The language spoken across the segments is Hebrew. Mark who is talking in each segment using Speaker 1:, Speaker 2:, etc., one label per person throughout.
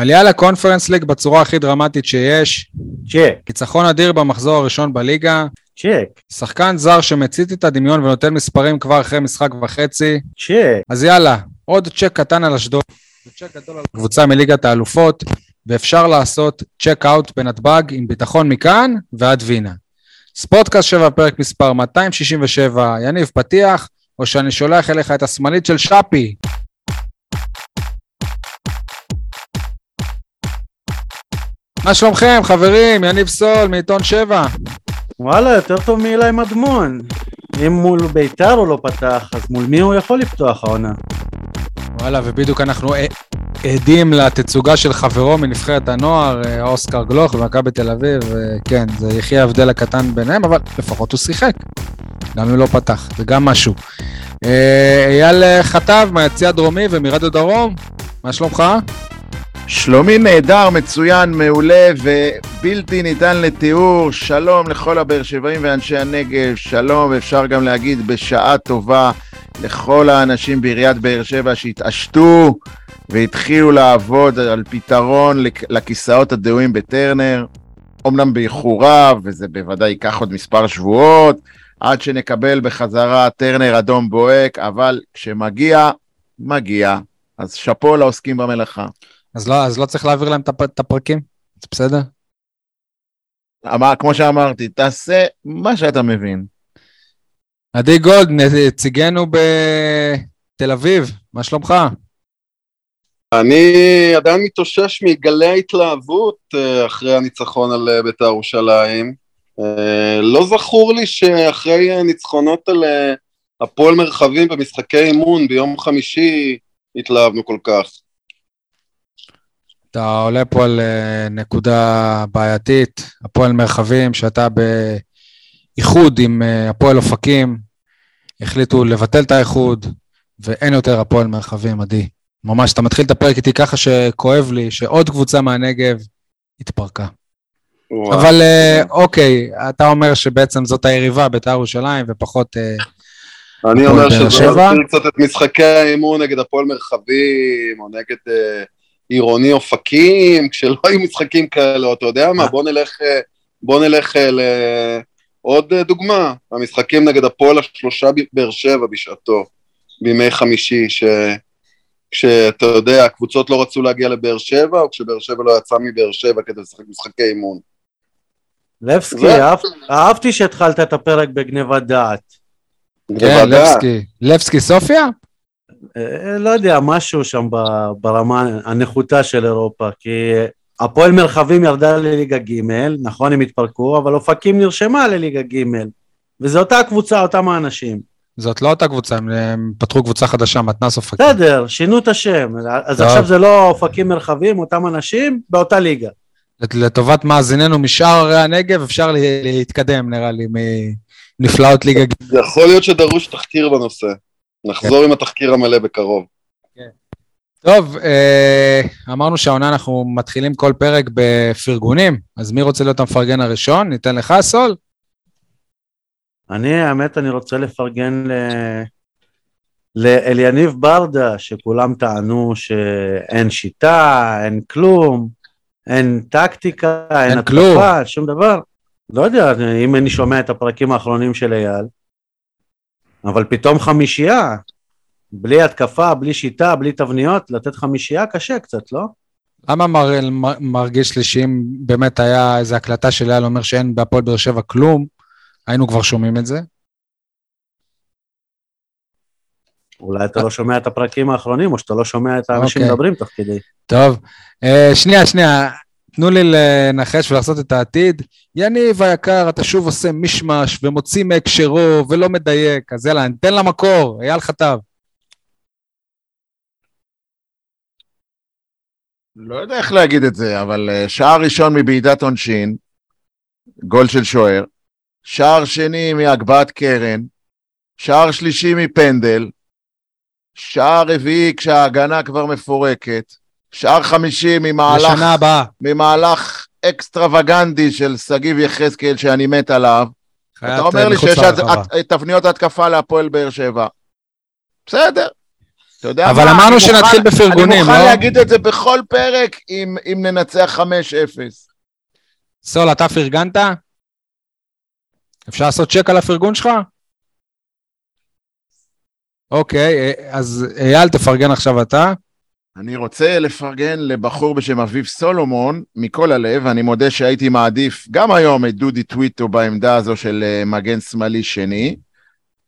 Speaker 1: עלייה לקונפרנס ליג בצורה הכי דרמטית שיש.
Speaker 2: צ'ק.
Speaker 1: ניצחון אדיר במחזור הראשון בליגה.
Speaker 2: צ'ק.
Speaker 1: שחקן זר שמצית את הדמיון ונותן מספרים כבר אחרי משחק וחצי.
Speaker 2: צ'ק.
Speaker 1: אז יאללה, עוד צ'ק קטן על אשדוד. צ'ק גדול על קבוצה מליגת האלופות, ואפשר לעשות check out בנתב"ג עם ביטחון מכאן ועד וינה. ספורטקאסט 7, פרק מספר 267, יניב פתיח, או שאני שולח אליך את השמאלית של שפי. מה שלומכם, חברים? יניב סול מעיתון 7.
Speaker 2: וואלה, יותר טוב מאילי מדמון. אם מול ביתר הוא לא פתח, אז מול מי הוא יכול לפתוח העונה?
Speaker 1: וואלה, ובדיוק אנחנו עדים לתצוגה של חברו מנבחרת הנוער, אה, אוסקר גלוך במכבי תל אביב, כן, זה יחי ההבדל הקטן ביניהם, אבל לפחות הוא שיחק. גם אם לא פתח, זה גם משהו. אה, אייל חטב מהיציא הדרומי ומרדיו דרום, מה שלומך?
Speaker 3: שלומי נהדר, מצוין, מעולה ובלתי ניתן לתיאור. שלום לכל הבאר שבעים ואנשי הנגב, שלום, אפשר גם להגיד בשעה טובה לכל האנשים בעיריית באר שבע שהתעשתו והתחילו לעבוד על פתרון לכיסאות הדהויים בטרנר. אמנם באיחורה, וזה בוודאי ייקח עוד מספר שבועות, עד שנקבל בחזרה טרנר אדום בוהק, אבל כשמגיע, מגיע. אז שאפו לעוסקים במלאכה.
Speaker 1: אז לא, אז לא צריך להעביר להם את הפרקים? זה בסדר?
Speaker 3: אמר, כמו שאמרתי, תעשה מה שאתה מבין.
Speaker 1: עדי גולד, נציגנו בתל אביב, מה שלומך?
Speaker 4: אני עדיין מתאושש מגלי ההתלהבות אה, אחרי הניצחון על אה, בית"ר ירושלים. אה, לא זכור לי שאחרי ניצחונות על הפועל מרחבים במשחקי אימון ביום חמישי התלהבנו כל כך.
Speaker 1: אתה עולה פה על נקודה בעייתית, הפועל מרחבים, שאתה באיחוד עם הפועל אופקים, החליטו לבטל את האיחוד, ואין יותר הפועל מרחבים, עדי. ממש, אתה מתחיל את הפרק איתי ככה שכואב לי שעוד קבוצה מהנגב התפרקה. וואו. אבל אה, אוקיי, אתה אומר שבעצם זאת היריבה, בית"ר ירושלים, ופחות... אה,
Speaker 4: אני אומר שזה מזכיר קצת את משחקי האימון נגד הפועל מרחבים, או נגד אה, עירוני אופקים, כשלא היו משחקים כאלה, אתה יודע מה, בוא נלך, בוא נלך לעוד דוגמה, המשחקים נגד הפועל השלושה באר שבע בשעתו, בימי חמישי, ש... כשאתה יודע, הקבוצות לא רצו להגיע לבאר שבע, או כשבאר שבע לא יצא מבאר שבע כדי לשחק משחקי אימון.
Speaker 2: לבסקי, אהבתי שהתחלת את הפרק בגניבת דעת.
Speaker 1: כן, לבסקי. לבסקי סופיה?
Speaker 2: אה, לא יודע, משהו שם ברמה הנחותה של אירופה, כי הפועל מרחבים ירדה לליגה ג', נכון, הם התפרקו, אבל אופקים נרשמה לליגה ג', וזו אותה קבוצה, אותם האנשים.
Speaker 1: זאת לא אותה קבוצה, הם פתחו קבוצה חדשה, מתנ"ס אופקים.
Speaker 2: בסדר, שינו את השם. אז טוב. עכשיו זה לא אופקים מרחבים, אותם אנשים, באותה ליגה.
Speaker 1: לטובת מאזיננו משאר ערי הנגב, אפשר להתקדם, נראה לי, מנפלאות ליגה.
Speaker 4: יכול להיות שדרוש תחקיר בנושא. נחזור עם התחקיר המלא בקרוב. כן.
Speaker 1: טוב, אה, אמרנו שהעונה אנחנו מתחילים כל פרק בפרגונים, אז מי רוצה להיות המפרגן הראשון? ניתן לך, סול?
Speaker 2: אני, האמת, אני רוצה לפרגן ל... לאליניב ברדה, שכולם טענו שאין שיטה, אין כלום, אין טקטיקה, אין, אין התקפה, שום דבר. לא יודע, אם אני שומע את הפרקים האחרונים של אייל, אבל פתאום חמישייה, בלי התקפה, בלי שיטה, בלי תבניות, לתת חמישייה קשה קצת, לא?
Speaker 1: למה מר, מרגיש לי שאם באמת היה איזו הקלטה של אייל אומר שאין בהפועל באר שבע כלום, היינו כבר שומעים את זה.
Speaker 2: אולי אתה לא שומע את הפרקים האחרונים, או שאתה לא שומע את האנשים אוקיי. מדברים תוך כדי.
Speaker 1: טוב, uh, שנייה, שנייה, תנו לי לנחש ולעשות את העתיד. יניב היקר, אתה שוב עושה מישמש ומוציא מהקשרו ולא מדייק, אז יאללה, ניתן למקור, אייל חטב.
Speaker 3: לא יודע איך להגיד את זה, אבל uh, שער ראשון מבעידת עונשין, גול של שוער, שער שני מהגבהת קרן, שער שלישי מפנדל, שער רביעי כשההגנה כבר מפורקת, שער חמישי ממהלך, לשנה הבאה. ממהלך אקסטרווגנדי של שגיב יחזקאל שאני מת עליו. אתה אומר לי שיש תבניות התקפה להפועל באר שבע. בסדר. אתה יודע
Speaker 1: אבל
Speaker 3: מה,
Speaker 1: אמרנו שנתחיל בפרגונים,
Speaker 3: אני מוכן
Speaker 1: לא?
Speaker 3: להגיד את זה בכל פרק אם, אם ננצח 5-0.
Speaker 1: סול, אתה פרגנת? אפשר לעשות צ'ק על הפרגון שלך? אוקיי, אה, אז אייל, תפרגן עכשיו אתה.
Speaker 3: אני רוצה לפרגן לבחור בשם אביב סולומון, מכל הלב, אני מודה שהייתי מעדיף גם היום את דודי טוויטו בעמדה הזו של אה, מגן שמאלי שני,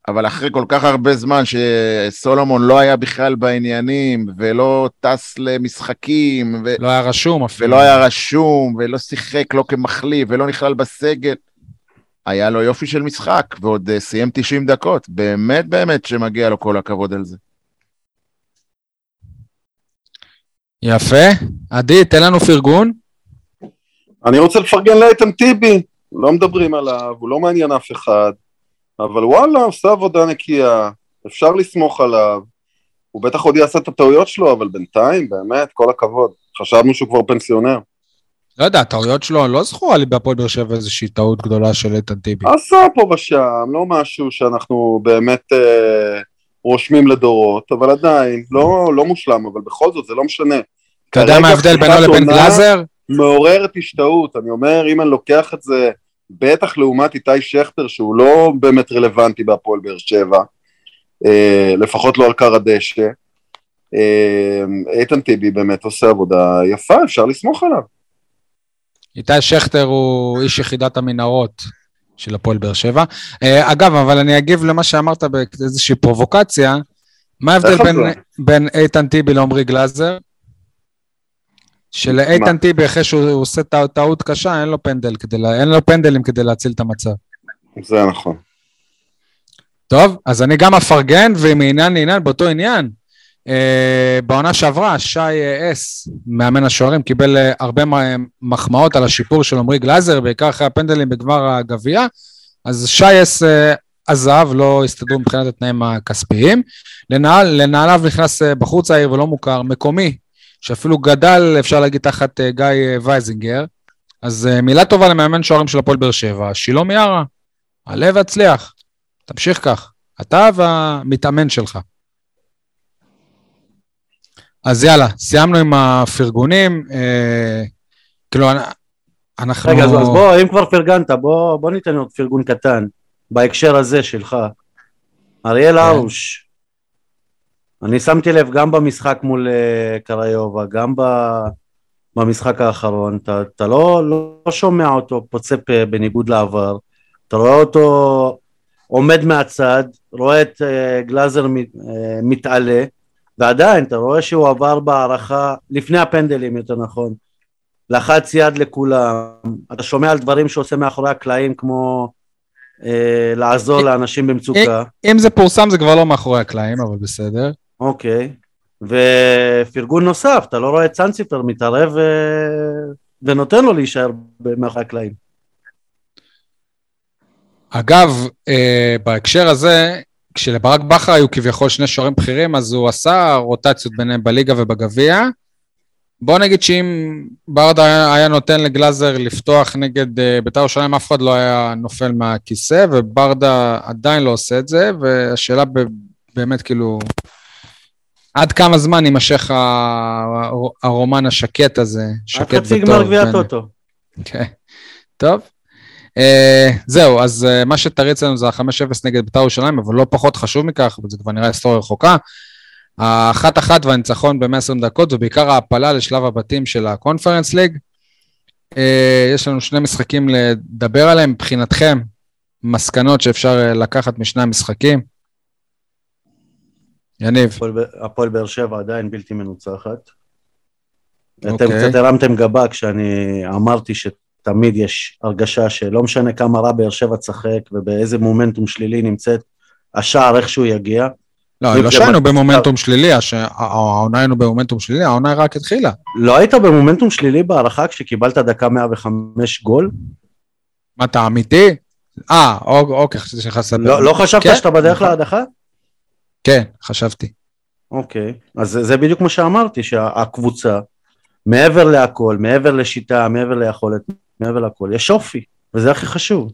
Speaker 3: אבל אחרי כל כך הרבה זמן שסולומון לא היה בכלל בעניינים, ולא טס למשחקים, ו...
Speaker 1: לא היה רשום אפילו.
Speaker 3: ולא היה רשום, ולא שיחק לא כמחליף, ולא נכלל בסגל, היה לו יופי של משחק, ועוד אה, סיים 90 דקות. באמת באמת שמגיע לו כל הכבוד על זה.
Speaker 1: יפה. עדי, תן לנו פרגון.
Speaker 4: אני רוצה לפרגן לאיתן טיבי, לא מדברים עליו, הוא לא מעניין אף אחד, אבל וואלה, עושה עבודה נקייה, אפשר לסמוך עליו, הוא בטח עוד יעשה את הטעויות שלו, אבל בינתיים, באמת, כל הכבוד. חשבנו שהוא כבר פנסיונר.
Speaker 1: לא יודע, הטעויות שלו, לא זכורה לי בהפועל באר שבע איזושהי טעות גדולה של איתן טיבי.
Speaker 4: עשה פה ושם, לא משהו שאנחנו באמת אה, רושמים לדורות, אבל עדיין, לא, לא מושלם, אבל בכל זאת, זה לא משנה.
Speaker 1: אתה יודע מה ההבדל בינו לבין גלאזר?
Speaker 4: מעוררת השתאות, אני אומר, אם אני לוקח את זה, בטח לעומת איתי שכטר, שהוא לא באמת רלוונטי בהפועל באר שבע, אה, לפחות לא על קר הדשא, אה, איתן טיבי באמת עושה עבודה יפה, אפשר לסמוך עליו.
Speaker 1: איתי שכטר הוא איש יחידת המנהרות של הפועל באר שבע. אה, אגב, אבל אני אגיב למה שאמרת באיזושהי פרובוקציה. מה ההבדל בין? בין איתן טיבי לעמרי גלאזר? שלאיתן? טיבי, אחרי שהוא עושה טע- טעות קשה, אין לו פנדל כדי, אין לו פנדלים כדי להציל את המצב.
Speaker 4: זה נכון.
Speaker 1: טוב, אז אני גם אפרגן, ומעניין לעניין, באותו עניין. אה, בעונה שעברה, שי אה, אס, מאמן השוערים, קיבל אה, הרבה מחמאות על השיפור של עמרי גלאזר, בעיקר אחרי הפנדלים בגמר הגביע. אז שי אס עזב, לא הסתדרו מבחינת התנאים הכספיים. לנעל, לנעליו נכנס בחור צעיר ולא מוכר, מקומי, שאפילו גדל, אפשר להגיד, תחת גיא וייזינגר. אז מילה טובה למאמן שוערים של הפועל באר שבע, שילה מיארה, עלה והצליח. תמשיך כך. אתה והמתאמן שלך. אז יאללה, סיימנו עם הפרגונים. אה, כאילו, אנ- אנחנו...
Speaker 2: רגע, אז אז בוא, אם כבר פרגנת, בוא, בוא ניתן עוד פרגון קטן, בהקשר הזה שלך. אריאל
Speaker 1: כן.
Speaker 2: הרוש, אני שמתי לב גם במשחק מול אה, קריובה, גם ב- במשחק האחרון, אתה, אתה לא, לא שומע אותו פוצה פה בניגוד לעבר, אתה רואה אותו עומד מהצד, רואה את אה, גלאזר מת, אה, מתעלה, ועדיין אתה רואה שהוא עבר בהערכה, לפני הפנדלים יותר נכון, לחץ יד לכולם, אתה שומע על דברים שהוא עושה מאחורי הקלעים כמו אה, לעזור
Speaker 1: אה,
Speaker 2: לאנשים במצוקה,
Speaker 1: אם זה פורסם זה כבר לא מאחורי הקלעים, אבל בסדר.
Speaker 2: אוקיי, ופרגון נוסף, אתה לא רואה את סנציפר מתערב ו... ונותן לו להישאר מאחורי הקלעים.
Speaker 1: אגב, אה, בהקשר הזה, כשלברק בכר היו כביכול שני שוערים בכירים, אז הוא עשה רוטציות ביניהם בליגה ובגביע. בוא נגיד שאם ברדה היה, נותן לגלאזר לפתוח נגד אה, בית"ר ירושלים, אף אחד לא היה נופל מהכיסא, וברדה עדיין לא עושה את זה, והשאלה ב, באמת כאילו, עד כמה זמן יימשך הרומן השקט הזה,
Speaker 2: עד
Speaker 1: שקט
Speaker 2: חצי
Speaker 1: וטוב.
Speaker 2: גמר גביע
Speaker 1: בין-
Speaker 2: טוטו.
Speaker 1: כן, טוב. Uh, זהו, אז uh, מה שתריץ לנו זה ה-5-0 נגד בית"ר ירושלים, אבל לא פחות חשוב מכך, וזה כבר נראה היסטוריה רחוקה. האחת-אחת והניצחון ב-120 דקות, ובעיקר ההעפלה לשלב הבתים של הקונפרנס ליג. Uh, יש לנו שני משחקים לדבר עליהם, מבחינתכם, מסקנות שאפשר לקחת משני המשחקים. יניב,
Speaker 2: הפועל באר שבע עדיין בלתי מנוצחת. אתם
Speaker 1: אוקיי.
Speaker 2: קצת הרמתם גבה כשאני אמרתי שתמיד יש הרגשה שלא משנה כמה רע באר שבע תשחק ובאיזה מומנטום שלילי נמצאת, השער איכשהו יגיע.
Speaker 1: לא, לא שהיינו במומנטום שלילי, העונה היינו במומנטום שלילי, העונה רק התחילה.
Speaker 2: לא היית במומנטום שלילי בהערכה כשקיבלת דקה 105 גול?
Speaker 1: מה, אתה אמיתי? אה, אוק- אוקיי, חשבתי שנכנסת...
Speaker 2: לא, לא חשבת
Speaker 1: כן,
Speaker 2: שאתה בדרך
Speaker 1: נכון.
Speaker 2: להדחה?
Speaker 1: כן, חשבתי.
Speaker 2: אוקיי, אז זה בדיוק מה שאמרתי, שהקבוצה, מעבר להכל, מעבר לשיטה, מעבר ליכולת, מעבר לכל, יש אופי, וזה הכי חשוב.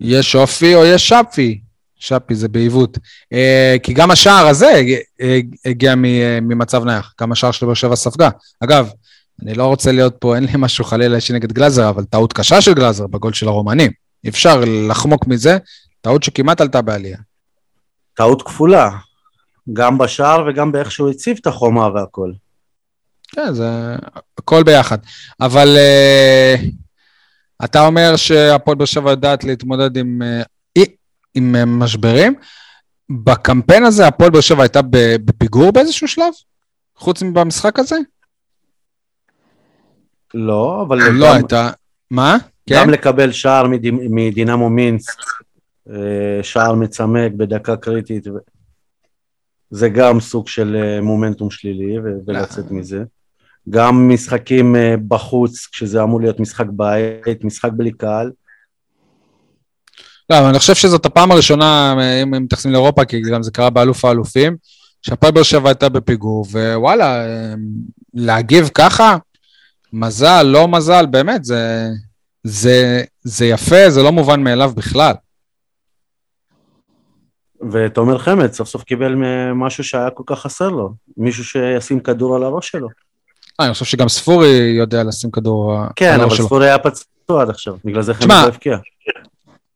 Speaker 1: יש אופי או יש שפי? שפי זה בעיוות. אה, כי גם השער הזה הגיע ממצב נייח, גם השער של באר שבע ספגה. אגב, אני לא רוצה להיות פה, אין לי משהו חלילה אישי נגד גלאזר, אבל טעות קשה של גלאזר בגול של הרומנים. אפשר לחמוק מזה, טעות שכמעט עלתה בעלייה.
Speaker 2: טעות כפולה, גם בשער וגם באיך שהוא הציב את החומה והכל.
Speaker 1: כן, זה הכל ביחד. אבל uh, אתה אומר שהפועל באר שבע יודעת להתמודד עם, uh, עם uh, משברים. בקמפיין הזה הפועל באר שבע הייתה בפיגור באיזשהו שלב? חוץ מבמשחק הזה?
Speaker 2: לא, אבל...
Speaker 1: לא גם, הייתה... מה?
Speaker 2: גם כן? לקבל שער מדינמו מינסק, שער מצמק בדקה קריטית, זה גם סוג של מומנטום שלילי ולצאת מזה. גם משחקים אה, בחוץ, כשזה אמור להיות משחק בית, משחק בלי קהל.
Speaker 1: לא, אבל אני חושב שזאת הפעם הראשונה, אה, אם מתייחסים לאירופה, כי גם זה קרה באלוף האלופים, שהפועל באר שבע הייתה בפיגור, ווואלה, אה, להגיב ככה, מזל, לא מזל, באמת, זה, זה, זה יפה, זה לא מובן מאליו בכלל.
Speaker 2: ותומר חמד סוף סוף קיבל משהו שהיה כל כך חסר לו, מישהו שישים כדור על הראש שלו.
Speaker 1: אה, אני חושב שגם ספורי יודע לשים כדור
Speaker 2: כן, אבל ספורי היה פצוע עד עכשיו, בגלל זה חמד לא הבקיע.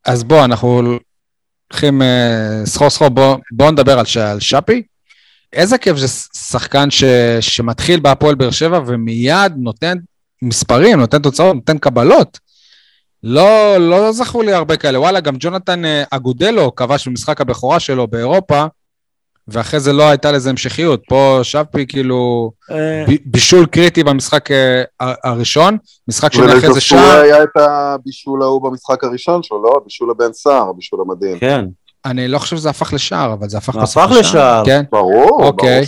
Speaker 1: אז בוא, אנחנו הולכים אה, סחור סחור, בוא נדבר על שפי. איזה כיף זה שחקן ש, שמתחיל בהפועל באר שבע ומיד נותן מספרים, נותן תוצאות, נותן קבלות. לא, לא זכו לי הרבה כאלה. וואלה, גם ג'ונתן אה, אגודלו כבש במשחק הבכורה שלו באירופה, ואחרי זה לא הייתה לזה המשכיות. פה שבפי כאילו אה. בישול קריטי במשחק אה, הראשון, משחק שני אחרי זה שער. ולזפורי
Speaker 4: היה את הבישול ההוא במשחק הראשון שלו, לא? בישול הבן סער, בישול המדהים.
Speaker 2: כן.
Speaker 1: אני לא חושב שזה הפך לשער, אבל זה הפך
Speaker 2: בסוף לשער. הפך לשער.
Speaker 1: כן.
Speaker 4: ברור, אוקיי.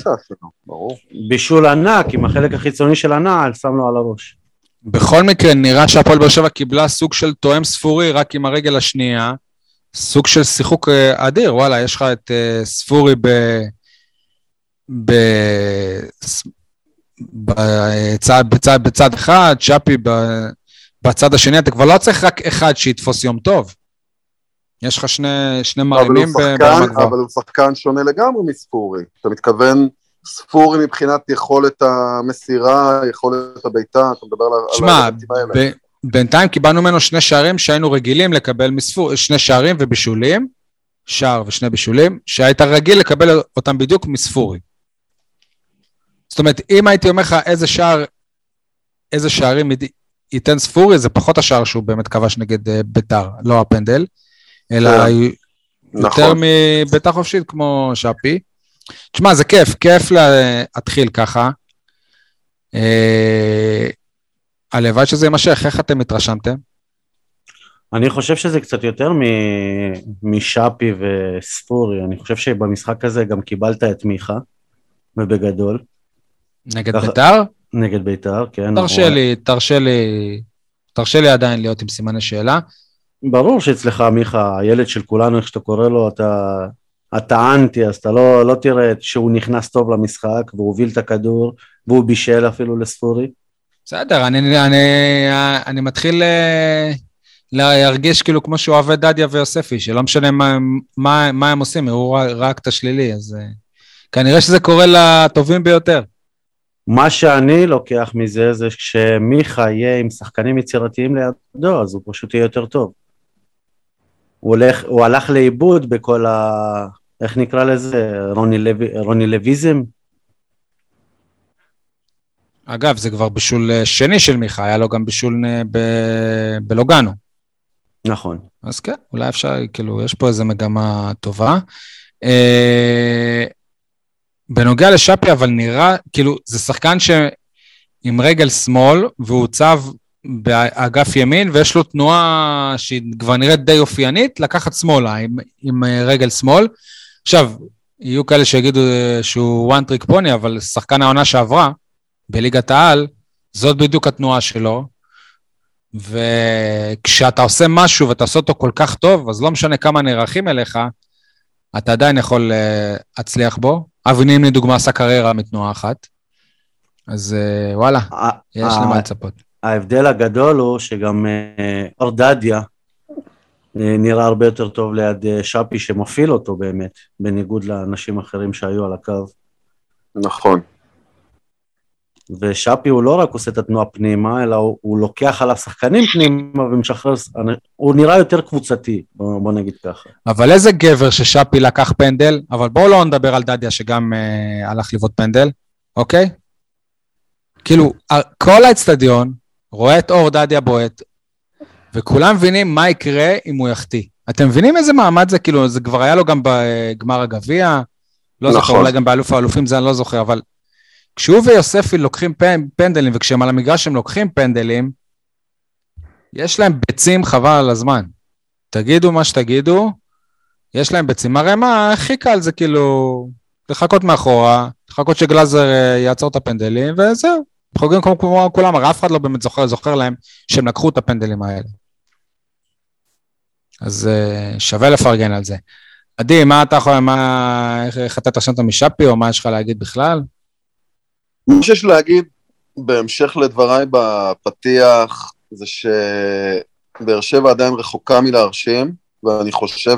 Speaker 4: ברור
Speaker 2: בישול ענק, עם החלק החיצוני של הנעל, שם לו על הראש.
Speaker 1: בכל מקרה, נראה שהפועל באר שבע קיבלה סוג של תואם ספורי רק עם הרגל השנייה. סוג של שיחוק אה, אדיר, וואלה, יש לך את uh, ספורי ב... ב... בצד, בצד, בצד אחד, צ'אפי בצד השני, אתה כבר לא צריך רק אחד שיתפוס יום טוב. יש לך שני, שני מרימים
Speaker 4: ברמה גבוהה. אבל הוא שחקן שונה לגמרי מספורי. אתה מתכוון ספורי מבחינת יכולת המסירה, יכולת הביתה, אתה מדבר
Speaker 1: שמה, על ההיבטים האלה. בינתיים קיבלנו ממנו שני שערים שהיינו רגילים לקבל מספור, שני שערים ובישולים, שער ושני בישולים, שהיית רגיל לקבל אותם בדיוק מספורי. זאת אומרת, אם הייתי אומר לך איזה שער, איזה שערים ייתן ספורי, זה פחות השער שהוא באמת כבש נגד uh, ביתר, לא הפנדל, אלא. יותר נכון. מביתר חופשית כמו שפי. תשמע, זה כיף, כיף להתחיל ככה. אה, הלוואי שזה יימשך, איך אתם התרשמתם?
Speaker 2: אני חושב שזה קצת יותר משאפי וספורי, אני חושב שבמשחק הזה גם קיבלת את מיכה, ובגדול.
Speaker 1: נגד כך... ביתר?
Speaker 2: נגד ביתר, כן.
Speaker 1: תרשה. לי, תרשה לי, תרשה לי עדיין להיות עם סימני שאלה.
Speaker 2: ברור שאצלך, מיכה, הילד של כולנו, איך שאתה קורא לו, אתה, אתה אנטי, אז אתה לא, לא תראה שהוא נכנס טוב למשחק, והוא הוביל את הכדור, והוא בישל אפילו לספורי.
Speaker 1: בסדר, אני, אני, אני אני מתחיל אה, להרגיש כאילו כמו שהוא אוהב דדיה ויוספי, שלא משנה מה, מה, מה הם עושים, הוא רק את השלילי, אז uh, כנראה שזה קורה לטובים ביותר.
Speaker 2: מה שאני לוקח מזה, זה שמיכה יהיה עם שחקנים יצירתיים לידו, אז הוא פשוט יהיה יותר טוב. הוא, הולך, הוא הלך לאיבוד בכל ה... איך נקרא לזה? רוני, לב... רוני לויזם?
Speaker 1: אגב, זה כבר בישול אה, שני של מיכה, היה לו גם בישול אה, ב... בלוגנו.
Speaker 2: נכון.
Speaker 1: אז כן, אולי אפשר, כאילו, יש פה איזו מגמה טובה. אה, בנוגע לשאפי, אבל נראה, כאילו, זה שחקן שעם רגל שמאל, והוא צב באגף ימין, ויש לו תנועה שהיא כבר נראית די אופיינית, לקחת שמאלה עם, עם רגל שמאל. עכשיו, יהיו כאלה שיגידו שהוא one trick pony, אבל שחקן העונה שעברה, בליגת העל, זאת בדיוק התנועה שלו. וכשאתה עושה משהו ואתה עושה אותו כל כך טוב, אז לא משנה כמה נערכים אליך, אתה עדיין יכול uh, להצליח בו. אבי נימני, לדוגמה, עשה קריירה מתנועה אחת. אז uh, וואלה, יש למה לצפות.
Speaker 2: ההבדל הגדול הוא שגם אורדדיה נראה הרבה יותר טוב ליד שפי שמפעיל אותו באמת, בניגוד לאנשים אחרים שהיו על הקו.
Speaker 4: נכון.
Speaker 2: ושאפי הוא לא רק עושה את התנועה פנימה, אלא הוא, הוא לוקח עליו שחקנים פנימה ומשחרר, הוא נראה יותר קבוצתי, בוא, בוא נגיד ככה.
Speaker 1: אבל איזה גבר ששאפי לקח פנדל, אבל בואו לא נדבר על דדיה שגם אה, הלך לבעוט פנדל, אוקיי? כאילו, כל האצטדיון רואה את אור דדיה בועט, וכולם מבינים מה יקרה אם הוא יחטיא. אתם מבינים איזה מעמד זה? כאילו, זה כבר היה לו גם בגמר הגביע, לא נכון. זוכר, אולי גם באלוף האלופים, זה אני לא זוכר, אבל כשהוא ויוספי לוקחים פנדלים, וכשהם על המגרש הם לוקחים פנדלים, יש להם ביצים חבל על הזמן. תגידו מה שתגידו, יש להם ביצים. הרי מה, הכי קל זה כאילו לחכות מאחורה, לחכות שגלאזר אה, יעצור את הפנדלים, וזהו. חוגגים כמו, כמו כולם, הרי אף אחד לא באמת זוכר, זוכר להם שהם לקחו את הפנדלים האלה. אז uh, שווה לפרגן על זה. עדי, מה אתה יכול, מה, איך אתה תרשמת משאפי, או מה יש לך להגיד בכלל?
Speaker 4: מה שיש להגיד, בהמשך לדבריי בפתיח, זה שבאר שבע עדיין רחוקה מלהרשים, ואני חושב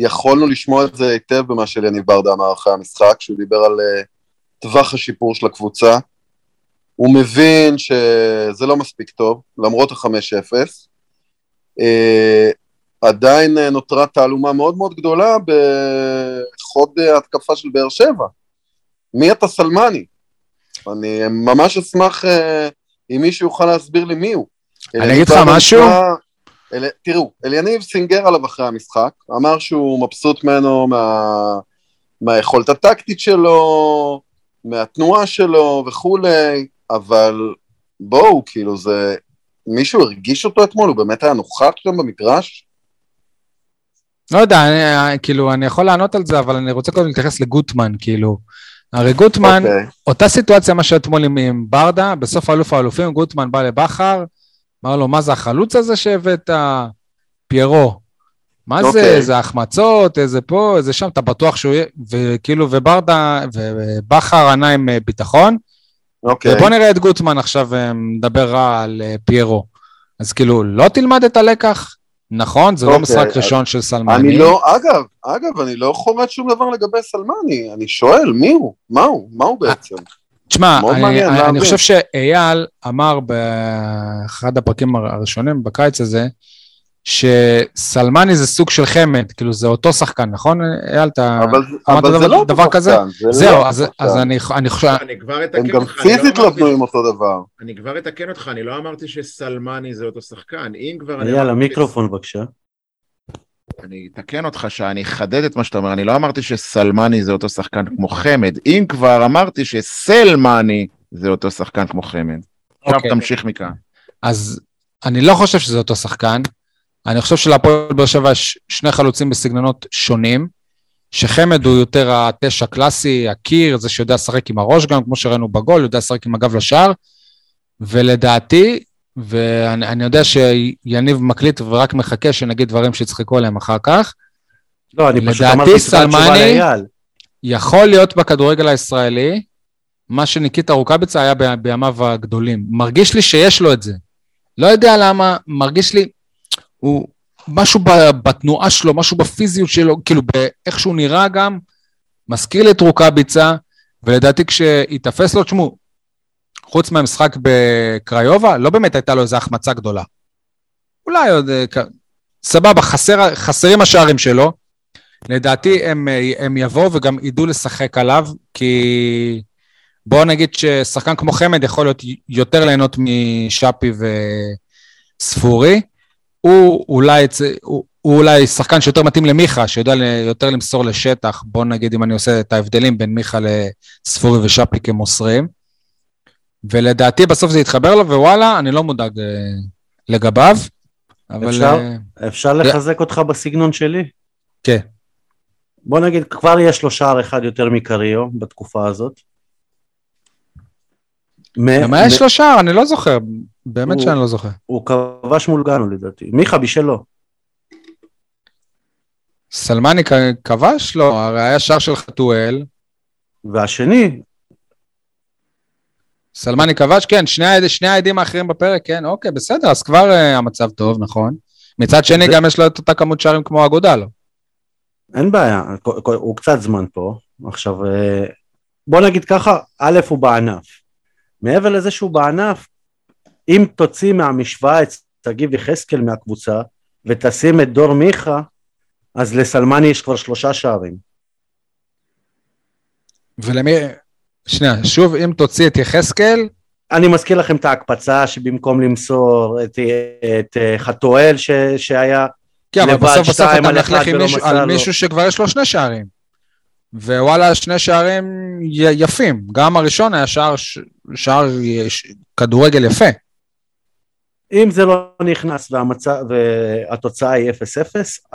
Speaker 4: שיכולנו לשמוע את זה היטב במה שאליניב ברדה אמר אחרי המשחק, כשהוא דיבר על uh, טווח השיפור של הקבוצה. הוא מבין שזה לא מספיק טוב, למרות ה-5-0. Uh, עדיין נותרה תעלומה מאוד מאוד גדולה בחוד ההתקפה של באר שבע. מי אתה סלמני? אני ממש אשמח אה, אם מישהו יוכל להסביר לי מי הוא.
Speaker 1: אני אגיד לך משהו?
Speaker 4: אל, תראו, אליניב סינגר עליו אחרי המשחק, אמר שהוא מבסוט ממנו מה, מהיכולת הטקטית שלו, מהתנועה שלו וכולי, אבל בואו, כאילו זה... מישהו הרגיש אותו אתמול? הוא באמת היה נוכח שם במגרש?
Speaker 1: לא יודע, אני, כאילו, אני יכול לענות על זה, אבל אני רוצה קודם להתייחס לגוטמן, כאילו. הרי גוטמן, okay. אוקיי. אותה סיטואציה מה שאתמול עם, עם ברדה, בסוף אלוף האלופים, גוטמן בא לבכר, אמר לו, מה זה החלוץ הזה שהבאת? פיירו. מה okay. זה, אוקיי. איזה החמצות, איזה פה, איזה שם, אתה בטוח שהוא יהיה, וכאילו, וברדה, ובכר ענה עם אה, ביטחון. אוקיי. Okay. ובוא נראה את גוטמן עכשיו אה, מדבר רע על אה, פיירו. אז כאילו, לא תלמד את הלקח? נכון, זה לא אוקיי, משחק ראשון של סלמני.
Speaker 4: אני לא, אגב, אגב, אני לא חורט שום דבר לגבי סלמני, אני שואל, מי הוא? מה הוא? מה הוא בעצם?
Speaker 1: תשמע, אני, אני חושב שאייל אמר באחד הפרקים הראשונים בקיץ הזה, שסלמני זה סוג של חמד, כאילו זה אותו שחקן, נכון? אייל, אתה
Speaker 4: אמרת דבר,
Speaker 1: לא דבר כזה?
Speaker 4: זה
Speaker 1: זהו, לא אז, אז אני, אני חושב... אני
Speaker 4: כבר אתקן אותך. הם גם פיזית לא בנויים אותו דבר.
Speaker 3: אני כבר אתקן אותך, אני לא אמרתי שסלמני זה אותו שחקן. אם כבר...
Speaker 2: אייל, המיקרופון בבקשה.
Speaker 3: אני אתקן אותך שאני אחדד את מה שאתה אומר, אני לא אמרתי שסלמני זה אותו שחקן כמו חמד, אם כבר אמרתי שסלמני זה אותו שחקן כמו חמד. עכשיו אוקיי. תמשיך מכאן.
Speaker 1: אז אני לא חושב שזה אותו שחקן, אני חושב שלהפועל באר שבע יש שני חלוצים בסגנונות שונים, שחמד הוא יותר התשע קלאסי, הקיר, זה שיודע לשחק עם הראש גם, כמו שראינו בגול, יודע לשחק עם הגב לשער, ולדעתי, ואני יודע שיניב מקליט ורק מחכה שנגיד דברים שיצחקו עליהם אחר כך.
Speaker 2: לא, אני פשוט אמרתי סלמני
Speaker 1: יכול להיות בכדורגל הישראלי, מה שניקיטה רוקאביצה היה בימיו הגדולים. מרגיש לי שיש לו את זה. לא יודע למה, מרגיש לי, הוא משהו בתנועה שלו, משהו בפיזיות שלו, כאילו באיך שהוא נראה גם, מזכיר לי את רוקאביצה, ולדעתי כשייתפס לו, תשמעו, חוץ מהמשחק בקריובה, לא באמת הייתה לו איזו החמצה גדולה. אולי עוד... אה, סבבה, חסר, חסרים השערים שלו. לדעתי הם, הם יבואו וגם ידעו לשחק עליו, כי בואו נגיד ששחקן כמו חמד יכול להיות יותר ליהנות משאפי וספורי. הוא אולי, הוא, הוא אולי שחקן שיותר מתאים למיכה, שיודע יותר למסור לשטח, בוא נגיד אם אני עושה את ההבדלים בין מיכה לספורי ושאפי כמוסרים. ולדעתי בסוף זה יתחבר לו, ווואלה, אני לא מודאג אה, לגביו.
Speaker 2: אבל... אפשר, אה, אפשר לחזק אותך בסגנון שלי?
Speaker 1: כן.
Speaker 2: בוא נגיד, כבר יש לו שער אחד יותר מקריו בתקופה הזאת.
Speaker 1: למה יש לו שער? אני לא זוכר. באמת שאני לא זוכר.
Speaker 2: הוא כבש מול גאנו לדעתי. מיכה בישלו.
Speaker 1: סלמני כבש? לא, הרי היה שער של חתואל.
Speaker 2: והשני...
Speaker 1: סלמני כבש? כן, שני, שני העדים האחרים בפרק, כן, אוקיי, בסדר, אז כבר uh, המצב טוב, נכון. מצד שני, גם יש לו את אותה כמות שערים כמו אגודלו.
Speaker 2: אין בעיה, הוא קצת זמן פה. עכשיו, אה, בוא נגיד ככה, א', הוא בענף. מעבר לזה שהוא בענף, אם תוציא מהמשוואה את שגיב יחזקאל מהקבוצה, ותשים את דור מיכה, אז לסלמני יש כבר שלושה שערים.
Speaker 1: ולמי... שנייה, שוב, אם תוציא את יחזקאל...
Speaker 2: אני מזכיר לכם את ההקפצה שבמקום למסור את, את אה, חתואל ש, שהיה
Speaker 1: כן, אבל בסוף בסוף אתה מלכלך מישהו, על מישהו שכבר יש לו שני שערים. ווואלה, שני שערים יפים. גם הראשון היה שער, שער כדורגל יפה.
Speaker 2: אם זה לא נכנס והמצא, והתוצאה היא 0-0,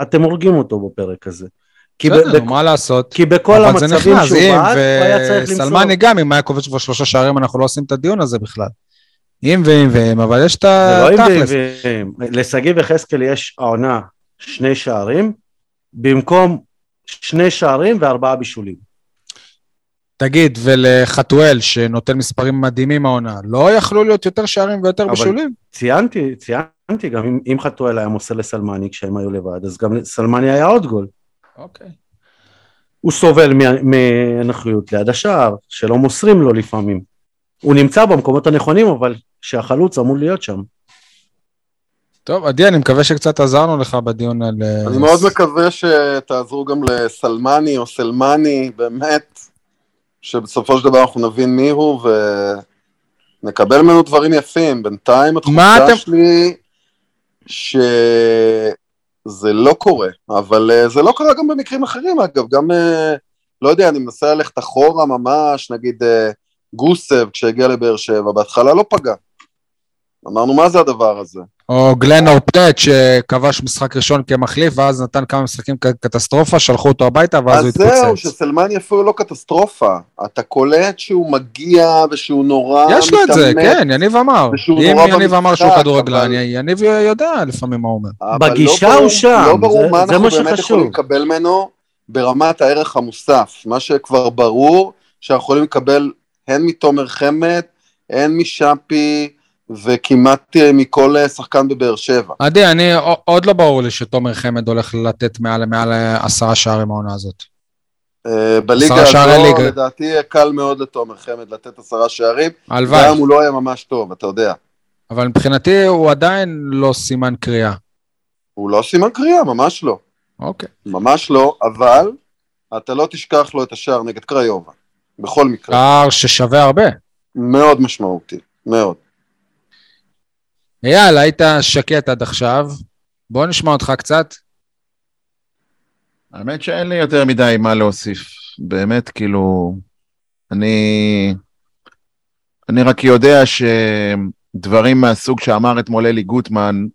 Speaker 2: אתם הורגים אותו בפרק הזה.
Speaker 1: בסדר, נו, מה לעשות?
Speaker 2: כי בכל המצבים שהוא בעט, הוא
Speaker 1: היה צריך למסור. וסלמני גם, אם היה כובש כבר שלושה שערים, אנחנו לא עושים את הדיון הזה בכלל. אם ואם ואם, אבל יש את התכלס. זה לא אם ואם.
Speaker 2: לשגיב יחזקאל יש העונה שני שערים, במקום שני שערים וארבעה בישולים.
Speaker 1: תגיד, ולחתואל, שנותן מספרים מדהימים העונה, לא יכלו להיות יותר שערים ויותר בישולים?
Speaker 2: ציינתי, ציינתי, גם אם, אם חתואל היה מוסר לסלמני כשהם היו לבד, אז גם לסלמני היה עוד גול.
Speaker 1: אוקיי.
Speaker 2: הוא סובל מאנכיות ליד השער, שלא מוסרים לו לפעמים. הוא נמצא במקומות הנכונים, אבל שהחלוץ אמור להיות שם.
Speaker 1: טוב, עדי, אני מקווה שקצת עזרנו לך בדיון על...
Speaker 4: אה, אני מאוד מקווה שתעזרו גם לסלמני או סלמני, באמת, שבסופו של דבר אנחנו נבין מי הוא ונקבל ממנו דברים יפים. בינתיים התחושה אתם... שלי שזה לא קורה, אבל אה, זה לא קרה גם במקרים אחרים, אגב, גם, אה, לא יודע, אני מנסה ללכת אחורה ממש, נגיד גוסב כשהגיע לבאר שבע, בהתחלה לא פגע. אמרנו, מה זה הדבר הזה?
Speaker 1: או גלן אורפט שכבש משחק ראשון כמחליף, ואז נתן כמה משחקים כקטסטרופה, שלחו אותו הביתה, ואז הוא התפוצץ.
Speaker 4: אז זהו, שסלמני אפילו לא קטסטרופה. אתה קולט שהוא מגיע ושהוא נורא
Speaker 1: מתאמץ. יש לו את זה, כן, יניב אמר. אם יניב אמר שהוא כדורגלן, יניב יודע לפעמים מה הוא אומר.
Speaker 2: בגישה לא הוא שם,
Speaker 4: לא ברור מה אנחנו באמת יכולים לקבל ממנו ברמת הערך המוסף. מה שכבר ברור, שאנחנו יכולים לקבל הן מתומר חמד, הן משאפי, וכמעט אה, מכל אה, שחקן בבאר שבע.
Speaker 1: עדי, אני, עוד לא ברור לי שתומר חמד הולך לתת מעל, מעל אה, עשרה שערים העונה הזאת.
Speaker 4: בליגה הזו, לדעתי קל מאוד לתומר חמד לתת עשרה שערים. הלוואי. גם הוא לא היה ממש טוב, אתה יודע.
Speaker 1: אבל מבחינתי הוא עדיין לא סימן קריאה.
Speaker 4: הוא לא סימן קריאה, ממש לא.
Speaker 1: אוקיי.
Speaker 4: ממש לא, אבל אתה לא תשכח לו את השער נגד קריובה, בכל מקרה.
Speaker 1: שער ששווה הרבה.
Speaker 4: מאוד משמעותי, מאוד.
Speaker 1: אייל, היית שקט עד עכשיו, בוא נשמע אותך קצת.
Speaker 3: האמת שאין לי יותר מדי מה להוסיף. באמת, כאילו, אני... אני רק יודע שדברים מהסוג שאמר אתמול אלי גוטמן,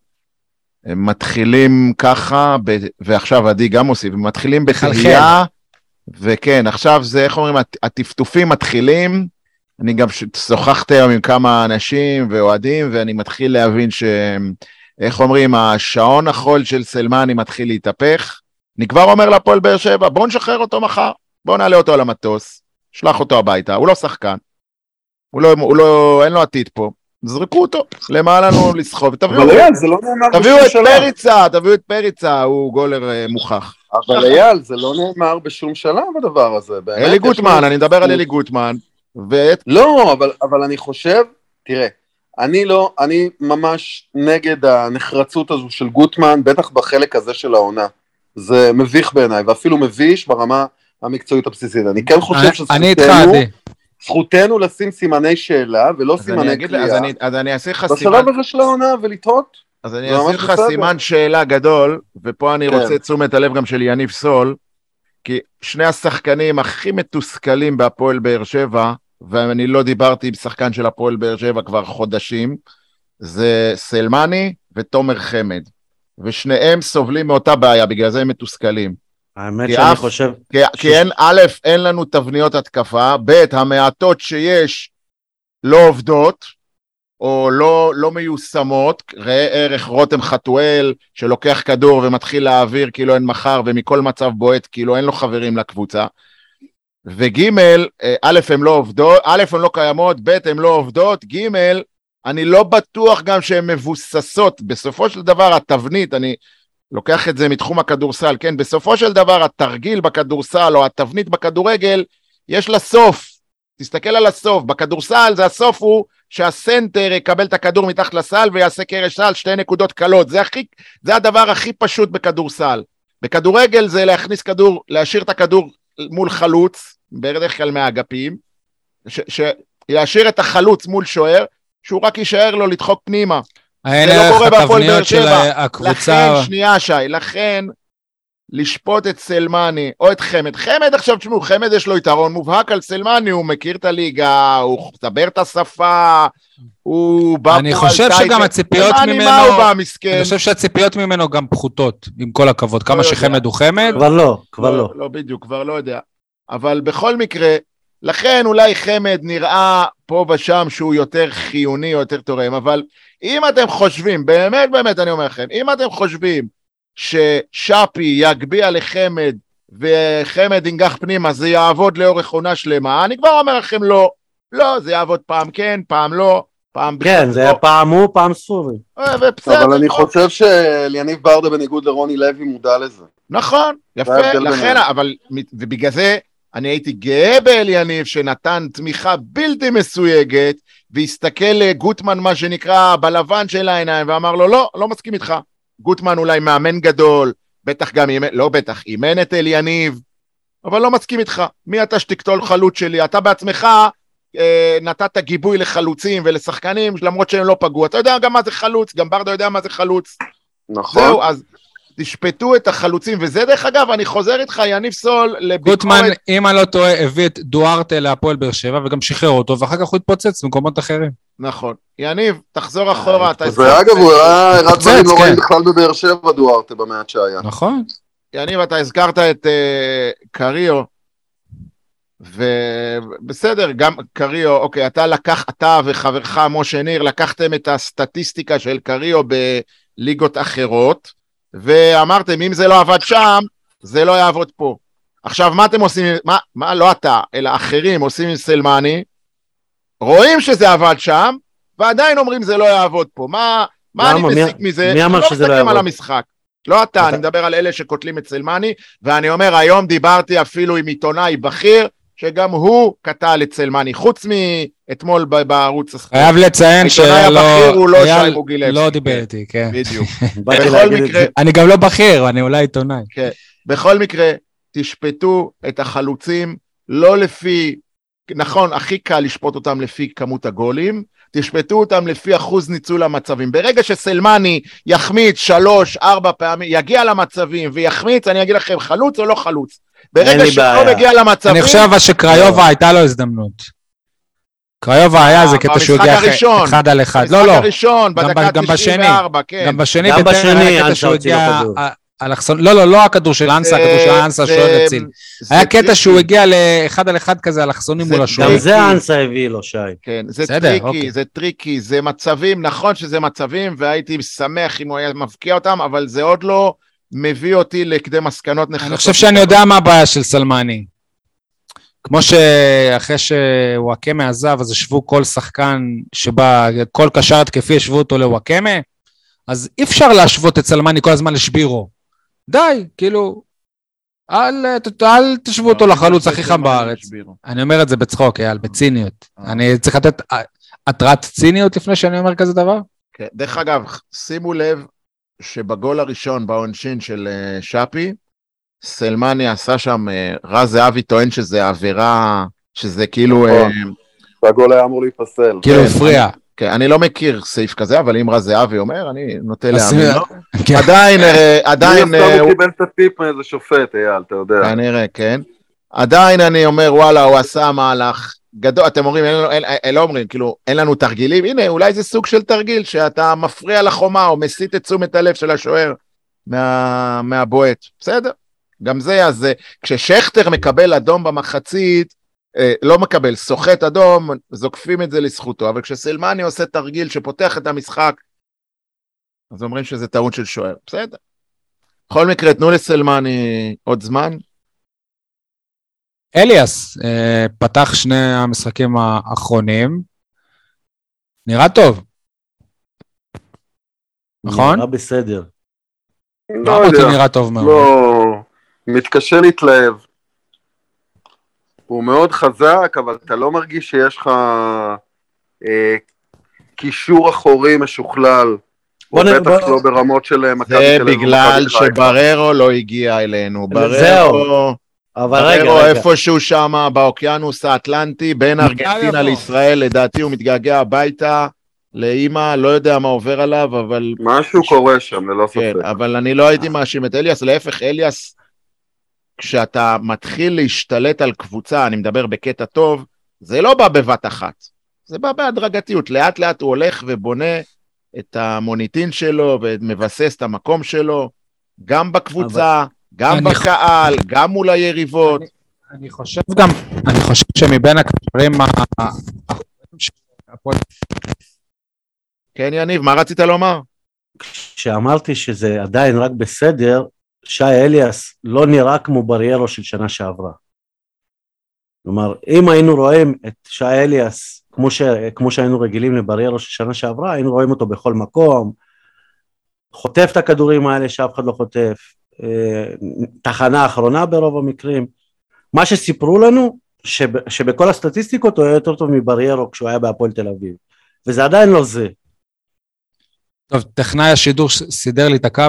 Speaker 3: הם מתחילים ככה, ב... ועכשיו עדי גם מוסיף, הם מתחילים בתחייה, וכן, עכשיו זה, איך אומרים, הטפטופים מתחילים, אני גם שוחחתי היום עם כמה אנשים ואוהדים, ואני מתחיל להבין ש... איך אומרים, השעון החול של סלמני מתחיל להתהפך. אני כבר אומר לפועל באר שבע, בואו נשחרר אותו מחר, בואו נעלה אותו על המטוס, שלח אותו הביתה, הוא לא שחקן, הוא לא, הוא לא, אין לו עתיד פה, זרקו אותו, למה לנו לסחוב, תביאו,
Speaker 4: אבל אייל, זה לא נאמר
Speaker 3: תביאו את שלב. פריצה, תביאו את פריצה, הוא גולר אה, מוכח.
Speaker 4: אבל אייל, זה לא נאמר בשום שלב הדבר הזה.
Speaker 3: אלי גוטמן, אני מדבר על אלי גוטמן.
Speaker 4: ואת... לא, אבל, אבל אני חושב, תראה, אני לא, אני ממש נגד הנחרצות הזו של גוטמן, בטח בחלק הזה של העונה. זה מביך בעיניי, ואפילו מביש ברמה המקצועית הבסיסית. אני כן חושב שזכותנו, זכותנו לשים סימני שאלה ולא סימני קריאה.
Speaker 3: אז אני, אז אני אעשה לך סימן...
Speaker 4: בשלב הזה של העונה ולתהות.
Speaker 3: אז אני אעשה לך סימן שאלה גדול, ופה אני כן. רוצה תשומת הלב גם של יניב סול, כי שני השחקנים הכי מתוסכלים בהפועל באר שבע, ואני לא דיברתי עם שחקן של הפועל באר שבע כבר חודשים, זה סלמני ותומר חמד. ושניהם סובלים מאותה בעיה, בגלל זה הם מתוסכלים.
Speaker 2: האמת שאני אף, חושב...
Speaker 3: כי, ש... כי אין, א', אין לנו תבניות התקפה, ב', המעטות שיש לא עובדות, או לא, לא מיושמות, ראה ערך רותם חתואל, שלוקח כדור ומתחיל להעביר כאילו אין מחר, ומכל מצב בועט כאילו אין לו חברים לקבוצה. וג', אה, א', הן לא עובדות, א', הן לא קיימות, ב', הן לא עובדות, ג', אני לא בטוח גם שהן מבוססות. בסופו של דבר התבנית, אני לוקח את זה מתחום הכדורסל, כן? בסופו של דבר התרגיל בכדורסל או התבנית בכדורגל, יש לה סוף. תסתכל על הסוף. בכדורסל זה הסוף הוא שהסנטר יקבל את הכדור מתחת לסל ויעשה קרש סל, שתי נקודות קלות. זה, הכי, זה הדבר הכי פשוט בכדורסל. בכדורגל זה להכניס כדור, להשאיר את הכדור מול חלוץ, בדרך כלל מהאגפים, ש, ש, להשאיר את החלוץ מול שוער, שהוא רק יישאר לו לדחוק פנימה.
Speaker 1: אין ערך התבניות של הקבוצה.
Speaker 3: לכן, שנייה שי, לכן לשפוט את סלמני או את חמד. חמד עכשיו, תשמעו, חמד יש לו יתרון מובהק על סלמני, הוא מכיר את הליגה, הוא מדבר את השפה, הוא בא
Speaker 1: אני חושב שגם הציפיות ממנו, מה הוא בא, מסכן? אני חושב שהציפיות ממנו גם פחותות, עם כל הכבוד. כמה לא שחמד הוא חמד.
Speaker 2: כבר לא, כבר לא.
Speaker 3: לא. לא בדיוק, כבר לא יודע. אבל בכל מקרה, לכן אולי חמד נראה פה ושם שהוא יותר חיוני או יותר תורם, אבל אם אתם חושבים, באמת באמת אני אומר לכם, אם אתם חושבים ששאפי יגביה לחמד וחמד ינגח פנימה, זה יעבוד לאורך עונה שלמה, אני כבר אומר לכם לא, לא, זה יעבוד פעם כן, פעם לא, פעם
Speaker 2: כן, זה היה לא. פעם הוא, פעם סורי.
Speaker 4: אה, אבל אני חושב שאליניב ברדה בניגוד לרוני לוי מודע לזה.
Speaker 3: נכון, יפה, לכן, אבל, ובגלל זה אני הייתי גאה באליניב שנתן תמיכה בלתי מסויגת והסתכל לגוטמן מה שנקרא בלבן של העיניים ואמר לו לא, לא מסכים איתך. גוטמן אולי מאמן גדול, בטח גם אימן, לא בטח, אימן את אליניב, אבל לא מסכים איתך. מי אתה שתקטול חלוץ שלי? אתה בעצמך אה, נתת גיבוי לחלוצים ולשחקנים למרות שהם לא פגעו. אתה יודע גם מה זה חלוץ, גם ברדה יודע מה זה חלוץ.
Speaker 4: נכון.
Speaker 3: זהו, אז תשפטו את החלוצים, וזה דרך אגב, אני חוזר איתך, יניב סול,
Speaker 1: לביקורת... גוטמן, אם אני לא טועה, הביא את דוארטה להפועל באר שבע, וגם שחרר אותו, ואחר כך הוא התפוצץ במקומות אחרים.
Speaker 3: נכון. יניב, תחזור אחורה, אתה...
Speaker 4: ואגב, הוא היה הראה דברים לא רואים בכלל בבאר שבע, דוארטה, במעט שהיה.
Speaker 1: נכון.
Speaker 3: יניב, אתה הזכרת את אה, קריו, ובסדר, גם קריו, אוקיי, אתה לקח, אתה וחברך משה ניר, לקחתם את הסטטיסטיקה של קריו בליגות אחרות, ואמרתם, אם זה לא עבד שם, זה לא יעבוד פה. עכשיו, מה אתם עושים, מה, מה לא אתה, אלא אחרים עושים עם סלמני, רואים שזה עבד שם, ועדיין אומרים זה לא יעבוד פה. מה, מה אני מסיק מזה?
Speaker 2: מי אמר שזה לא יעבוד?
Speaker 3: על המשחק. לא אתה, אתה, אני מדבר על אלה שקוטלים את סלמני, ואני אומר, היום דיברתי אפילו עם עיתונאי בכיר, שגם הוא קטע את סלמני, חוץ מאתמול בערוץ
Speaker 1: הספורט. חייב לציין שלא...
Speaker 3: העיתונאי הבכיר הוא לא שי מוגילבסקי.
Speaker 1: לא דיבר איתי, כן.
Speaker 3: בדיוק.
Speaker 1: בכל מקרה... אני גם לא בכיר, אני אולי עיתונאי.
Speaker 3: כן. בכל מקרה, תשפטו את החלוצים לא לפי... נכון, הכי קל לשפוט אותם לפי כמות הגולים, תשפטו אותם לפי אחוז ניצול המצבים. ברגע שסלמני יחמיץ שלוש, ארבע פעמים, יגיע למצבים ויחמיץ, אני אגיד לכם, חלוץ או לא חלוץ? ברגע שהוא מגיע למצבים...
Speaker 1: אני חושב שקריובה הייתה לו הזדמנות. קריובה היה זה קטע שהוא הגיע אחד על אחד. לא, לא.
Speaker 3: במשחק הראשון, בדקה 94, כן.
Speaker 1: גם בשני, גם בשני. אלכסון, לא, לא, לא הכדור של אנסה, הכדור של אנסה שוער הציל. היה קטע שהוא הגיע לאחד על אחד כזה, אלכסונים מול השוער.
Speaker 2: גם זה אנסה הביא לו, שי.
Speaker 3: כן, זה טריקי, אוקיי. זה טריקי, זה מצבים, נכון שזה מצבים, והייתי שמח אם הוא היה מבקיע אותם, אבל זה עוד לא מביא אותי לכדי מסקנות נחרצות.
Speaker 1: אני חושב שאני יודע מה הבעיה של סלמני. כמו שאחרי שוואקמה עזב, אז השוו כל שחקן שבא, כל קשר התקפי השוו אותו לוואקמה, אז אי אפשר להשוות את סלמני כל הזמן לשבירו. די, כאילו, אל, אל תשוו אותו לא, לחלוץ הכי חם בארץ. אני אומר את זה בצחוק, אייל, בציניות. אה. אני צריך לתת התראת ציניות לפני שאני אומר כזה דבר?
Speaker 3: כן, דרך אגב, שימו לב שבגול הראשון בעונשין של אה, שפי, סלמני עשה שם, אה, רז זהבי טוען שזה עבירה, שזה כאילו... נכון.
Speaker 4: והגול היה אמור להיפסל.
Speaker 1: כאילו הפריע.
Speaker 3: כן, אני לא מכיר סעיף כזה, אבל אם רז זהבי אומר, אני נוטה להאמין לו. כן. עדיין, אה, עדיין...
Speaker 4: אני הוא קיבל את הטיפ מאיזה שופט, אייל, אתה יודע.
Speaker 3: כנראה, כן. עדיין אני אומר, וואלה, הוא עשה מהלך גדול, אתם אומרים, אין, לא אומרים, כאילו, אין לנו תרגילים, הנה, אולי זה סוג של תרגיל, שאתה מפריע לחומה או מסיט את תשומת הלב של השוער מה, מהבועט. בסדר, גם זה, אז כששכטר מקבל אדום במחצית, אה, לא מקבל, סוחט אדום, זוקפים את זה לזכותו, אבל כשסלמני עושה תרגיל שפותח את המשחק, אז אומרים שזה טעות של שוער, בסדר. בכל מקרה, תנו לסלמני עוד זמן.
Speaker 1: אליאס אה, פתח שני המשחקים האחרונים, נראה טוב. נכון?
Speaker 2: נראה בסדר.
Speaker 1: לא אמרתי נראה טוב מאוד.
Speaker 4: לא, מתקשה להתלהב. הוא מאוד חזק, אבל אתה לא מרגיש שיש לך אה, קישור אחורי משוכלל.
Speaker 2: בוא
Speaker 4: הוא
Speaker 2: נ-
Speaker 4: בטח
Speaker 2: בוא-
Speaker 4: לא ברמות של מכבי
Speaker 3: זה
Speaker 4: תל אביב
Speaker 3: בגלל
Speaker 4: ומכבי חיפה.
Speaker 3: שבררו לא הגיע אלינו.
Speaker 2: זהו.
Speaker 3: בררו,
Speaker 2: אבל רגע, רגע.
Speaker 3: איפשהו שם באוקיינוס האטלנטי, בין ארגנטינה. לישראל, לדעתי הוא מתגעגע הביתה לאימא, לא יודע מה עובר עליו, אבל
Speaker 4: משהו קורה שם, ללא
Speaker 3: כן,
Speaker 4: ספק.
Speaker 3: אבל אני לא הייתי מאשים את אליאס, להפך, אליאס, כשאתה מתחיל להשתלט על קבוצה, אני מדבר בקטע טוב, זה לא בא בבת אחת, זה בא בהדרגתיות, לאט לאט הוא הולך ובונה את המוניטין שלו ומבסס את המקום שלו, גם בקבוצה, גם
Speaker 1: אני-
Speaker 3: בקהל, גם מול היריבות.
Speaker 1: אני חושב גם, אני חושב שמבין הקשרים
Speaker 3: כן, יניב, מה רצית לומר?
Speaker 2: כשאמרתי שזה עדיין רק בסדר, שי אליאס לא נראה כמו בריירו של שנה שעברה. כלומר, אם היינו רואים את שי אליאס כמו, ש... כמו שהיינו רגילים לבריירו של שנה שעברה, היינו רואים אותו בכל מקום, חוטף את הכדורים האלה שאף אחד לא חוטף, אה, תחנה אחרונה ברוב המקרים. מה שסיפרו לנו, שב... שבכל הסטטיסטיקות הוא היה יותר טוב מבריירו כשהוא היה בהפועל תל אביב, וזה עדיין לא זה.
Speaker 1: טוב, טכנאי השידור סידר לי את הקו.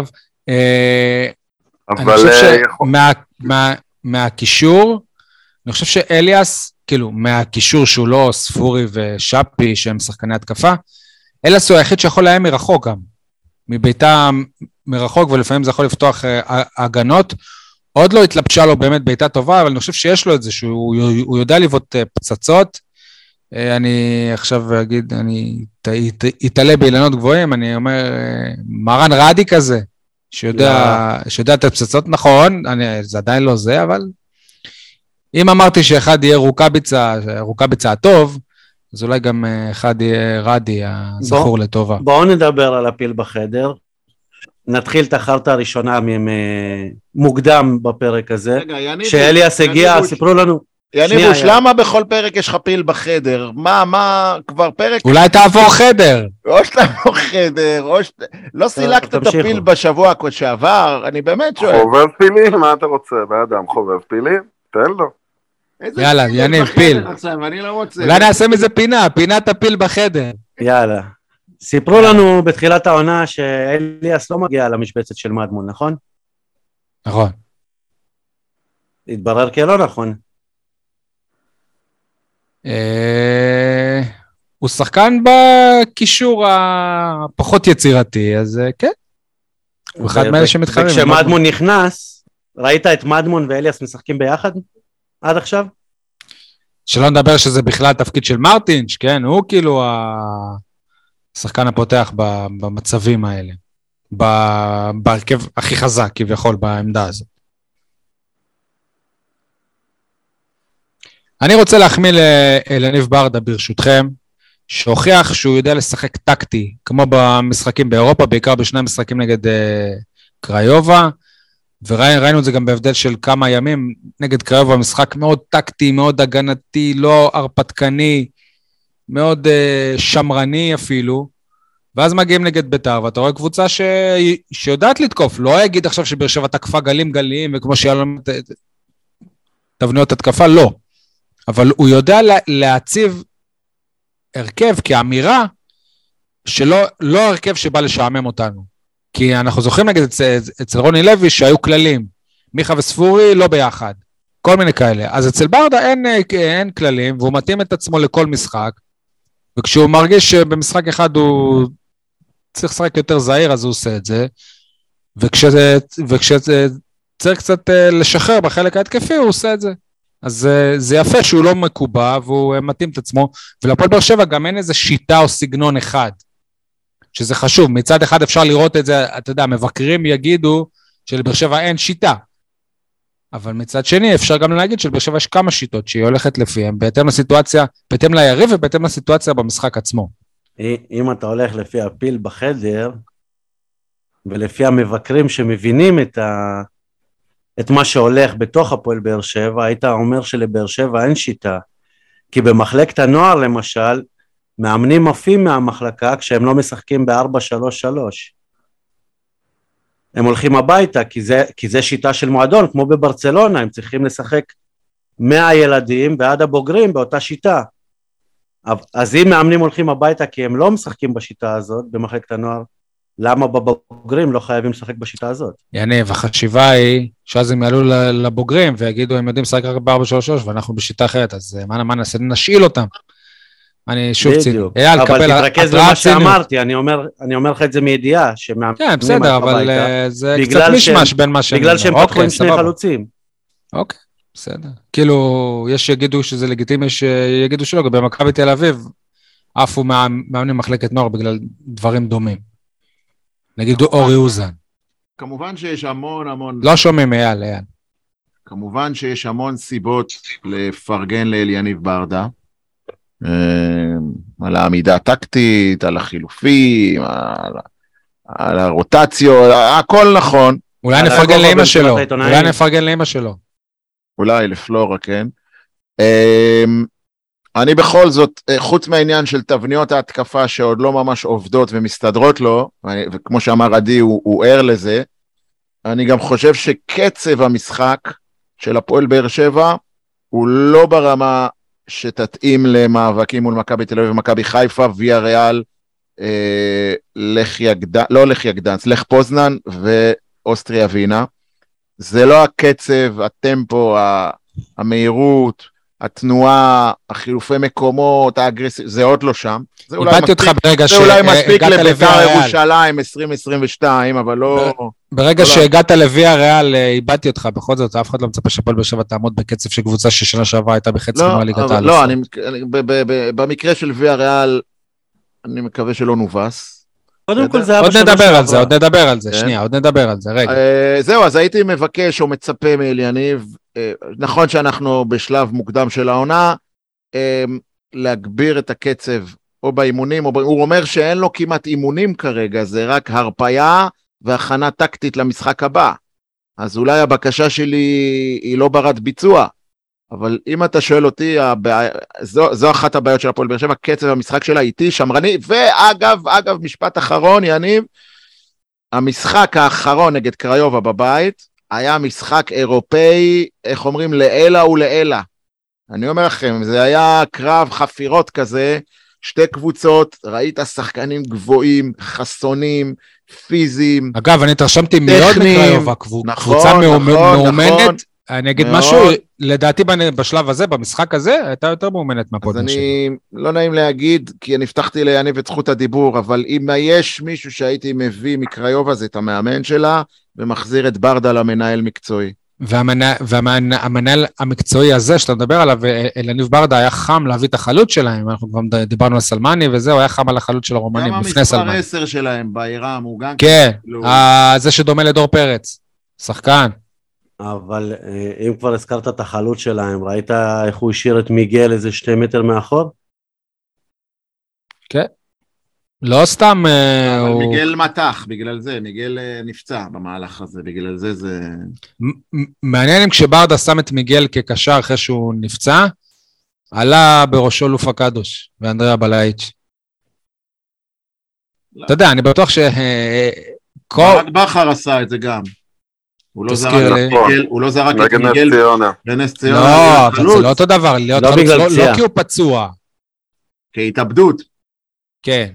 Speaker 1: אה, אני
Speaker 4: אבל
Speaker 1: חושב
Speaker 4: אה, יכול-
Speaker 1: שמהקישור, אני חושב שאליאס, כאילו, מהקישור שהוא לא ספורי ושאפי, שהם שחקני התקפה, אליאס הוא היחיד שיכול לאיים מרחוק גם. מביתה מרחוק, ולפעמים זה יכול לפתוח אה, הגנות. עוד לא התלבשה לו באמת בעיטה טובה, אבל אני חושב שיש לו את זה, שהוא הוא יודע לבעוט אה, פצצות. אני עכשיו אגיד, אני את- את- אתעלה באילנות גבוהים, אני אומר, מרן רדי כזה, שיודע, שיודע לתת פצצות, נכון, אני, זה עדיין לא זה, אבל אם אמרתי שאחד יהיה רוקאביצה, רוקאביצה הטוב, אז אולי גם אה, אחד יהיה רדי הזכור לטובה.
Speaker 2: בואו נדבר על הפיל בחדר. נתחיל את החרטא הראשונה מ- מ- מוקדם בפרק הזה.
Speaker 3: רגע, יניב,
Speaker 2: כשאליאס הגיע,
Speaker 3: יניב,
Speaker 2: סיפרו לנו,
Speaker 3: יניבוש, למה בכל פרק יש לך פיל בחדר? מה, מה, כבר פרק
Speaker 1: אולי תעבור חדר.
Speaker 3: או לא חדר, או שאתה... לא סילקת את. הפיל בשבוע שעבר, אני באמת שואל.
Speaker 4: חובב פילים? מה אתה רוצה? בן אדם חובב פילים? תן לו.
Speaker 1: יאללה, יניב, פיל.
Speaker 3: לא רוצה.
Speaker 1: אולי נעשה מזה פינה, פינת הפיל בחדר.
Speaker 2: יאללה. סיפרו לנו בתחילת העונה שאליאס לא מגיע למשבצת של מדמון, נכון?
Speaker 1: נכון.
Speaker 2: התברר כלא נכון.
Speaker 1: אה, הוא שחקן בקישור הפחות יצירתי, אז אה, כן. הוא אחד מאלה שמתחרים.
Speaker 2: וכשמדמון נכנס, ראית את מדמון ואליאס משחקים ביחד עד עכשיו?
Speaker 1: שלא נדבר שזה בכלל תפקיד של מרטינש, כן? הוא כאילו השחקן הפותח במצבים האלה. בהרכב הכי חזק כביכול בעמדה הזאת. אני רוצה להחמיא לאליניב ברדה ברשותכם, שהוכיח שהוא יודע לשחק טקטי, כמו במשחקים באירופה, בעיקר בשני המשחקים נגד אה, קריובה, וראינו את זה גם בהבדל של כמה ימים נגד קריובה, משחק מאוד טקטי, מאוד הגנתי, לא הרפתקני, מאוד אה, שמרני אפילו. ואז מגיעים נגד ביתר, ואתה רואה קבוצה ש... שיודעת לתקוף, לא יגיד עכשיו שבאר שבע תקפה גלים גלים, וכמו שהיה לנו ת- תבניות התקפה, לא. אבל הוא יודע לה... להציב הרכב כאמירה שלא לא הרכב שבא לשעמם אותנו. כי אנחנו זוכרים נגיד אצל, אצל רוני לוי שהיו כללים, מיכה וספורי לא ביחד, כל מיני כאלה. אז אצל ברדה אין, אין כללים, והוא מתאים את עצמו לכל משחק, וכשהוא מרגיש שבמשחק אחד הוא צריך לשחק יותר זהיר, אז הוא עושה את זה, וכשזה, וכשזה צריך קצת אה, לשחרר בחלק ההתקפי, הוא עושה את זה. אז אה, זה יפה שהוא לא מקובע והוא אה, מתאים את עצמו, ולפועל באר שבע גם אין איזה שיטה או סגנון אחד. שזה חשוב, מצד אחד אפשר לראות את זה, אתה יודע, מבקרים יגידו שלבאר שבע אין שיטה. אבל מצד שני, אפשר גם להגיד שלבאר שבע יש כמה שיטות שהיא הולכת לפיהן, בהתאם לסיטואציה, בהתאם ליריב ובהתאם לסיטואציה במשחק עצמו.
Speaker 2: אם אתה הולך לפי הפיל בחדר, ולפי המבקרים שמבינים את, ה... את מה שהולך בתוך הפועל באר שבע, היית אומר שלבאר שבע אין שיטה. כי במחלקת הנוער למשל, מאמנים עפים מהמחלקה כשהם לא משחקים ב-4-3-3. הם הולכים הביתה, כי זה, כי זה שיטה של מועדון, כמו בברצלונה, הם צריכים לשחק מהילדים ועד הבוגרים באותה שיטה. אז אם מאמנים הולכים הביתה כי הם לא משחקים בשיטה הזאת במחלקת הנוער, למה בבוגרים לא חייבים לשחק בשיטה הזאת?
Speaker 1: יניב, החשיבה היא שאז הם יעלו לבוגרים ויגידו הם יודעים לשחק רק ב-433 ואנחנו בשיטה אחרת, אז אה, מה, מה נעשה? נשאיל אותם. אני שוב ציני.
Speaker 2: קבל אבל תתרכז במה שאמרתי, אני אומר, אני אומר לך את זה מידיעה, שמאמנים
Speaker 1: כן, בסדר, אבל אה, זה קצת מישמש בין מה
Speaker 2: שהם... בגלל שהם פתחו שני חלוצים.
Speaker 1: אוקיי, בסדר. כאילו, יש שיגידו שזה לגיטימי, יש שיגידו שלא, גם במכבי תל אביב עפו מאמנים מחלקת נוער בגלל דברים דומים. נגיד אורי אוזן.
Speaker 3: כמובן שיש המון המון...
Speaker 1: לא שומעים אייל, אייל.
Speaker 3: כמובן שיש המון סיבות לפרגן לאליניב ברדה. אה, על העמידה הטקטית, על החילופים, על, על הרוטציות, הכל נכון.
Speaker 1: אולי נפרגן לאמא שלו, אולי נפרגן לאמא שלו.
Speaker 3: אולי לפלורה, כן. אני בכל זאת, אה, חוץ מהעניין של תבניות ההתקפה שעוד לא ממש עובדות ומסתדרות לו, וכמו שאמר עדי, הוא, הוא ער לזה, אני גם חושב שקצב המשחק של הפועל באר שבע הוא לא ברמה שתתאים למאבקים מול מכבי תל אביב ומכבי חיפה, ויה ריאל, אה, לחיה גדנס, לא לחיה גדנס, לך פוזנן ואוסטריה וינה. זה לא הקצב, הטמפו, המהירות, התנועה, החילופי מקומות, האגרסיב, זה עוד לא שם. זה
Speaker 1: אולי מספיק,
Speaker 3: ברגע זה אולי מספיק לביתר ירושלים 2022, אבל לא...
Speaker 1: ברגע לא שהגעת לוויה ריאל, אה, איבדתי אותך, בכל זאת, אף אחד לא מצפה שהפועל באר שבע תעמוד בקצב של קבוצה ששנה שעברה הייתה בחצי
Speaker 3: גמר ליגת העל. לא, אני, במקרה של וויה ריאל, אני מקווה שלא נובס.
Speaker 2: קודם כל זה היה
Speaker 1: עוד נדבר על זה, עוד נדבר על זה. שנייה, עוד נדבר על זה, רגע.
Speaker 3: אה, זהו, אז הייתי מבקש או מצפה מאליניב, אה, נכון שאנחנו בשלב מוקדם של העונה, אה, להגביר את הקצב או באימונים, או הוא אומר שאין לו כמעט אימונים כרגע, זה רק הרפייה והכנה טקטית למשחק הבא. אז אולי הבקשה שלי היא לא ברת ביצוע, אבל אם אתה שואל אותי, הבע... זו, זו אחת הבעיות של הפועל באר שבע, קצב המשחק שלה איטי, שמרני, ואגב, אגב, משפט אחרון, יניב, המשחק האחרון נגד קריובה בבית, היה משחק אירופאי, איך אומרים, לעילא ולעילא. אני אומר לכם, זה היה קרב חפירות כזה, שתי קבוצות, ראית שחקנים גבוהים, חסונים, פיזיים,
Speaker 1: אגב, אני התרשמתי מאוד מקריובה, קבוצה נכון, נכון, מאומנת, נכון. אני אגיד משהו, לדעתי בשלב הזה, במשחק הזה, הייתה יותר מאומנת מהפועל
Speaker 3: אז אני, לא נעים להגיד, כי אני הבטחתי ליניב את זכות הדיבור, אבל אם יש מישהו שהייתי מביא מקריובה, זה את המאמן שלה, ומחזיר את ברדה למנהל מקצועי.
Speaker 1: והמנהל המקצועי הזה שאתה מדבר עליו, אלניב ברדה, היה חם להביא את החלוץ שלהם, אנחנו כבר דיברנו על סלמני וזהו, היה חם על החלוץ של הרומנים לפני סלמני.
Speaker 3: גם המספר 10 שלהם בעירם הוא גם...
Speaker 1: כן, כאילו... זה שדומה לדור פרץ, שחקן.
Speaker 2: אבל אה, אם כבר הזכרת את החלוץ שלהם, ראית איך הוא השאיר את מיגל איזה שתי מטר מאחור?
Speaker 1: כן. לא סתם...
Speaker 3: אה, אבל הוא... מיגל מתח, בגלל זה, מיגל אה, נפצע במהלך הזה, בגלל זה זה...
Speaker 1: מעניין אם כשברדה שם את מיגל כקשר אחרי שהוא נפצע, עלה בראשו לופה קדוש ואנדריה בלאיץ'. לא. אתה יודע, אני בטוח ש...
Speaker 3: ברק בכר עשה את זה גם. הוא לא זרק את מיגל, הוא לא זרק את מיגל בנס ציונה.
Speaker 1: לא, זה לא אותו דבר, לא לא, לא כי הוא פצוע.
Speaker 3: כהתאבדות.
Speaker 1: כן.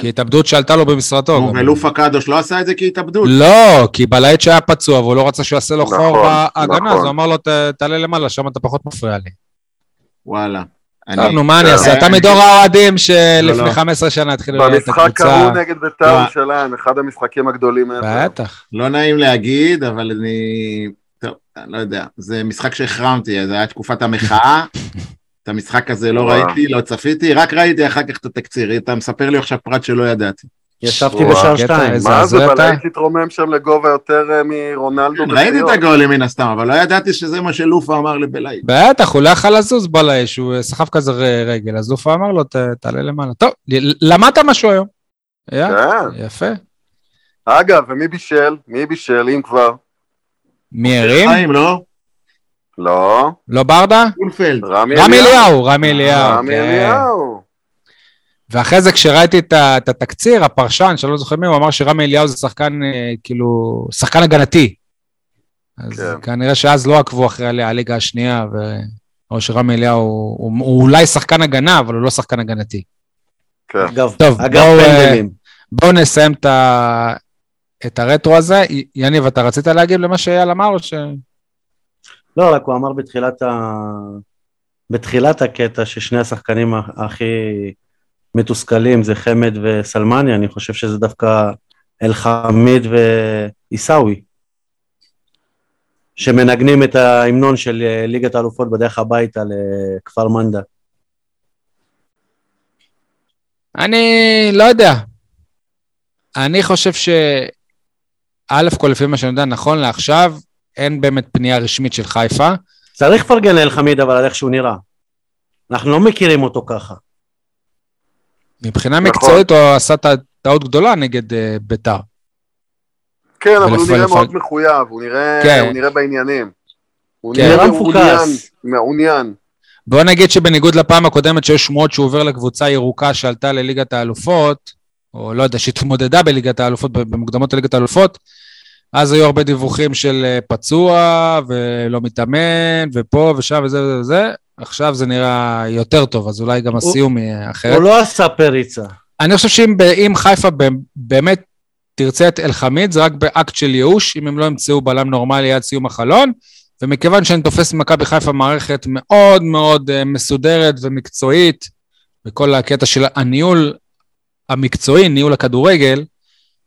Speaker 1: כהתאבדות שעלתה לו במשרתו.
Speaker 3: ולופה קדוש לא עשה את זה כהתאבדות.
Speaker 1: לא, כי בלהט שהיה פצוע והוא לא רצה שהוא יעשה לו חור נכון, בהגנה, אז נכון. הוא אמר לו תעלה למעלה, שם אתה פחות מפריע לי.
Speaker 3: וואלה.
Speaker 1: נו, מה אני אעשה? אתה מדור האוהדים שלפני 15 שנה התחילו
Speaker 4: לראות את הקבוצה. במשחק ההוא נגד בית"ר ירושלים, אחד המשחקים הגדולים.
Speaker 1: בטח.
Speaker 3: לא נעים להגיד, אבל אני... טוב, אני לא יודע. זה משחק שהחרמתי, זה היה תקופת המחאה. את המשחק הזה לא ראיתי, לא צפיתי, רק ראיתי אחר כך את התקציר. אתה מספר לי עכשיו פרט שלא ידעתי.
Speaker 2: ישבתי בשער שתיים.
Speaker 4: מה זה בלייט התרומם שם לגובה יותר אה, מרונלדו.
Speaker 3: כן, ראיתי את הגולים מן הסתם, אבל לא ידעתי שזה מה שלופה אמר לי בלייט.
Speaker 1: בטח, הוא לא יכול לזוז בלייט, הוא סחב כזה רגל, אז לופה אמר לו, תעלה למעלה. טוב, למדת משהו היום. כן. יפה.
Speaker 4: אגב, ומי בישל? מי בישל, אם כבר?
Speaker 1: מי הרים?
Speaker 3: חיים, לא?
Speaker 4: לא.
Speaker 1: לא ברדה?
Speaker 3: אולפלד.
Speaker 1: רמי אליהו, רמי אליהו.
Speaker 4: רמי כן. אליהו.
Speaker 1: ואחרי זה כשראיתי את, את התקציר, הפרשן, שאני לא זוכר מי, הוא אמר שרמי אליהו זה שחקן, אה, כאילו, שחקן הגנתי. אז כן. כנראה שאז לא עקבו אחרי הליגה השנייה, ו... או שרמי אליהו הוא, הוא, הוא אולי שחקן הגנה, אבל הוא לא שחקן הגנתי.
Speaker 2: כן. אגב, טוב, אגב בואו,
Speaker 1: אה, בואו נסיים את, ה, את הרטרו הזה. יניב, אתה רצית להגיב למה שאייל אמר או ש...
Speaker 2: לא, רק הוא אמר בתחילת, ה... בתחילת הקטע ששני השחקנים הכי מתוסכלים זה חמד וסלמני, אני חושב שזה דווקא אלחמיד ועיסאווי, שמנגנים את ההמנון של ליגת האלופות בדרך הביתה לכפר מנדה.
Speaker 1: אני לא יודע. אני חושב ש... א' כל לפי מה שאני יודע, נכון לעכשיו, אין באמת פנייה רשמית של חיפה.
Speaker 2: צריך לפרגן לאלחמיד אבל על איך שהוא נראה. אנחנו לא מכירים אותו ככה.
Speaker 1: מבחינה נכון. מקצועית הוא עשה טעות גדולה נגד uh, ביתר.
Speaker 4: כן, אבל הוא נראה מאוד מחויב, הוא נראה, כן. הוא נראה בעניינים. הוא כן. נראה מפוקס. מעוניין.
Speaker 1: בוא נגיד שבניגוד לפעם הקודמת שיש שמועות שהוא עובר לקבוצה ירוקה שעלתה לליגת האלופות, או לא יודע, שהתמודדה בליגת האלופות, במוקדמות לליגת האלופות, אז היו הרבה דיווחים של אה, פצוע ולא מתאמן, ופה ושם וזה וזה וזה. עכשיו זה נראה יותר טוב, אז אולי גם הסיום יהיה אחרת.
Speaker 2: הוא לא עשה פריצה.
Speaker 1: אני חושב שאם חיפה באמת תרצה את אלחמיד, זה רק באקט של ייאוש, אם הם לא ימצאו בלם נורמלי עד סיום החלון, ומכיוון שאני תופס ממכבי חיפה מערכת מאוד מאוד אה, מסודרת ומקצועית, בכל הקטע של הניהול המקצועי, ניהול הכדורגל,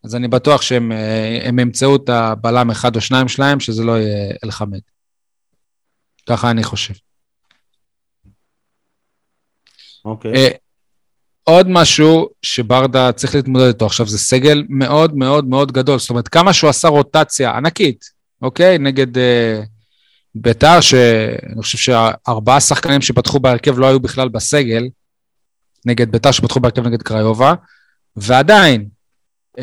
Speaker 1: אז אני בטוח שהם אה, ימצאו את הבלם אחד או שניים שלהם, שזה לא יהיה אלחמד. ככה אני חושב.
Speaker 2: אוקיי. Okay. אה,
Speaker 1: עוד משהו שברדה צריך להתמודד איתו עכשיו, זה סגל מאוד מאוד מאוד גדול. זאת אומרת, כמה שהוא עשה רוטציה ענקית, אוקיי? נגד uh, ביתר, שאני חושב שארבעה שחקנים שפתחו בהרכב לא היו בכלל בסגל, נגד ביתר שפתחו בהרכב נגד קריובה, ועדיין, uh,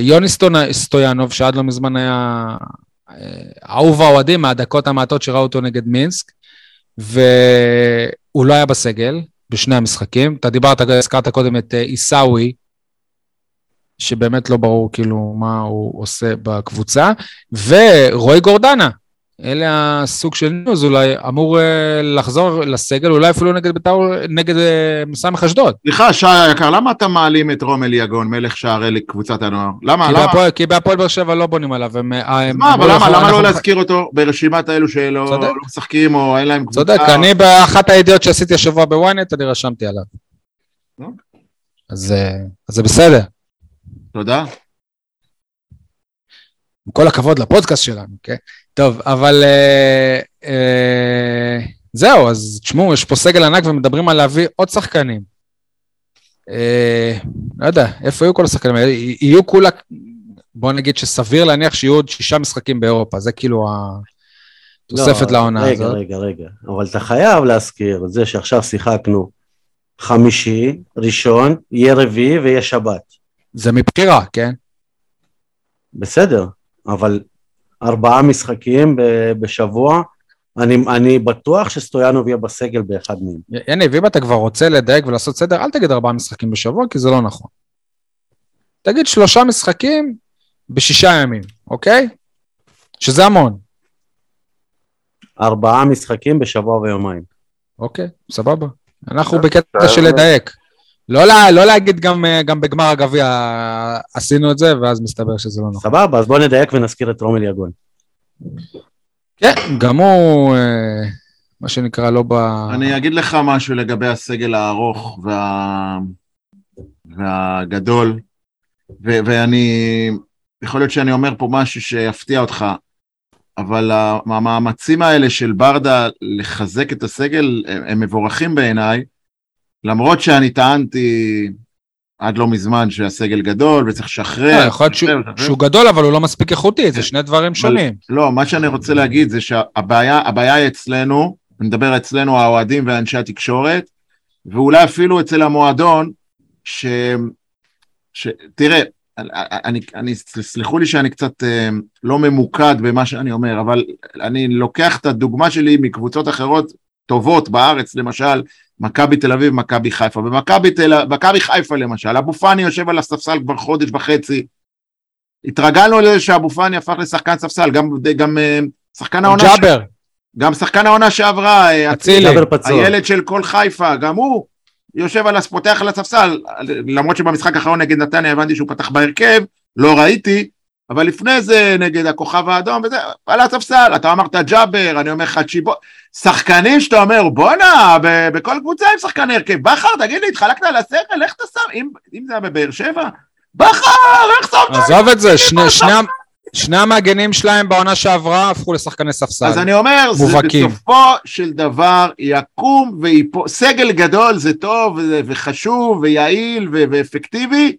Speaker 1: יוני סטויאנוב, שעד לא מזמן היה uh, אהוב האוהדים מהדקות המעטות שראו אותו נגד מינסק, והוא לא היה בסגל, בשני המשחקים. אתה דיברת, הזכרת קודם את אה, עיסאווי, שבאמת לא ברור כאילו מה הוא עושה בקבוצה, ורועי גורדנה, אלה הסוג של ניוז, אולי אמור uh, לחזור לסגל, אולי אפילו נגד בית"ר, נגד uh, סמך אשדוד.
Speaker 3: סליחה, שי היקר, למה אתה מעלים את רומל יגון, מלך שערי לקבוצת הנוער? למה?
Speaker 1: כי
Speaker 3: למה?
Speaker 1: כי בהפועל באר שבע לא בונים עליו. הם,
Speaker 3: הם, מה, אבל למה, למה לא להזכיר אותו ברשימת האלו שלא לא משחקים או אין להם קבוצה?
Speaker 1: צודק, אני באחת הידיעות שעשיתי השבוע בוויינט, אני רשמתי עליו. אז, אז זה בסדר.
Speaker 3: תודה.
Speaker 1: עם כל הכבוד לפודקאסט שלנו, כן? טוב, אבל אה, אה, זהו, אז תשמעו, יש פה סגל ענק ומדברים על להביא עוד שחקנים. אה, לא יודע, איפה יהיו כל השחקנים האלה? יהיו כולה, בוא נגיד שסביר להניח שיהיו עוד שישה משחקים באירופה, זה כאילו התוספת לא, לעונה
Speaker 2: רגע, הזאת. רגע, רגע, רגע, אבל אתה חייב להזכיר את זה שעכשיו שיחקנו חמישי, ראשון, יהיה רביעי ויהיה שבת.
Speaker 1: זה מבחירה, כן?
Speaker 2: בסדר, אבל ארבעה משחקים בשבוע, אני, אני בטוח שסטויאנוב יהיה בסגל באחד מהם.
Speaker 1: יניב, אם אתה כבר רוצה לדייק ולעשות סדר, אל תגיד ארבעה משחקים בשבוע, כי זה לא נכון. תגיד שלושה משחקים בשישה ימים, אוקיי? שזה המון.
Speaker 2: ארבעה משחקים בשבוע ויומיים.
Speaker 1: אוקיי, סבבה. אנחנו בקטע של לדייק. לא, לה, לא להגיד גם, אה, גם בגמר הגביע עשינו את זה, ואז מסתבר שזה לא נכון.
Speaker 2: סבבה, אז בוא נדייק ונזכיר את רומל יגון.
Speaker 1: כן, גם הוא, אה, מה שנקרא, לא ב...
Speaker 3: אני אגיד לך משהו לגבי הסגל הארוך וה... והגדול, ו- ואני, יכול להיות שאני אומר פה משהו שיפתיע אותך, אבל המאמצים האלה של ברדה לחזק את הסגל הם, הם מבורכים בעיניי, למרות שאני טענתי עד לא מזמן שהסגל גדול וצריך לשחרר.
Speaker 1: לא, יכול להיות שהוא גדול, אבל הוא לא מספיק איכותי, זה שני דברים שונים.
Speaker 3: לא, מה שאני רוצה להגיד זה שהבעיה היא אצלנו, אני מדבר אצלנו האוהדים ואנשי התקשורת, ואולי אפילו אצל המועדון, ש... ש... תראה, אני, אני, סלחו לי שאני קצת אה, לא ממוקד במה שאני אומר, אבל אני לוקח את הדוגמה שלי מקבוצות אחרות טובות בארץ, למשל, מכבי תל אביב, מכבי חיפה. במכבי תל... חיפה למשל, אבו פאני יושב על הספסל כבר חודש וחצי. התרגלנו לזה שאבו פאני הפך לשחקן ספסל, גם, גם אה, שחקן העונה...
Speaker 1: ג'אבר.
Speaker 3: גם שחקן העונה שעברה, אה, אצילי, הילד של כל חיפה, גם הוא יושב על, פותח על הספסל, למרות שבמשחק האחרון נגד נתניה הבנתי שהוא פתח בהרכב, לא ראיתי, אבל לפני זה נגד הכוכב האדום וזה, על הספסל, אתה אמרת ג'אבר, אני אומר לך צ'יבו, שחקנים שאתה אומר בואנה, בכל קבוצה עם שחקן הרכב, בכר תגיד לי, התחלקת על השכל, איך אתה שם, אם, אם זה היה בבאר שבע, בכר, איך שמת?
Speaker 1: עזוב את זה, שני, שני, שני המגנים שלהם בעונה שעברה הפכו לשחקני ספסל.
Speaker 3: אז אני אומר, מובהקים. זה בסופו של דבר יקום ויפול, סגל גדול זה טוב וחשוב ויעיל ואפקטיבי,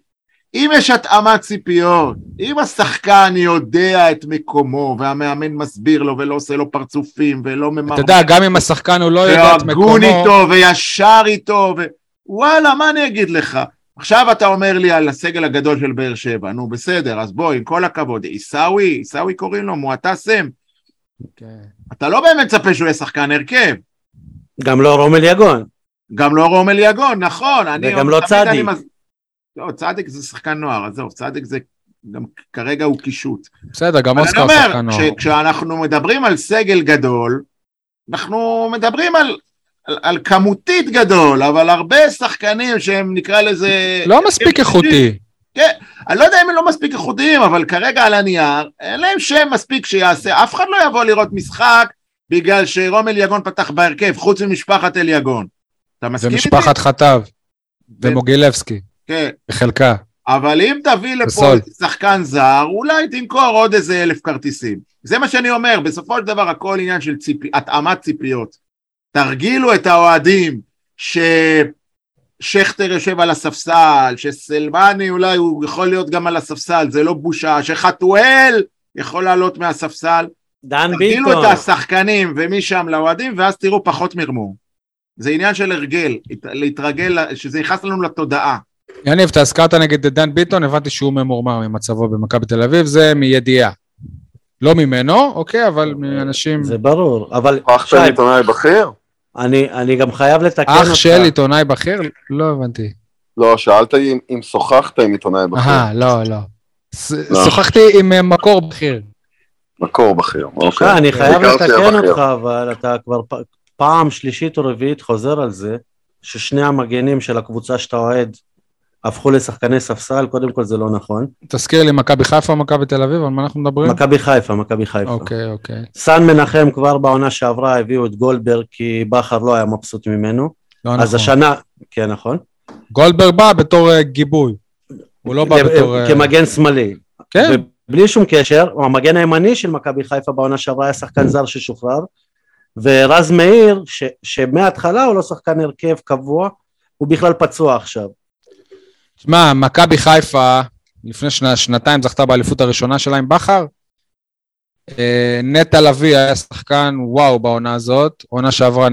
Speaker 3: אם יש התאמת ציפיות, אם השחקן יודע את מקומו והמאמן מסביר לו ולא עושה לו פרצופים ולא ממרמר.
Speaker 1: אתה יודע, גם אם השחקן הוא לא יודע את מקומו... והגון
Speaker 3: איתו וישר איתו, ו... וואלה, מה אני אגיד לך? עכשיו אתה אומר לי על הסגל הגדול של באר שבע, נו בסדר, אז בוא, עם כל הכבוד, עיסאווי, עיסאווי קוראים לו, מועטסם. Okay. אוקיי. אתה לא באמת מצפה שהוא יהיה שחקן הרכב.
Speaker 2: גם לא רומל יגון.
Speaker 3: גם לא רומל יגון, נכון.
Speaker 2: וגם לא צדיק.
Speaker 3: מז... לא, צדיק זה שחקן נוער, עזוב, צדיק זה גם כרגע הוא קישוט.
Speaker 1: בסדר, גם אוסקר שחקן נוער.
Speaker 3: כשאנחנו מדברים על סגל גדול, אנחנו מדברים על על, על כמותית גדול, אבל הרבה שחקנים שהם נקרא לזה...
Speaker 1: לא מספיק איכותי.
Speaker 3: כן, אני לא יודע אם הם לא מספיק איכותיים, אבל כרגע על הנייר, אין להם שם מספיק שיעשה, אף אחד לא יבוא לראות משחק בגלל שרום אליגון פתח בהרכב, חוץ ממשפחת אליגון. אתה מסכים איתי?
Speaker 1: ומשפחת חטב, ומוגילבסקי,
Speaker 3: כן.
Speaker 1: בחלקה.
Speaker 3: אבל אם תביא לפה בסול. שחקן זר, אולי תמכור עוד איזה אלף כרטיסים. זה מה שאני אומר, בסופו של דבר הכל עניין של ציפ... התאמת ציפיות. תרגילו את האוהדים ששכטר יושב על הספסל, שסלמני אולי הוא יכול להיות גם על הספסל, זה לא בושה, שחתואל יכול לעלות מהספסל.
Speaker 2: דן ביטון.
Speaker 3: תרגילו את השחקנים ומשם לאוהדים, ואז תראו פחות מרמור. זה עניין של הרגל, להתרגל, שזה יכנס לנו לתודעה.
Speaker 1: יניב, אתה הזכרת נגד דן ביטון, הבנתי שהוא ממורמר ממצבו במכבי תל אביב, זה מידיעה. לא ממנו, אוקיי, אבל מאנשים...
Speaker 2: זה ברור, אבל...
Speaker 4: הפכת עיתונאי בכיר?
Speaker 2: אני, אני גם חייב לתקן
Speaker 1: אותך. אח של עיתונאי בכיר? לא הבנתי.
Speaker 4: לא, שאלת אם, אם שוחחת עם עיתונאי בכיר.
Speaker 1: אה, לא, לא. לא. שוחחתי עם אה, מקור בכיר.
Speaker 4: מקור בכיר, אוקיי.
Speaker 2: אני חייב לתקן אותך, אבל אתה כבר פעם שלישית או רביעית חוזר על זה, ששני המגנים של הקבוצה שאתה אוהד הפכו לשחקני ספסל, קודם כל זה לא נכון.
Speaker 1: תזכיר לי, מכבי חיפה או מכבי תל אביב, על מה אנחנו מדברים?
Speaker 2: מכבי חיפה, מכבי חיפה.
Speaker 1: אוקיי, אוקיי.
Speaker 2: סן מנחם כבר בעונה שעברה הביאו את גולדברג, כי בכר לא היה מבסוט ממנו.
Speaker 1: לא נכון.
Speaker 2: אז השנה, כן, נכון.
Speaker 1: גולדברג בא בתור uh, גיבוי. הוא לא בא בתור...
Speaker 2: Uh... כמגן שמאלי.
Speaker 1: כן.
Speaker 2: בלי שום קשר, המגן הימני של מכבי חיפה בעונה שעברה היה שחקן זר ששוחרר. ורז מאיר, ש, שמההתחלה הוא לא שחקן הרכב קבוע, הוא בכלל פצוע עכשיו.
Speaker 1: תשמע, מכבי חיפה לפני שנה, שנתיים זכתה באליפות הראשונה שלה עם בכר. אה, נטע לביא היה שחקן וואו בעונה הזאת, עונה שעברה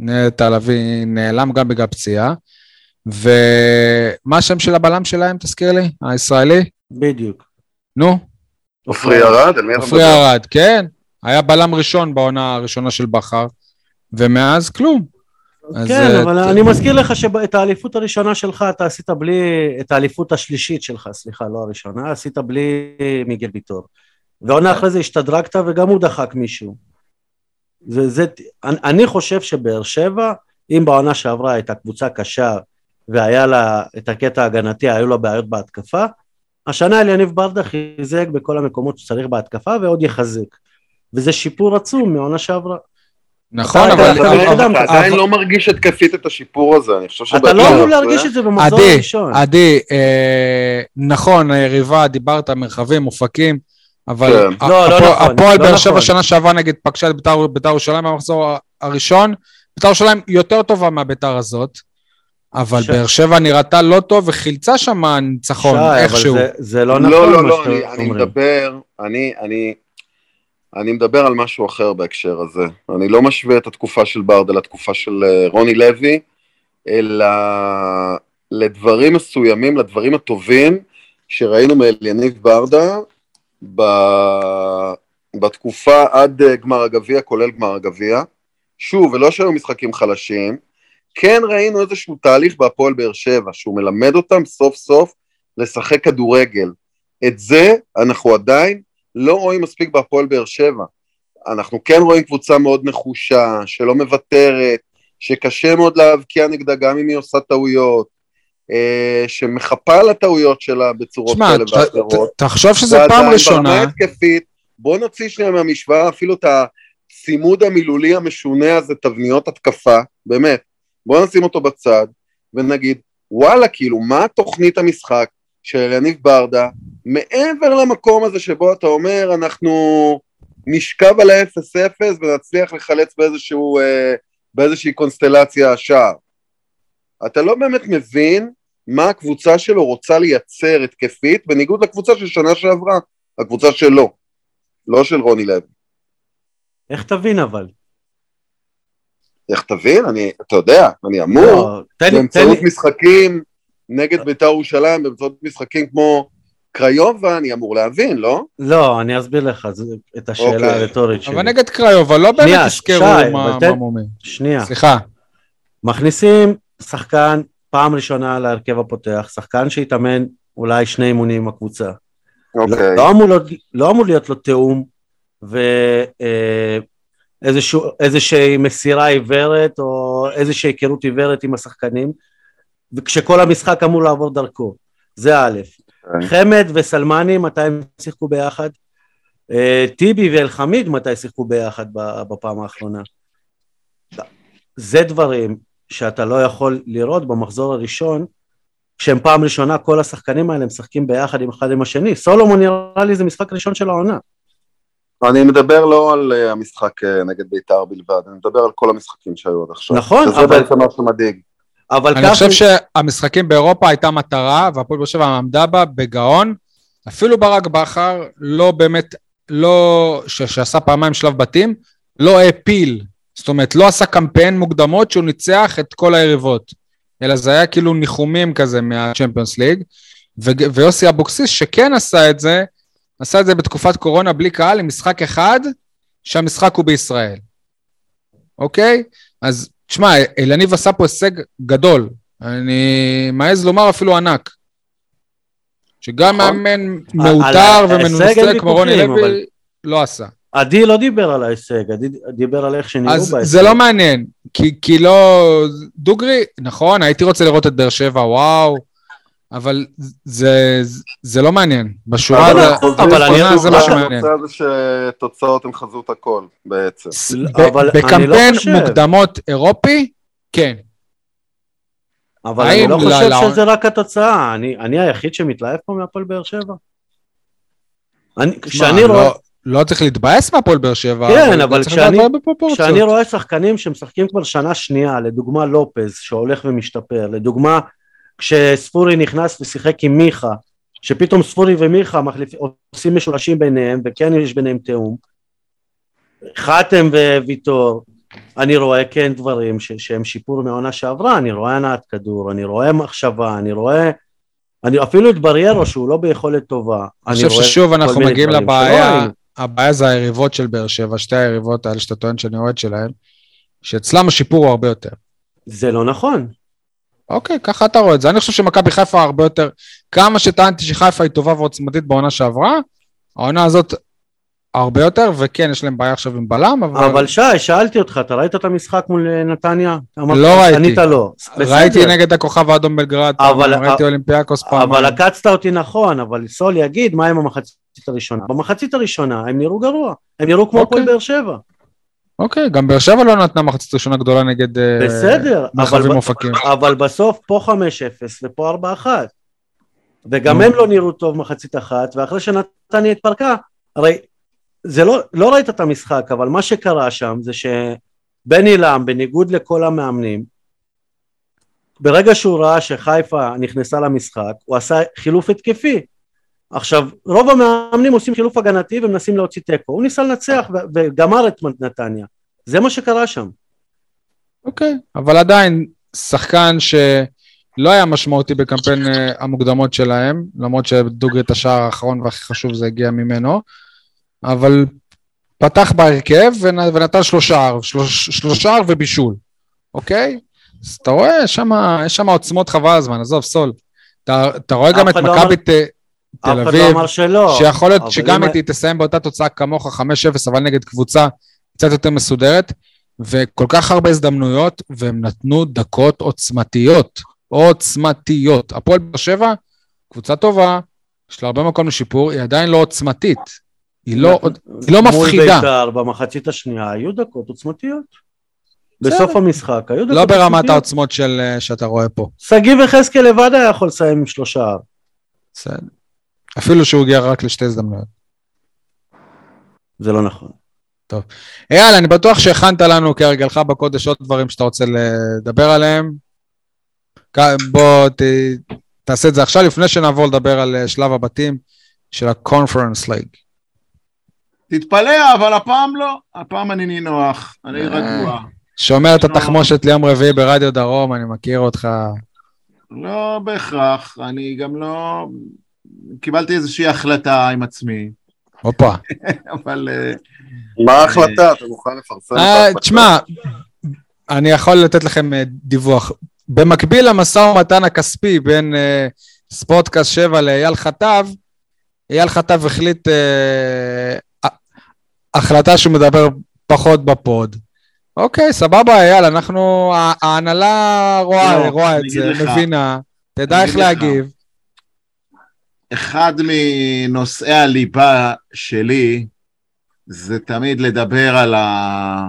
Speaker 1: נטע לביא נעלם גם בגלל פציעה. ומה השם של הבלם שלהם, תזכיר לי? הישראלי?
Speaker 2: בדיוק.
Speaker 1: נו?
Speaker 4: עופרי ארד?
Speaker 1: עופרי ארד, כן. היה בלם ראשון בעונה הראשונה של בכר, ומאז כלום.
Speaker 2: כן, uh, אבל אני מזכיר לך שאת האליפות הראשונה שלך אתה עשית בלי, את האליפות השלישית שלך, סליחה, לא הראשונה, עשית בלי מיגל ויטור. ועונה אחרי זה השתדרגת וגם הוא דחק מישהו. וזה, אני, אני חושב שבאר שבע, אם בעונה שעברה הייתה קבוצה קשה והיה לה את הקטע ההגנתי, היו לה בעיות בהתקפה, השנה אליניב ברדה חיזק בכל המקומות שצריך בהתקפה ועוד יחזק. וזה שיפור עצום מעונה שעברה.
Speaker 1: נכון,
Speaker 4: אבל... אתה עדיין לא מרגיש התקפית את השיפור הזה, אני חושב
Speaker 2: שבטוח... אתה לא אמור להרגיש את זה במחזור הראשון.
Speaker 1: עדי, אה, נכון, היריבה, דיברת, מרחבים, אופקים, אבל
Speaker 2: כן. לא, לא נכון,
Speaker 1: הפועל לא באר שבע נכון. שנה שעברה נגיד פגשה את בית"ר ירושלים במחזור הראשון, בית"ר ירושלים יותר טובה מהבית"ר הזאת. אבל באר שבע נראתה לא טוב וחילצה שם ניצחון איכשהו.
Speaker 2: שי, אבל זה לא נכון
Speaker 4: לא, לא, לא, אני מדבר, אני אני מדבר על משהו אחר בהקשר הזה. אני לא משווה את התקופה של ברדה לתקופה של אה, רוני לוי, אלא לדברים מסוימים, לדברים הטובים שראינו מאליניב ברדה ב... בתקופה עד אה, גמר הגביע, כולל גמר הגביע. שוב, ולא שהיו משחקים חלשים, כן ראינו איזשהו תהליך בהפועל באר שבע, שהוא מלמד אותם סוף סוף לשחק כדורגל. את זה אנחנו עדיין לא רואים מספיק בהפועל באר שבע. אנחנו כן רואים קבוצה מאוד נחושה, שלא מוותרת, שקשה מאוד להבקיע נגדה גם אם היא עושה טעויות, אה, שמחפה על הטעויות שלה בצורות כאלה ואחרות.
Speaker 1: תחשוב שזה פעם ראשונה.
Speaker 4: ברמה התקפית, בוא נוציא שנייה מהמשוואה אפילו את הצימוד המילולי המשונה הזה, תבניות התקפה, באמת. בוא נשים אותו בצד, ונגיד, וואלה, כאילו, מה תוכנית המשחק של יניב ברדה, מעבר למקום הזה שבו אתה אומר, אנחנו נשכב על ה-0-0 ונצליח לחלץ באיזשהו, אה, באיזושהי קונסטלציה שער. אתה לא באמת מבין מה הקבוצה שלו רוצה לייצר התקפית, בניגוד לקבוצה של שנה שעברה, הקבוצה שלו, לא של רוני לוי.
Speaker 2: איך תבין אבל?
Speaker 4: איך תבין? אני, אתה יודע, אני אמור, לא, באמצעות משחקים נגד בית"ר ירושלים, באמצעות משחקים כמו קריובה, אני אמור להבין, לא?
Speaker 2: לא, אני אסביר לך את השאלה אוקיי. הרטורית
Speaker 1: שלי. אבל נגד קריובה, לא באמת תזכרו מה מומי.
Speaker 2: שנייה.
Speaker 1: סליחה.
Speaker 2: מכניסים שחקן פעם ראשונה להרכב הפותח, שחקן שהתאמן אולי שני אימונים עם הקבוצה. אוקיי. לא, אמור, לא אמור להיות לו תיאום ואיזושהי אה, מסירה עיוורת או איזושהי היכרות עיוורת עם השחקנים, וכשכל המשחק אמור לעבור דרכו. זה א'. כן. חמד וסלמני, מתי הם שיחקו ביחד? אה, טיבי ואלחמיד, מתי שיחקו ביחד בפעם האחרונה? זה דברים שאתה לא יכול לראות במחזור הראשון, כשהם פעם ראשונה כל השחקנים האלה משחקים ביחד עם אחד עם השני. סולומון נראה לי זה משחק ראשון של העונה.
Speaker 4: אני מדבר לא על אה, המשחק אה, נגד בית"ר בלבד, אני מדבר על כל המשחקים שהיו עד עכשיו.
Speaker 2: נכון,
Speaker 4: אבל... זה בעצם מה שמדאיג.
Speaker 1: אבל אני חושב שהמשחקים באירופה הייתה מטרה, והפועל באר שבע עמדה בה בגאון. אפילו ברק בכר לא באמת, לא, ש, שעשה פעמיים שלב בתים, לא העפיל. זאת אומרת, לא עשה קמפיין מוקדמות שהוא ניצח את כל היריבות. אלא זה היה כאילו ניחומים כזה מהצ'מפיונס ליג. ו- ויוסי אבוקסיס, שכן עשה את זה, עשה את זה בתקופת קורונה בלי קהל, עם משחק אחד, שהמשחק הוא בישראל. אוקיי? אז תשמע, אלניב עשה פה הישג גדול. אני מעז לומר אפילו ענק. שגם נכון. מאמן מעוטר ומנוסה כמו רוני לוי, לא עשה.
Speaker 2: עדי לא דיבר על ההישג, עדי דיבר על איך שנראו בהישג.
Speaker 1: אז זה לא מעניין, כי, כי לא... דוגרי, נכון, הייתי רוצה לראות את באר שבע, וואו, אבל זה, זה לא מעניין. בשורה
Speaker 4: אבל, אבל אני זה מה שמעניין. אני רוצה שתוצאות הן חזות הכל בעצם.
Speaker 1: אבל בקמפיין לא מוקדמות אירופי, כן.
Speaker 2: אבל אני לא חושב. שזה רק התוצאה, אני, אני היחיד שמתלהב פה מהפועל באר שבע.
Speaker 1: כשאני רואה... לא, לא צריך להתבאס מהפועל באר שבע.
Speaker 2: כן, אבל כשאני, כשאני רואה שחקנים שמשחקים כבר שנה שנייה, לדוגמה לופז, שהולך ומשתפר, לדוגמה כשספורי נכנס ושיחק עם מיכה, שפתאום ספורי ומיכה מחליפ... עושים משולשים ביניהם, וכן יש ביניהם תיאום. חתם וויטור, אני רואה כן דברים ש... שהם שיפור מהעונה שעברה, אני רואה הנעת כדור, אני רואה מחשבה, אני רואה... אני אפילו את בריירו שהוא לא ביכולת טובה.
Speaker 1: אני חושב ששוב אנחנו מגיעים לבעיה, הבעיה זה היריבות של באר שבע, שתי היריבות האלה שאתה טוען שאני אוהד שלהן, שאצלם השיפור הוא הרבה יותר.
Speaker 2: זה לא נכון.
Speaker 1: אוקיי, ככה אתה רואה את זה. אני חושב שמכבי חיפה הרבה יותר... כמה שטענתי שחיפה היא טובה ועוצמתית בעונה שעברה, העונה הזאת הרבה יותר, וכן, יש להם בעיה עכשיו עם בלם,
Speaker 2: אבל... אבל שי, שאלתי אותך, אתה ראית את המשחק מול אה, נתניה?
Speaker 1: לא ראיתי.
Speaker 2: ענית לא.
Speaker 1: ראיתי נגד הכוכב האדום בלגרד,
Speaker 2: אבל...
Speaker 1: ראיתי אולימפיאקוס פעם.
Speaker 2: אבל עקצת אותי נכון, אבל סול יגיד מה עם המחצית הראשונה. במחצית הראשונה הם נראו גרוע, הם נראו כמו אוקיי. הפועל באר שבע.
Speaker 1: אוקיי, גם באר שבע לא נתנה מחצית ראשונה גדולה נגד
Speaker 2: אה, בסדר, אבל, אופקים. אבל בסוף פה 5-0 ופה 4-1. וגם הם לא נראו טוב מחצית אחת, ואחרי שנתניה התפרקה, הרי זה לא, לא ראית את המשחק, אבל מה שקרה שם זה שבני לם, בניגוד לכל המאמנים, ברגע שהוא ראה שחיפה נכנסה למשחק, הוא עשה חילוף התקפי. עכשיו, רוב המאמנים עושים חילוף הגנתי ומנסים להוציא תיקו. הוא ניסה לנצח וגמר את נתניה. זה מה שקרה שם.
Speaker 1: אוקיי, okay, אבל עדיין, שחקן שלא היה משמעותי בקמפיין אה, המוקדמות שלהם, למרות שדוגרי את השער האחרון והכי חשוב זה הגיע ממנו, אבל פתח בהרכב ונתן שלושה, שלושה ובישול, אוקיי? אז אתה רואה, יש שם עוצמות חבל הזמן, עזוב, סול. אתה, אתה רואה גם את לא מכבי תל אביב,
Speaker 2: שלא.
Speaker 1: שיכול להיות שגם אם היא תסיים באותה תוצאה כמוך 5-0, אבל נגד קבוצה קצת יותר מסודרת, וכל כך הרבה הזדמנויות, והם נתנו דקות עוצמתיות, עוצמתיות. הפועל באר שבע, קבוצה טובה, יש לה הרבה מקום לשיפור, היא עדיין לא עוצמתית. היא לא, היא לא מפחידה. מול בית"ר
Speaker 2: במחצית השנייה היו דקות עוצמתיות. בסוף המשחק, היו דקות
Speaker 1: לא ברמת העוצמות של, אה, שאתה רואה פה.
Speaker 2: שגיב יחזקאל לבד היה יכול לסיים עם שלושה.
Speaker 1: בסדר. אפילו שהוא הגיע רק לשתי הזדמנויות.
Speaker 2: זה לא נכון.
Speaker 1: טוב. אייל, אני בטוח שהכנת לנו כהרגלך בקודש עוד דברים שאתה רוצה לדבר עליהם. בוא ת, תעשה את זה עכשיו, לפני שנעבור לדבר על אה, שלב הבתים של ה-conference league.
Speaker 3: תתפלא, אבל הפעם לא. הפעם אני נינוח, אני אה, רגוע.
Speaker 1: שומע את התחמושת ליום רביעי ברדיו דרום, אני מכיר אותך.
Speaker 3: לא בהכרח, אני גם לא... קיבלתי איזושהי החלטה עם עצמי.
Speaker 1: הופה.
Speaker 3: אבל... אה,
Speaker 4: מה ההחלטה? אתה מוכן לפרסם את ההחלטה?
Speaker 1: תשמע, אני יכול לתת לכם דיווח. במקביל למשא ומתן הכספי בין ספורטקאסט 7 לאייל חטב, אייל חטב החליט החלטה שהוא מדבר פחות בפוד. אוקיי, סבבה, אייל, אנחנו, ההנהלה רואה, לא, רואה את זה, מבינה, תדע איך להגיב.
Speaker 3: אחד מנושאי הליבה שלי זה תמיד לדבר על ה...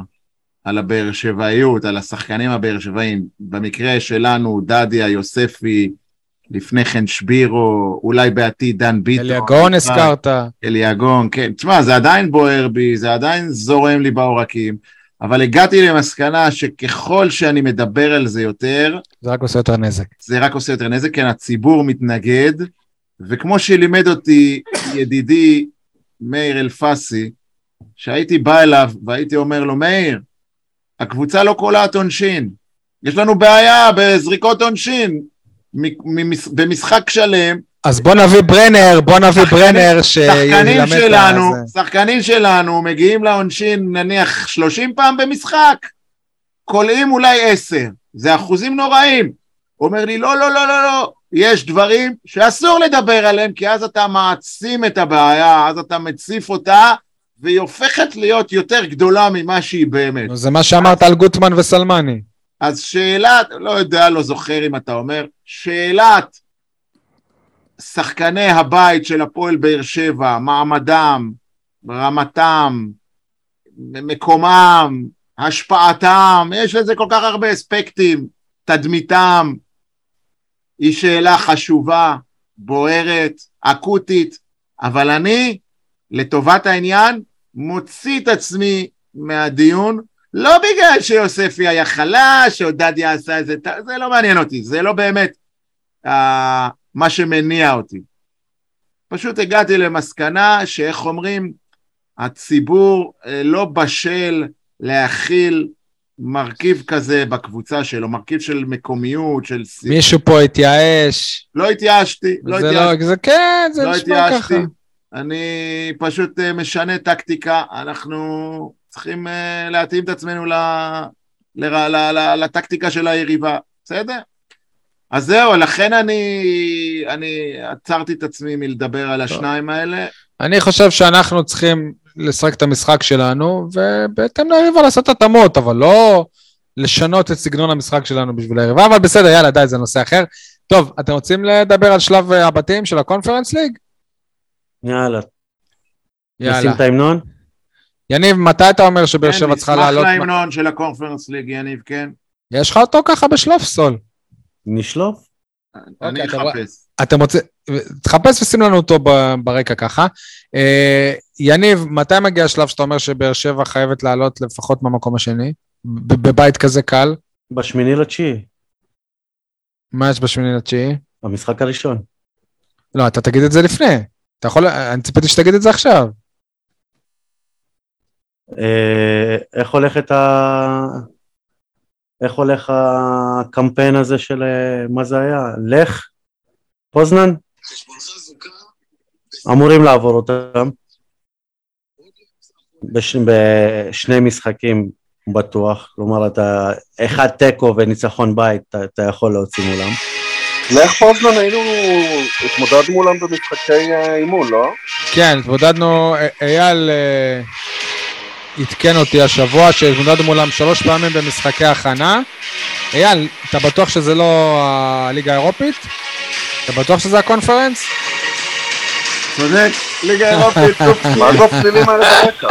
Speaker 3: על הבאר שבעיות, על השחקנים הבאר שבעים. במקרה שלנו, דדיה, יוספי, לפני כן שבירו, אולי בעתיד דן ביטון.
Speaker 1: אליגון הזכרת.
Speaker 3: אליגון, כן. תשמע, זה עדיין בוער בי, זה עדיין זורם לי בעורקים, אבל הגעתי למסקנה שככל שאני מדבר על זה יותר...
Speaker 1: זה רק עושה יותר נזק.
Speaker 3: זה רק עושה יותר נזק, כן, הציבור מתנגד, וכמו שלימד אותי ידידי מאיר אלפסי, שהייתי בא אליו והייתי אומר לו, מאיר, הקבוצה לא קולעת עונשין. יש לנו בעיה בזריקות עונשין. במשחק שלם.
Speaker 1: אז בוא נביא ברנר, בוא נביא ברנר
Speaker 3: שחקנים שלנו, שחקנים שלנו מגיעים לעונשין נניח 30 פעם במשחק, קולעים אולי 10, זה אחוזים נוראים. הוא אומר לי, לא, לא, לא, לא, לא, יש דברים שאסור לדבר עליהם, כי אז אתה מעצים את הבעיה, אז אתה מציף אותה, והיא הופכת להיות יותר גדולה ממה שהיא באמת.
Speaker 1: זה מה שאמרת על גוטמן וסלמני.
Speaker 3: אז שאלת, לא יודע, לא זוכר אם אתה אומר, שאלת שחקני הבית של הפועל באר שבע, מעמדם, רמתם, מקומם, השפעתם, יש לזה כל כך הרבה אספקטים, תדמיתם, היא שאלה חשובה, בוערת, אקוטית, אבל אני, לטובת העניין, מוציא את עצמי מהדיון, לא בגלל שיוספי היה חלש, או דדיה עשה איזה... זה לא מעניין אותי, זה לא באמת uh, מה שמניע אותי. פשוט הגעתי למסקנה שאיך אומרים, הציבור uh, לא בשל להכיל מרכיב כזה בקבוצה שלו, מרכיב של מקומיות, של...
Speaker 1: מישהו פה התייאש.
Speaker 3: לא התייאשתי, לא התייאשתי.
Speaker 1: לא, זה כן, זה לא נשמע ככה.
Speaker 3: אני פשוט אה, משנה טקטיקה, אנחנו צריכים אה, להתאים את עצמנו ל, ל, ל, ל, לטקטיקה של היריבה, בסדר? אז זהו, לכן אני, אני עצרתי את עצמי מלדבר על השניים האלה.
Speaker 1: אני חושב שאנחנו צריכים לשחק את המשחק שלנו, ובהתאם ליריבה לעשות התאמות, אבל לא לשנות את סגנון המשחק שלנו בשביל היריבה, אבל בסדר, יאללה, די, זה נושא אחר. טוב, אתם רוצים לדבר על שלב הבתים של הקונפרנס ליג?
Speaker 2: יאללה. יאללה. נשים את ההמנון?
Speaker 1: יניב, מתי אתה אומר שבאר שבע צריכה לעלות?
Speaker 3: כן, נשמח להמנון של הקונפרנס ליג, יניב, כן.
Speaker 1: יש לך אותו ככה בשלוף, סול.
Speaker 2: נשלוף?
Speaker 3: אני אוקיי, אחפש.
Speaker 1: אתם רוצים, תחפש ושים לנו אותו ברקע ככה. אה, יניב, מתי מגיע השלב שאתה אומר שבאר שבע חייבת לעלות לפחות מהמקום השני? בבית כזה קל?
Speaker 2: בשמיני לתשיעי.
Speaker 1: מה יש בשמיני לתשיעי?
Speaker 2: במשחק הראשון.
Speaker 1: לא, אתה תגיד את זה לפני. אתה יכול, אני ציפיתי שתגיד את זה עכשיו.
Speaker 2: אה, איך הולך את ה... איך הולך הקמפיין הזה של, אה, מה זה היה? לך? פוזנן? אמורים לעבור אותם. בש... בשני משחקים בטוח, כלומר אתה אחד תיקו וניצחון בית אתה, אתה יכול להוציא מולם.
Speaker 4: לך פוזנן היינו, התמודדנו מולם במשחקי אה, אימון, לא?
Speaker 1: כן, התמודדנו, אייל אה, עדכן אותי השבוע שהתמודדנו מולם שלוש פעמים במשחקי הכנה. אייל, אתה בטוח שזה לא הליגה האירופית? אתה בטוח שזה הקונפרנס?
Speaker 3: צודק.
Speaker 4: ליגה אירופית, מה האלה ברקע?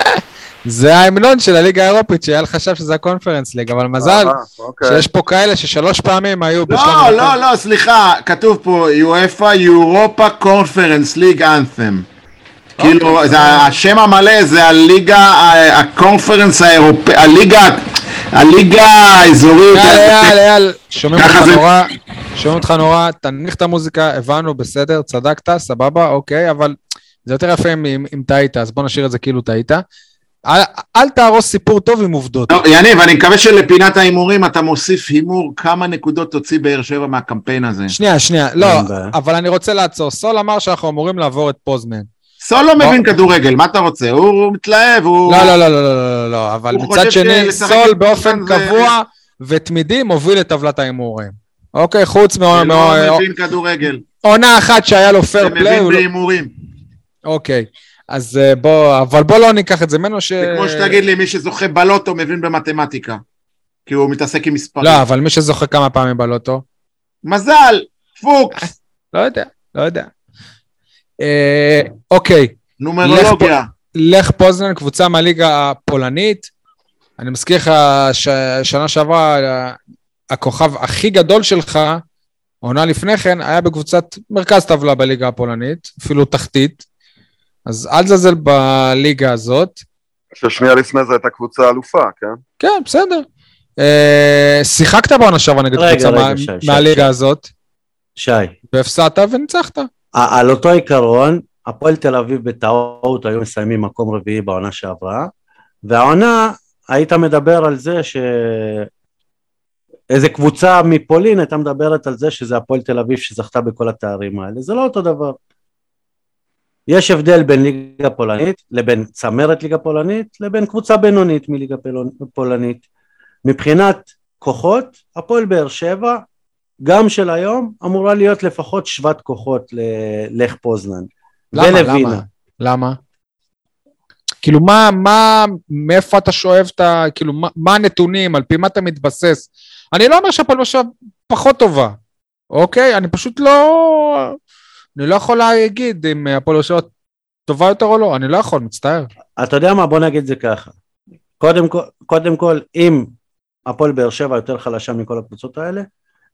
Speaker 1: זה ההמנון של הליגה האירופית, שאייל חשב שזה הקונפרנס ליג, אבל מזל
Speaker 4: אה, אוקיי.
Speaker 1: שיש פה כאלה ששלוש פעמים היו בשלב...
Speaker 3: לא, לא, לא, סליחה, כתוב פה UEFA Europa Conference League Anthem. כאילו, זה- השם המלא זה הליגה, הקונפרנס האירופאי, הליגה, הליגה האזורית.
Speaker 1: אייל, אייל, אייל, שומעים
Speaker 3: ככה
Speaker 1: אותך נורא, שומעים אותך נורא, תנמיך את המוזיקה, הבנו, בסדר, צדקת, סבבה, אוקיי, אבל זה יותר יפה אם- טעית, אז בוא נשאיר את זה כאילו טעית. אל- אל תהרוס סיפור טוב עם עובדות.
Speaker 3: טוב, יניב, אני מקווה שלפינת ההימורים אתה מוסיף הימור כמה נקודות תוציא באר שבע מהקמפיין הזה.
Speaker 1: שנייה, שנייה, לא. אבל אני רוצה לעצור. סול אמר שאנחנו אמורים לעבור את פוזמן.
Speaker 3: סול לא מבין כדורגל, מה אתה רוצה? הוא מתלהב, הוא...
Speaker 1: לא, לא, לא, לא, לא, לא, לא, אבל מצד שני, סול באופן קבוע ותמידי מוביל את טבלת ההימורים. אוקיי, חוץ
Speaker 3: הוא לא מבין כדורגל,
Speaker 1: אחת שהיה לו פייר פליי,
Speaker 3: שמבין
Speaker 1: הוא לא-
Speaker 3: בהימורים.
Speaker 1: אוקיי. אז אה, בוא, אבל בוא לא ניקח את זה ממנו ש...
Speaker 3: זה כמו שתגיד לי, מי שזוכה בלוטו מבין במתמטיקה. כי הוא מתעסק עם מספרים.
Speaker 1: לא, אבל מי שזוכה כמה פעמים בלוטו,
Speaker 3: מזל, פוקס,
Speaker 1: לא יודע, לא יודע. אה, אוקיי,
Speaker 3: נומרולוגיה.
Speaker 1: לך פוזנן, קבוצה מהליגה הפולנית. אני מזכיר לך ששנה שעברה אה, הכוכב הכי גדול שלך, עונה לפני כן, היה בקבוצת מרכז טבלה בליגה הפולנית, אפילו תחתית. אז אל תזלזל בליגה הזאת.
Speaker 4: ששנייה לפני זה הייתה קבוצה אלופה, כן?
Speaker 1: כן, בסדר. אה, שיחקת בעונה שעברה נגד קבוצה מהליגה. הזאת,
Speaker 2: שי,
Speaker 1: והפסדת וניצחת.
Speaker 2: על אותו עיקרון, הפועל תל אביב בטעות היו מסיימים מקום רביעי בעונה שעברה, והעונה, היית מדבר על זה ש... איזה קבוצה מפולין הייתה מדברת על זה שזה הפועל תל אביב שזכתה בכל התארים האלה, זה לא אותו דבר. יש הבדל בין ליגה פולנית לבין צמרת ליגה פולנית לבין קבוצה בינונית מליגה פולנ- פולנית. מבחינת כוחות, הפועל באר שבע, גם של היום, אמורה להיות לפחות שוות כוחות ללך פוזנן.
Speaker 1: למה?
Speaker 2: ולווינה.
Speaker 1: למה? למה? כאילו, מה, מה, מאיפה אתה שואב את ה... כאילו, מה, מה הנתונים, על פי מה אתה מתבסס? אני לא אומר שהפועל באר שבע פחות טובה, אוקיי? אני פשוט לא... אני לא יכול להגיד אם הפועל באר טובה יותר או לא, אני לא יכול, מצטער.
Speaker 2: אתה יודע מה? בוא נגיד את זה ככה. קודם כל, קודם כל אם הפועל באר שבע יותר חלשה מכל הקבוצות האלה,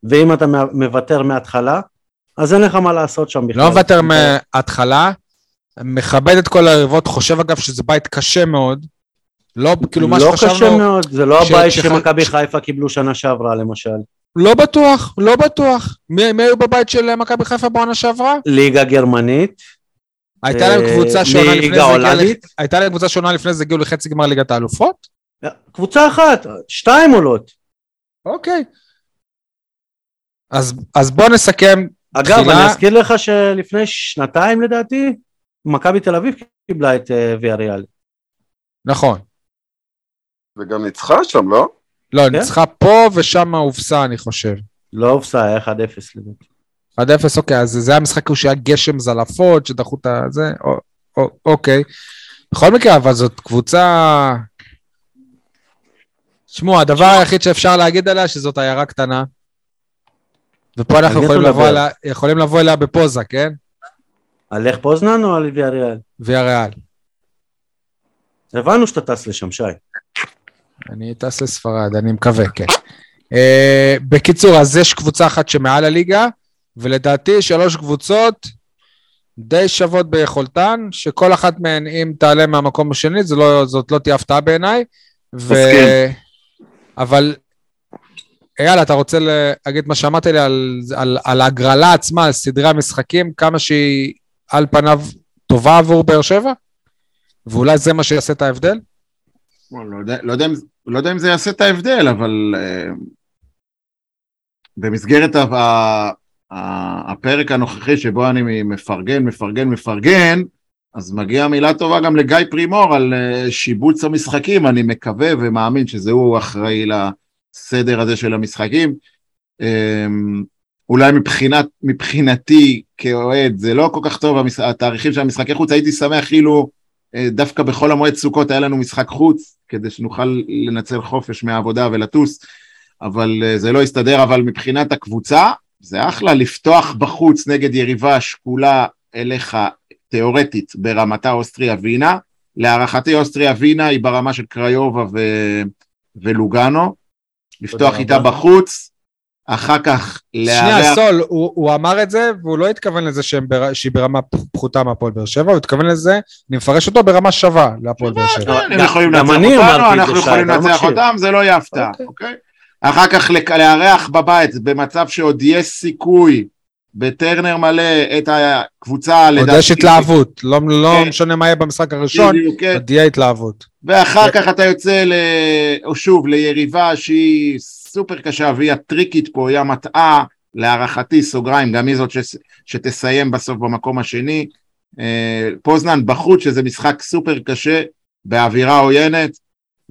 Speaker 2: ואם אתה מוותר מההתחלה, אז אין לך מה לעשות שם בכלל.
Speaker 1: לא מוותר מההתחלה, מכבד את כל היריבות, חושב אגב שזה בית קשה מאוד. לא, כאילו מה
Speaker 2: לא
Speaker 1: שחשבנו...
Speaker 2: קשה מאוד, זה לא
Speaker 1: ש-
Speaker 2: הבית
Speaker 1: שח-
Speaker 2: שמכבי חיפה קיבלו שנה שעברה למשל.
Speaker 1: לא בטוח, לא בטוח. מי, מי היו בבית של מכבי חיפה בעונה שעברה?
Speaker 2: ליגה גרמנית,
Speaker 1: הייתה להם
Speaker 2: אה,
Speaker 1: קבוצה שעונה
Speaker 2: ליגה
Speaker 1: לפני זה, הגיעה הייתה להם קבוצה שעונה לפני זה, הגיעו לחצי גמר ליגת האלופות?
Speaker 2: קבוצה אחת, שתיים עולות.
Speaker 1: אוקיי. אז, אז בוא נסכם,
Speaker 2: אגב,
Speaker 1: תחילה-
Speaker 2: אני אזכיר לך שלפני שנתיים לדעתי, מכבי תל אביב קיבלה את אה, ויאריאל.
Speaker 1: נכון.
Speaker 4: וגם ניצחה שם, לא?
Speaker 1: לא,
Speaker 2: כן?
Speaker 1: ניצחה פה ושם הובסה, אני חושב.
Speaker 2: לא הופסה, היה 1-0 לדעתי.
Speaker 1: 1-0, אוקיי, אז זה היה משחק הוא שהיה גשם זלעפות, שדחו את או, או, אוקיי. בכל מקרה, אבל זאת קבוצה... תשמעו, הדבר היחיד שאפשר להגיד עליה, שזאת עיירה קטנה. ופה אנחנו יכולים לבוא? אליה, יכולים לבוא אליה בפוזה, כן?
Speaker 2: על לך פוזנן או על ויאריאל?
Speaker 1: ויה ריאל.
Speaker 2: הבנו שאתה טס לשם, שי.
Speaker 1: אני טס לספרד, אני מקווה, כן. Uh, בקיצור, אז יש קבוצה אחת שמעל הליגה, ולדעתי שלוש קבוצות די שוות ביכולתן, שכל אחת מהן, אם תעלה מהמקום השני, לא, זאת לא תהיה הפתעה בעיניי. ו... אבל, אייל, אתה רוצה להגיד מה שאמרת לי על, על, על ההגרלה עצמה, על סדרי המשחקים, כמה שהיא על פניו טובה עבור באר שבע? ואולי זה מה שיעשה את ההבדל?
Speaker 3: לא יודע- לא יודע אם- לא יודע אם זה יעשה את ההבדל, אבל אה, במסגרת ה- ה- ה- הפרק הנוכחי שבו אני מפרגן, מפרגן, מפרגן, אז מגיעה מילה טובה גם לגיא פרימור על אה, שיבוץ המשחקים, אני מקווה ומאמין שזה הוא אחראי לסדר הזה של המשחקים. אמ, אולי מבחינת, מבחינתי כאוהד זה לא כל כך טוב התאריכים של המשחקי חוץ, הייתי שמח אילו אה, דווקא בחול המועד סוכות היה לנו משחק חוץ, כדי שנוכל לנצל חופש מהעבודה ולטוס, אבל אה, זה לא יסתדר, אבל מבחינת הקבוצה, זה אחלה לפתוח בחוץ נגד יריבה שקולה אליך תיאורטית ברמתה אוסטריה וינה, להערכתי אוסטריה וינה היא ברמה של קריובה ו... ולוגאנו, לפתוח איתה בחוץ, אחר כך
Speaker 1: לארח... שנייה, סול, הוא, הוא אמר את זה, והוא לא התכוון לזה בר... שהיא ברמה פחותה מהפועל באר שבע, הוא התכוון לזה, אני מפרש אותו ברמה שווה להפועל באר שבע.
Speaker 3: הם יכולים לנצח אותנו, אנחנו יכולים לנצח אותם, זה לא יהיה הפתעה, אוקיי? אוקיי? אחר כך לארח בבית, במצב שעוד יש סיכוי בטרנר מלא את הקבוצה
Speaker 1: לדעתי. עוד יש התלהבות, לא, לא כן. משנה מה יהיה במשחק הראשון, כן. עוד יהיה התלהבות.
Speaker 3: ואחר כך אתה יוצא, ל... או שוב, ליריבה שהיא סופר קשה והיא הטריקית פה, היא המטעה, להערכתי, סוגריים, גם היא זאת ש... שתסיים בסוף במקום השני. אה, פוזנן בחוץ, שזה משחק סופר קשה, באווירה עוינת.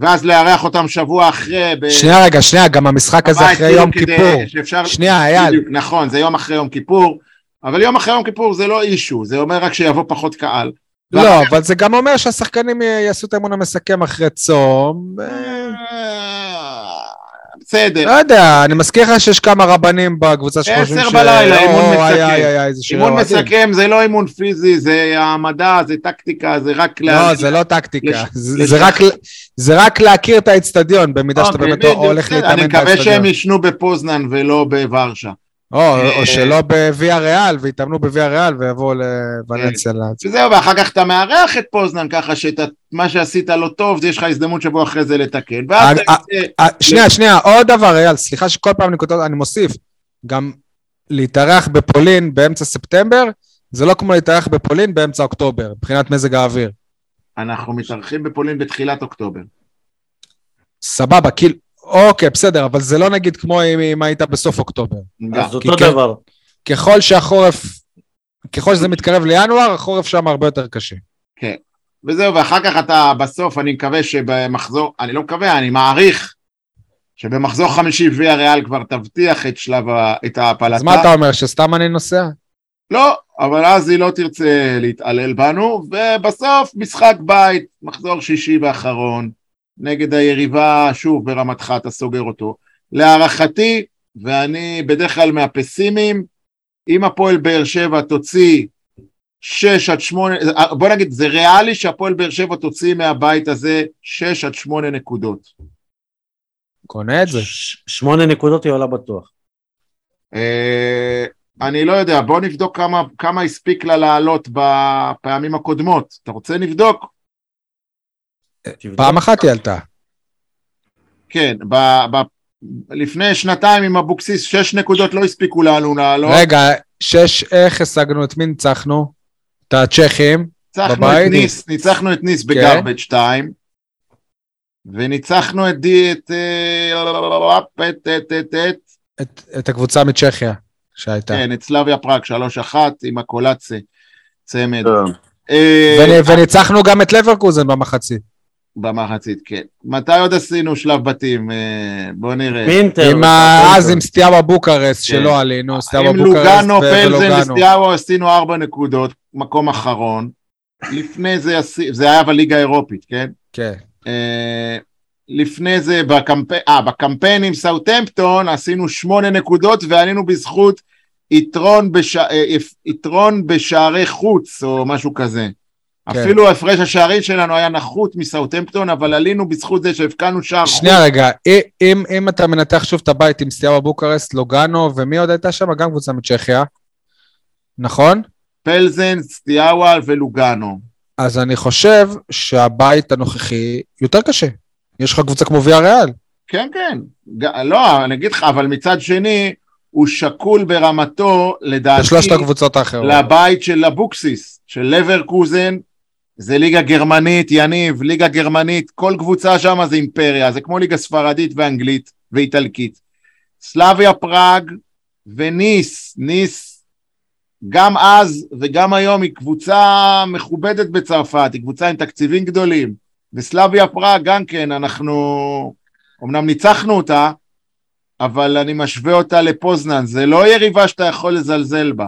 Speaker 3: ואז לארח אותם שבוע אחרי.
Speaker 1: ב... שנייה רגע, שנייה, גם המשחק הזה אחרי כאילו יום כיפור. שאפשר... שנייה, אייל.
Speaker 3: נכון, זה יום אחרי יום כיפור, אבל יום אחרי יום כיפור זה לא אישו, זה אומר רק שיבוא פחות קהל.
Speaker 1: לא, אבל זה גם אומר שהשחקנים יעשו את האמון המסכם אחרי צום. אה, בסדר. לא יודע, אני מזכיר לך שיש כמה רבנים בקבוצה
Speaker 3: שחושבים ש... עשר בלילה, אימון מסכם. אימון מסכם זה לא אימון פיזי, זה העמדה, זה טקטיקה, זה רק...
Speaker 1: לא, זה לא טקטיקה. זה רק להכיר את האצטדיון, במידה שאתה אוקיי, באמת הולך להתאמן
Speaker 3: באצטדיון. אני מקווה שהם ישנו בפוזנן ולא בוורשה.
Speaker 1: או, או שלא בוויה ריאל, ויתאמנו בוויה ריאל ויבואו לוולנסיה.
Speaker 3: כן. וזהו, ואחר כך אתה מארח את פוזנן ככה שמה שעשית לא טוב, יש לך הזדמנות שבוע אחרי זה לתקן.
Speaker 1: שנייה, שנייה, עוד דבר, אייל, סליחה שכל פעם אני מוסיף, גם להתארח בפולין באמצע ספטמבר, זה לא כמו להתארח בפולין באמצע אוקטובר, מבחינת מזג האוויר.
Speaker 3: אנחנו מתארחים בפולין בתחילת אוקטובר.
Speaker 1: סבבה, כאילו... אוקיי, בסדר, אבל זה לא נגיד כמו אם, היית בסוף אוקטובר.
Speaker 2: אז אותו דבר.
Speaker 1: ככל שהחורף, ככל שזה מתקרב לינואר, החורף שם הרבה יותר קשה.
Speaker 3: כן. וזהו, ואחר כך אתה בסוף, אני מקווה שבמחזור, אני לא מקווה, אני מעריך שבמחזור חמישי ויה ריאל כבר תבטיח את שלב, ה, את ההפלתה.
Speaker 1: אז מה אתה אומר, שסתם אני נוסע?
Speaker 3: לא, אבל אז היא לא תרצה להתעלל בנו, ובסוף משחק בית, מחזור שישי ואחרון. נגד היריבה, שוב ברמתך אתה סוגר אותו. להערכתי, ואני בדרך כלל מהפסימיים, אם הפועל באר שבע תוציא 6 עד 8, בוא נגיד, זה ריאלי שהפועל באר שבע תוציא מהבית הזה 6 עד 8 נקודות.
Speaker 1: קונה את זה.
Speaker 2: 8 נקודות היא עולה בטוח.
Speaker 3: אה, אני לא יודע, בוא נבדוק כמה, כמה הספיק לה לעלות בפעמים הקודמות. אתה רוצה נבדוק?
Speaker 1: פעם אחת היא עלתה.
Speaker 3: כן, ב, ב, לפני שנתיים עם אבוקסיס, שש נקודות לא הספיקו לנו לעלות.
Speaker 1: רגע, שש, איך השגנו? את מי ניצחנו? את הצ'כים
Speaker 3: בבית? את ניס, ניצחנו את ניס בגרבג' 2, וניצחנו את די, את...
Speaker 1: את הקבוצה מצ'כיה שהייתה.
Speaker 3: כן, את סלאביה פראג, 3-1 עם קולאוטי, צמד.
Speaker 1: וניצחנו גם את לברקוזן במחצית.
Speaker 3: במחצית, כן. מתי עוד עשינו שלב בתים? אה, בוא נראה.
Speaker 1: פינטר. עם אז עם סטיאבה בוקרסט כן. שלא עלינו, סטיאבה בוקרסט
Speaker 3: ולוגנו. עם לוגנו, פלזן וסטיאבה עשינו ארבע נקודות, מקום אחרון. לפני זה, זה היה בליגה האירופית, כן?
Speaker 1: כן. אה,
Speaker 3: לפני זה בקמפ... אה, בקמפיין עם סאוטהמפטון עשינו שמונה נקודות ועלינו בזכות יתרון, בש... אה, יתרון בשערי חוץ או משהו כזה. כן. אפילו הפרש השערים שלנו היה נחות מסאוטהמפטון, אבל עלינו בזכות זה שהבקענו שער.
Speaker 1: שנייה רגע, אם, אם אתה מנתח שוב את הבית עם סטיאבה בוקרסט, לוגאנו, ומי עוד הייתה שם? גם קבוצה מצ'כיה, נכון?
Speaker 3: פלזן, סטיאבה ולוגאנו.
Speaker 1: אז אני חושב שהבית הנוכחי יותר קשה. יש לך קבוצה כמו ויה ריאל.
Speaker 3: כן, כן. לא, אני אגיד לך, אבל מצד שני, הוא שקול ברמתו, לדעתי,
Speaker 1: בשלושת הקבוצות האחרות.
Speaker 3: לבית של אבוקסיס, של לברקוזן, זה ליגה גרמנית, יניב, ליגה גרמנית, כל קבוצה שם זה אימפריה, זה כמו ליגה ספרדית ואנגלית ואיטלקית. סלאביה פראג וניס, ניס גם אז וגם היום היא קבוצה מכובדת בצרפת, היא קבוצה עם תקציבים גדולים. וסלאביה פראג גם כן, אנחנו אמנם ניצחנו אותה, אבל אני משווה אותה לפוזנן, זה לא יריבה שאתה יכול לזלזל בה.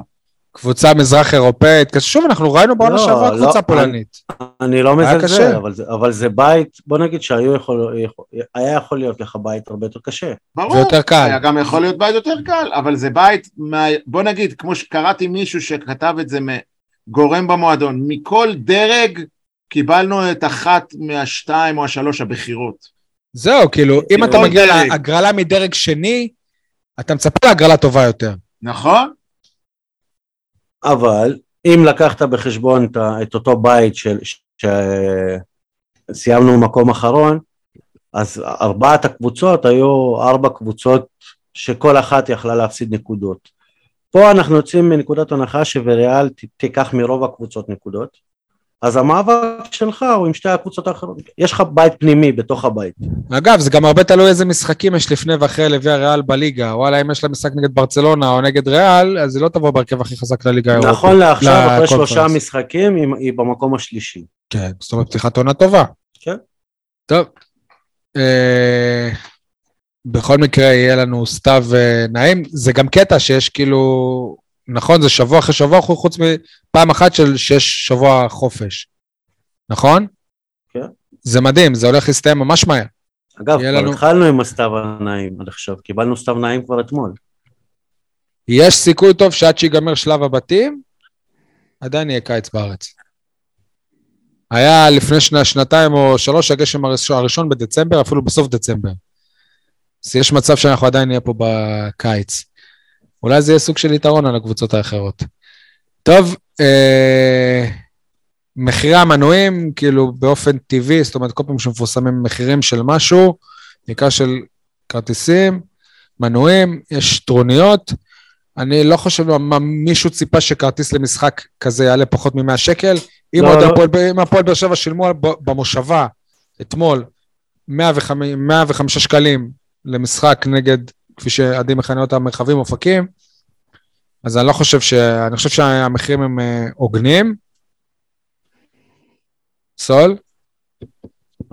Speaker 1: קבוצה מזרח אירופאית, שוב אנחנו ראינו בעונה
Speaker 2: לא,
Speaker 1: שעברה
Speaker 2: לא,
Speaker 1: קבוצה פולנית.
Speaker 2: אני לא
Speaker 1: היה
Speaker 2: מזלזל. אבל, זה- אבל זה בית, בוא נגיד שהיה יכול, יכול, היה יכול להיות לך בית הרבה יותר קשה.
Speaker 3: ברור,
Speaker 1: ויותר קל.
Speaker 3: היה גם יכול להיות בית יותר קל, אבל זה בית, מה, בוא נגיד, כמו שקראתי מישהו שכתב את זה, מ- גורם במועדון, מכל דרג קיבלנו את אחת מהשתיים או השלוש הבכירות.
Speaker 1: זהו, כאילו, אם אתה מגיע. להגרלה מדרג שני, אתה מצפה להגרלה טובה יותר.
Speaker 3: נכון?
Speaker 2: אבל אם לקחת בחשבון את, אותו בית של, שסיימנו מקום אחרון, אז ארבעת הקבוצות היו ארבע קבוצות שכל אחת יכלה להפסיד נקודות. פה אנחנו יוצאים מנקודת הנחה שווריאל תיקח מרוב הקבוצות נקודות, אז המאבק שלך הוא עם שתי הקבוצות האחרות, יש לך בית פנימי בתוך הבית.
Speaker 1: אגב, זה גם הרבה תלוי איזה משחקים יש לפני ואחרי לוויה ריאל בליגה. וואלה, אם יש לה משחק נגד ברצלונה או נגד ריאל, אז היא לא תבוא בהרכב הכי חזק לליגה האירופית.
Speaker 2: נכון לעכשיו, אחרי. שלושה משחקים היא- היא במקום השלישי.
Speaker 1: כן, זאת אומרת פתיחת עונה טובה.
Speaker 2: כן.
Speaker 1: טוב. אה, בכל מקרה יהיה לנו סתיו אה, נעים. זה גם קטע שיש כאילו, נכון, זה שבוע אחרי שבוע, חוץ מפעם אחת של שיש שבוע חופש. נכון?
Speaker 2: כן.
Speaker 1: זה מדהים, זה הולך להסתיים ממש מהר.
Speaker 2: אגב, כבר
Speaker 1: לנו-
Speaker 2: התחלנו עם הסתיו הנעים עד עכשיו, קיבלנו סתיו נעים כבר אתמול.
Speaker 1: יש סיכוי טוב שעד שיגמר שלב הבתים, עדיין יהיה קיץ בארץ. היה לפני שנה, שנתיים או שלוש הגשם הראשון בדצמבר, אפילו בסוף דצמבר. אז יש מצב שאנחנו עדיין נהיה פה בקיץ. אולי זה יהיה סוג של יתרון על הקבוצות האחרות. טוב, אה, מחירי המנויים, כאילו באופן טבעי, זאת אומרת, כל פעם שמפורסמים מחירים של משהו, בעיקר של כרטיסים, מנויים, יש טרוניות. אני לא חושב מה מישהו ציפה שכרטיס למשחק כזה יעלה פחות מ-100 שקל. אם
Speaker 2: לא,
Speaker 1: עוד
Speaker 2: לא.
Speaker 1: הפועל- אם הפועל באר שבע שילמו במושבה אתמול 105 105 שקלים למשחק נגד, כפי שעדי מכנה אותם, מרחבים אופקים, אז אני לא חושב ש... אני חושב שהמחירים הם אה, הוגנים. סול?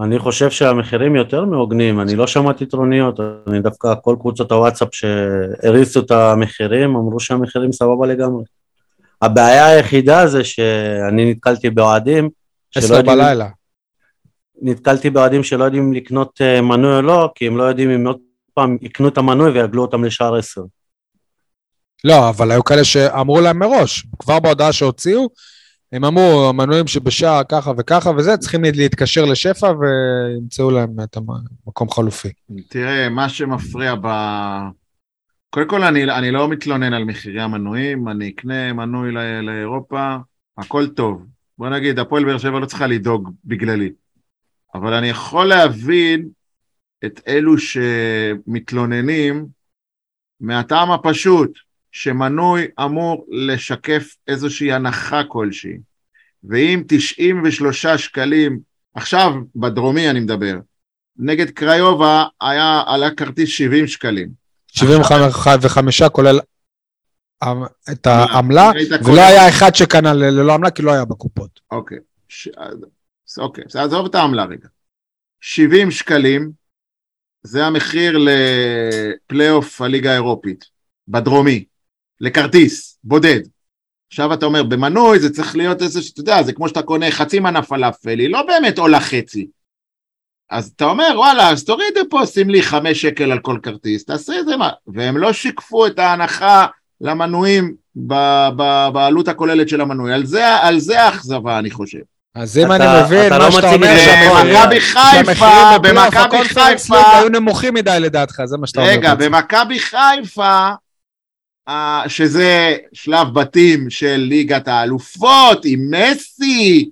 Speaker 2: אני חושב שהמחירים יותר מהוגנים, אני לא שמעתי טרוניות, אני דווקא כל קבוצות הוואטסאפ שהריצו את המחירים אמרו שהמחירים סבבה לגמרי. הבעיה היחידה זה שאני נתקלתי באוהדים שלא
Speaker 1: עשר בלילה.
Speaker 2: נתקלתי באוהדים שלא יודעים לקנות אה, מנוי או לא, כי הם לא יודעים אם עוד פעם יקנו את המנוי ויעגלו אותם לשער עשר.
Speaker 1: לא, אבל היו כאלה שאמרו להם מראש, כבר בהודעה שהוציאו, הם אמרו, המנויים שבשעה ככה וככה וזה, צריכים להתקשר לשפע וימצאו להם את המקום חלופי.
Speaker 3: תראה, מה שמפריע ב... קודם כל, אני, אני לא מתלונן על מחירי המנויים, אני אקנה מנוי ל- לאירופה, הכל טוב. בוא נגיד, הפועל באר שבע לא צריכה לדאוג בגללי. אבל אני יכול להבין את אלו שמתלוננים מהטעם הפשוט, שמנוי אמור לשקף איזושהי הנחה כלשהי. ואם 93 שקלים, עכשיו בדרומי אני מדבר, נגד קריובה היה, עלה כרטיס 70 שקלים.
Speaker 1: 75 כולל את העמלה,
Speaker 3: היית
Speaker 1: ולא היה אחד שקנה ללא עמלה כי לא היה בקופות.
Speaker 3: אוקיי, אוקיי, אז עזוב את העמלה רגע. 70 שקלים זה המחיר לפלייאוף הליגה האירופית, בדרומי, לכרטיס, בודד. עכשיו אתה אומר, במנוי זה צריך להיות איזה, שאתה יודע, זה כמו שאתה קונה חצי מנה פלאפל, היא לא באמת עולה חצי. אז אתה אומר, וואלה, אז תורידו פה, שים לי חמש שקל על כל כרטיס, תעשה את זה מה. והם לא שיקפו את ההנחה למנויים בעלות הכוללת של המנוי. על זה האכזבה, אני חושב.
Speaker 1: אז אם אני מבין, מה
Speaker 2: לא
Speaker 1: שאתה אומר.
Speaker 3: במכבי חיפה, במכבי חיפה,
Speaker 1: היו נמוכים מדי לדעתך, זה מה שאתה אומר.
Speaker 3: רגע. במכבי חיפה, שזה שלב בתים של ליגת האלופות עם מסי,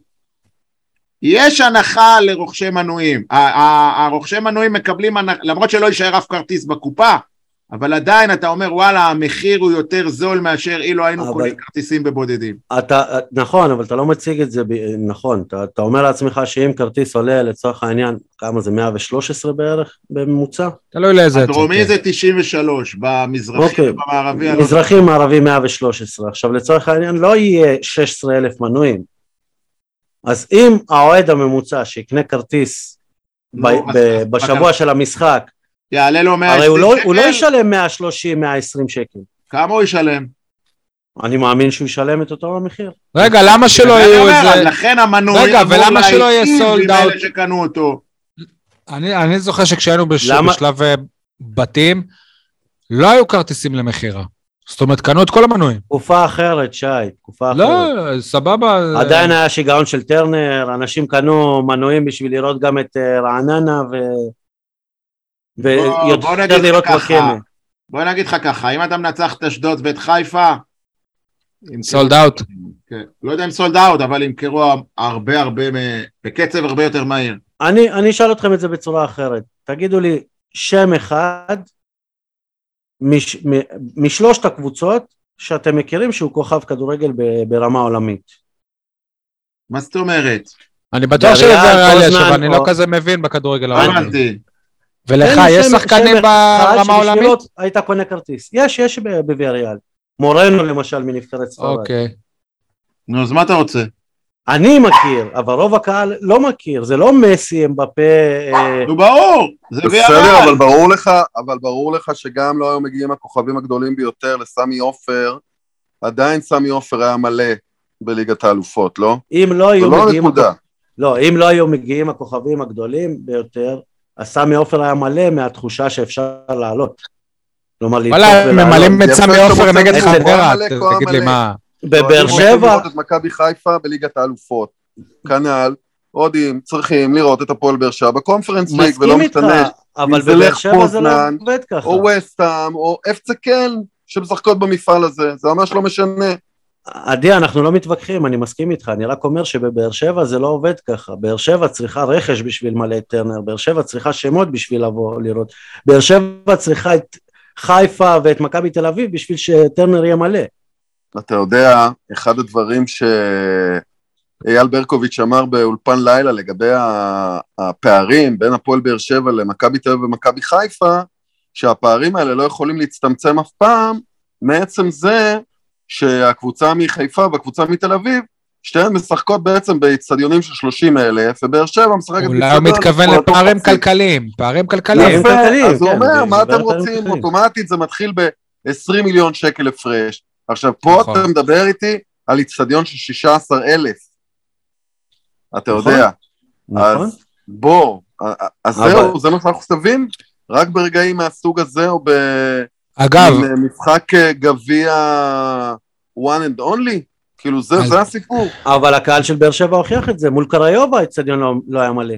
Speaker 3: יש הנחה לרוכשי מנויים. ה- ה- הרוכשי מנויים מקבלים למרות שלא יישאר אף כרטיס בקופה, אבל עדיין אתה אומר וואלה המחיר הוא יותר זול מאשר אילו היינו
Speaker 2: אבל-
Speaker 3: קונים כרטיסים בבודדים.
Speaker 2: אתה, נכון, אבל אתה לא מציג את זה, ב, נכון, אתה, אתה אומר לעצמך שאם כרטיס עולה לצורך העניין, כמה זה, 113 בערך בממוצע?
Speaker 1: תלוי לאיזה...
Speaker 3: הדרומי. זה 93, במזרחי
Speaker 2: אוקיי.
Speaker 3: ובמערבי אני לא
Speaker 2: מזרחי מערבי 113, עכשיו לצורך העניין לא יהיה 16 אלף מנויים, אז אם האוהד הממוצע שיקנה כרטיס ב,
Speaker 3: נו,
Speaker 2: ב,
Speaker 3: אז- אז
Speaker 2: בשבוע של המשחק,
Speaker 3: יעלה לו 120
Speaker 2: הרי הוא לא, הוא לא
Speaker 3: שקל?
Speaker 2: ישלם 130, 120 שקל,
Speaker 3: כמה הוא ישלם?
Speaker 2: אני מאמין שהוא ישלם את אותו המחיר.
Speaker 1: רגע, למה שלא יהיו את זה?
Speaker 3: לכן המנוי
Speaker 1: רגע,
Speaker 3: אמור
Speaker 1: ולמה שלא יהיה
Speaker 3: עם
Speaker 1: out?
Speaker 3: אלה שקנו אותו.
Speaker 1: אני, אני זוכר שכשהיינו בש...
Speaker 2: למה?
Speaker 1: בשלב אה, בתים, לא היו כרטיסים למכירה. זאת אומרת, קנו את כל המנויים.
Speaker 2: תקופה אחרת, שי, תקופה אחרת.
Speaker 1: לא, סבבה.
Speaker 2: עדיין היה שיגעון של טרנר, אנשים קנו מנויים בשביל לראות גם את אה, רעננה ו...
Speaker 3: בוא- בוא נגיד
Speaker 2: ויותר לראות. בקמא.
Speaker 3: בוא נגיד לך ככה, אם אתה מנצח את אשדוד ואת חיפה... ימכרו-
Speaker 1: סולד אאוט.
Speaker 3: כן. לא יודע אם סולד אאוט, אבל ימכרו הרבה הרבה, בקצב הרבה יותר מהיר.
Speaker 2: אני, אני אשאל אתכם את זה בצורה אחרת. תגידו לי שם אחד מש, מ, משלושת הקבוצות שאתם מכירים שהוא כוכב כדורגל ב, ברמה עולמית.
Speaker 3: מה זאת אומרת?
Speaker 1: אני בטוח יש,
Speaker 2: פוזנן,
Speaker 1: אבל אני לא כזה מבין בכדורגל העולמי. ולך יש שחקנים ברמה
Speaker 2: שבשבילו
Speaker 1: העולמית?
Speaker 2: היית קונה כרטיס. יש, יש בוויאריאל. מורנו למשל מנבחרת ספרד.
Speaker 1: אוקיי.
Speaker 3: נו, אז מה אתה רוצה?
Speaker 2: אני מכיר, אבל רוב הקהל לא מכיר, זה לא מסי, אמבפה, אה,
Speaker 3: נו, ברור! זה
Speaker 4: בסדר,
Speaker 3: ויאריאל.
Speaker 4: אבל ברור לך, אבל ברור לך שגם לא היו מגיעים הכוכבים הגדולים ביותר לסמי עופר, עדיין סמי עופר היה מלא בליגת האלופות, לא?
Speaker 2: אם לא היו
Speaker 4: לא
Speaker 2: מגיעים,
Speaker 4: נקודה.
Speaker 2: לא, אם לא היו מגיעים הכוכבים הגדולים ביותר, אז סמי עופר היה מלא מהתחושה שאפשר לעלות. כלומר, לדחוף
Speaker 1: וואלה,
Speaker 2: ולעלות.
Speaker 1: ממלאים את סמי עופר נגד. חדרה, תגיד לי. מה.
Speaker 2: בבאר שבע,
Speaker 4: לראות את מכבי חיפה בליגת האלופות. כנ"ל, אוהדים צריכים לראות את הפועל באר שבע בקונפרנס ליג, ולא
Speaker 2: מסכים איתך,
Speaker 4: משנה,
Speaker 2: אבל בבאר שבע זה לא עובד ככה.
Speaker 4: או וסטאם, או אפצה קלן, שמשחקות במפעל הזה, זה ממש לא משנה.
Speaker 2: עדי, אנחנו לא מתווכחים, אני מסכים איתך, אני רק אומר שבבאר שבע זה לא עובד ככה. באר שבע צריכה רכש בשביל מלא את טרנר, באר שבע צריכה שמות בשביל לבוא לראות. באר שבע צריכה את חיפה ואת מכבי תל אביב בשביל שטרנר יהיה מלא.
Speaker 4: אתה יודע, אחד הדברים שאייל ברקוביץ' אמר באולפן לילה לגבי הפערים בין הפועל באר שבע למכבי תל אביב ומכבי חיפה, שהפערים האלה לא יכולים להצטמצם אף פעם, מעצם זה שהקבוצה מחיפה והקבוצה מתל אביב, שתיהן משחקות בעצם באיצטדיונים של 30 אלף, ובאר שבע משחקת
Speaker 1: אולי הוא מתכוון לפערים. כלכליים, פערים כלכליים.
Speaker 4: יפה, אז הוא
Speaker 2: כן,
Speaker 4: אומר,
Speaker 2: זה-
Speaker 4: מה אתם רוצים? אוטומטית זה מתחיל ב-20 מיליון שקל הפרש. עכשיו, פה
Speaker 1: נכון.
Speaker 4: אתה מדבר איתי על איצטדיון של 16 אלף. אתה
Speaker 2: נכון.
Speaker 4: יודע.
Speaker 2: נכון?
Speaker 4: אז בוא, אז זהו, זה מה שאנחנו חושבים? רק ברגעים מהסוג הזה, או
Speaker 1: אגב,
Speaker 4: במשחק אה, גביע one and only? כאילו, זה
Speaker 1: אז-
Speaker 4: זה הסיפור.
Speaker 2: אבל הקהל של באר שבע הוכיח את זה, מול קריובה האצטדיון לא- לא היה מלא.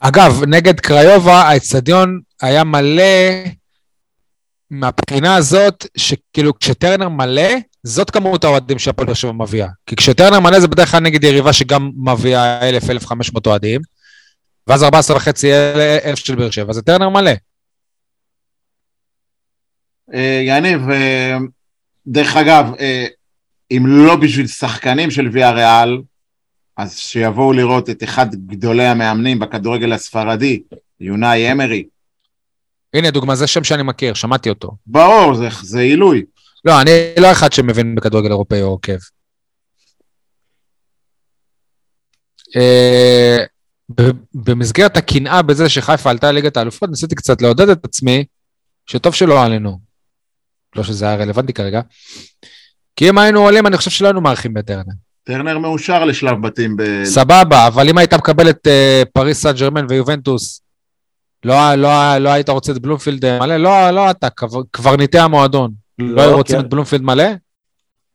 Speaker 1: אגב, נגד קריובה, האצטדיון היה מלא מהבחינה הזאת, שכאילו כשטרנר מלא, זאת כמות האוהדים שהפועל באר שבע מביאה. כי כשטרנר מלא זה בדרך כלל נגד יריבה שגם מביאה 1,000-1,500 אוהדים, ואז 14 וחצי אלף של באר שבע, זה טרנר מלא.
Speaker 3: אה, יניב, אה, דרך אגב, אה, אם לא בשביל שחקנים של ויה ריאל, אז שיבואו לראות את אחד גדולי המאמנים בכדורגל הספרדי, יונאי אמרי.
Speaker 1: הנה דוגמה, זה שם שאני מכיר, שמעתי אותו.
Speaker 3: ברור, זה, זה עילוי.
Speaker 1: לא, אני לא אחד שמבין בכדורגל אירופאי או עוקב. אה, במסגרת הקנאה בזה שחיפה עלתה לליגת האלופות, ניסיתי קצת לעודד את עצמי, שטוב שלא עלינו. לא שזה היה רלוונטי כרגע. כי אם היינו עולים, אני חושב שלא היינו מארחים בטרנר.
Speaker 3: טרנר מאושר לשלב בתים ב...
Speaker 1: סבבה, אבל אם היית מקבל את אה, פריס סן ג'רמן ויובנטוס, לא, לא, לא היית רוצה את בלומפילד אה, מלא? לא, לא אתה, קבר- קברניטי המועדון. לא היו רוצים
Speaker 2: כן.
Speaker 1: את בלומפילד מלא?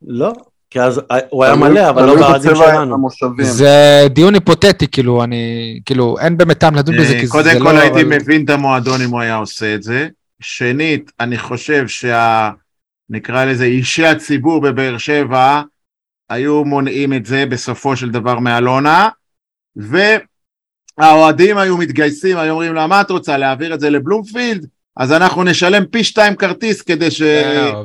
Speaker 2: לא, כי אז אה, הוא היה מלא, אבל לא באוהדים שלנו.
Speaker 1: זה דיון היפוטטי, כאילו, אני, כאילו, אין באמת טעם לדון בזה, כי זה
Speaker 3: קודם
Speaker 1: לא...
Speaker 3: כל הייתי מבין את המועדון אם הוא היה עושה את זה. שנית, אני חושב שה... נקרא לזה אישי הציבור בבאר שבע היו מונעים את זה בסופו של דבר מאלונה, והאוהדים היו מתגייסים, היו אומרים לה, מה את רוצה, להעביר את זה לבלומפילד? אז אנחנו נשלם פי שתיים כרטיס כדי, ש...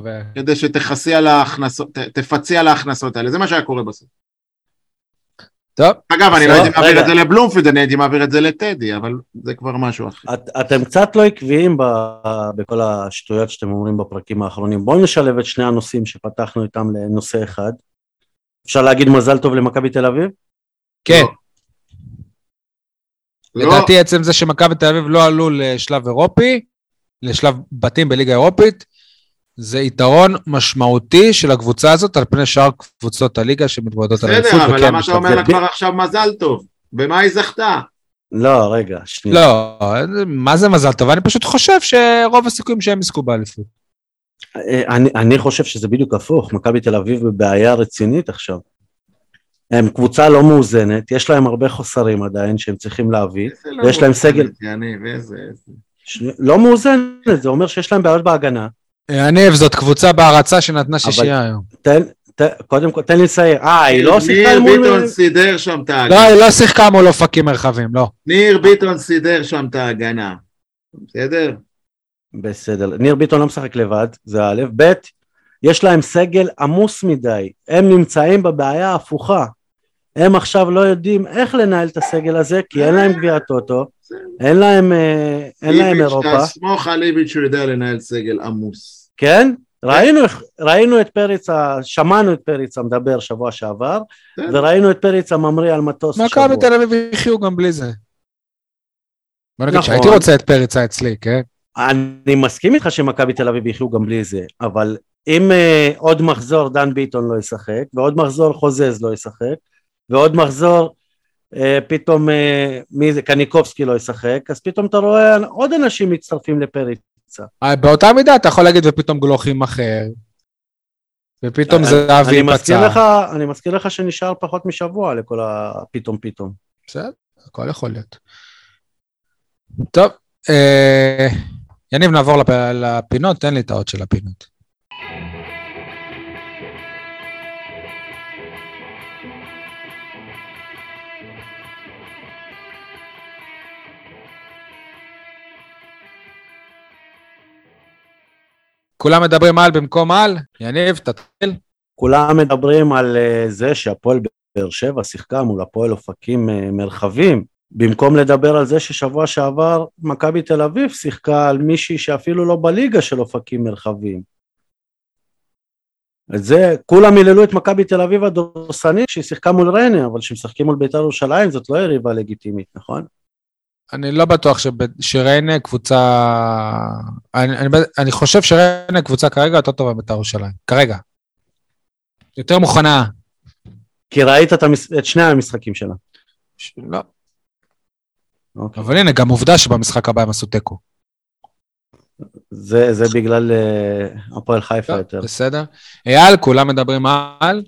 Speaker 1: ו-
Speaker 3: כדי שתכסי על ההכנסות, ת- תפצי על ההכנסות האלה, זה מה שהיה קורה בסוף.
Speaker 1: טוב,
Speaker 3: אגב, אני לא הייתי מעביר. את זה לבלומפילד, אני הייתי מעביר את זה לטדי, אבל זה כבר משהו אחר.
Speaker 2: את, אתם קצת לא עקביים ב, בכל השטויות שאתם אומרים בפרקים האחרונים. בואו נשלב את שני הנושאים שפתחנו איתם לנושא אחד. אפשר להגיד מזל טוב למכבי תל אביב?
Speaker 1: כן.
Speaker 3: לא,
Speaker 1: לדעתי עצם זה שמכבי תל אביב לא עלו לשלב אירופי, לשלב בתים בליגה האירופית, זה יתרון משמעותי של הקבוצה הזאת על פני שאר קבוצות הליגה שמתמודדות על האליפות.
Speaker 3: בסדר, אבל למה אתה אומר. לה כבר עכשיו מזל טוב? במה היא זכתה?
Speaker 2: לא, רגע, שנייה.
Speaker 1: לא, מה זה מזל טוב? אני פשוט חושב שרוב הסיכויים שהם יזכו באליפות.
Speaker 2: אה, אני, אני חושב שזה בדיוק הפוך, מכבי תל אביב בבעיה רצינית עכשיו. הם קבוצה לא מאוזנת, יש להם הרבה חוסרים עדיין שהם צריכים להביא.
Speaker 3: לא
Speaker 2: ויש להם סגל-
Speaker 3: מאוזנת, יניב, איזה... איזה.
Speaker 2: שני, לא מאוזנת, זה אומר שיש להם בעיות בהגנה.
Speaker 1: יניב, זאת קבוצה בהערצה שנתנה שישייה היום.
Speaker 2: תן, תן, קודם כל, תן לי לצייר. אה, היא לא שיחקה
Speaker 3: ניר
Speaker 2: מול...
Speaker 3: ביטון סידר שם את
Speaker 1: לא,
Speaker 3: ההגנה.
Speaker 1: היא לא שיחקה מול אופקים מרחבים, לא.
Speaker 3: ניר ביטון סידר שם את ההגנה. בסדר?
Speaker 2: בסדר. ניר ביטון לא משחק לבד, זה א', ב', יש להם סגל עמוס מדי, הם נמצאים בבעיה הפוכה. הם עכשיו לא יודעים איך לנהל את הסגל הזה, כי אין להם גביע טוטו, אין להם, אה, אין להם
Speaker 3: איביץ',
Speaker 2: אירופה,
Speaker 3: סמוך על איביץ' שהוא יודע לנהל סגל עמוס.
Speaker 2: כן? ראינו, ראינו את פריץ, ה- שמענו את פריץ המדבר שבוע שעבר,
Speaker 3: כן.
Speaker 2: וראינו את פריץ הממריא על מטוס השבוע.
Speaker 1: מכבי תל אביב יחיו גם בלי זה. בוא נגיד
Speaker 2: נכון.
Speaker 1: שהייתי רוצה את פריצה אצלי, כן?
Speaker 2: אני מסכים איתך שמכבי תל אביב יחיו גם בלי זה, אבל אם uh, עוד מחזור דן ביטון לא ישחק, ועוד מחזור חוזז לא ישחק, ועוד מחזור פתאום uh, מי זה, קניקובסקי לא ישחק, אז פתאום אתה רואה עוד אנשים מצטרפים לפריצה.
Speaker 1: אה, באותה מידה אתה יכול להגיד ופתאום גלוחים אחר, ופתאום זהבי פצע.
Speaker 2: אני מזכיר לך שנשאר פחות משבוע לכל הפתאום פתאום.
Speaker 1: בסדר, הכל יכול להיות. טוב, אה, יניב נעבור לפ- לפינות, תן לי את האות של הפינות. כולם מדברים על במקום על? יניב, תתחיל.
Speaker 2: כולם מדברים על אה, זה שהפועל באר שבע שיחקה מול הפועל אופקים אה, מרחבים, במקום לדבר על זה ששבוע שעבר מכבי תל אביב שיחקה על מישהי שאפילו לא בליגה של אופקים מרחבים. את זה, כולם היללו את מכבי תל אביב הדורסנית שהיא שיחקה מול ריינה, אבל כשמשחקים מול בית"ר ירושלים זאת לא יריבה לגיטימית, נכון?
Speaker 1: אני לא בטוח שב- שריינה קבוצה... אני, אני, אני חושב שריינה קבוצה כרגע יותר טובה מבית"ר ירושלים. כרגע. יותר מוכנה.
Speaker 2: כי ראית את, המש... את שני המשחקים שלה.
Speaker 1: ש- לא.
Speaker 2: אוקיי.
Speaker 1: אבל הנה, גם עובדה שבמשחק הבא הם עשו תיקו.
Speaker 2: זה, זה בגלל אה, הפועל חיפה יותר.
Speaker 1: טוב, בסדר. אייל, כולם מדברים על...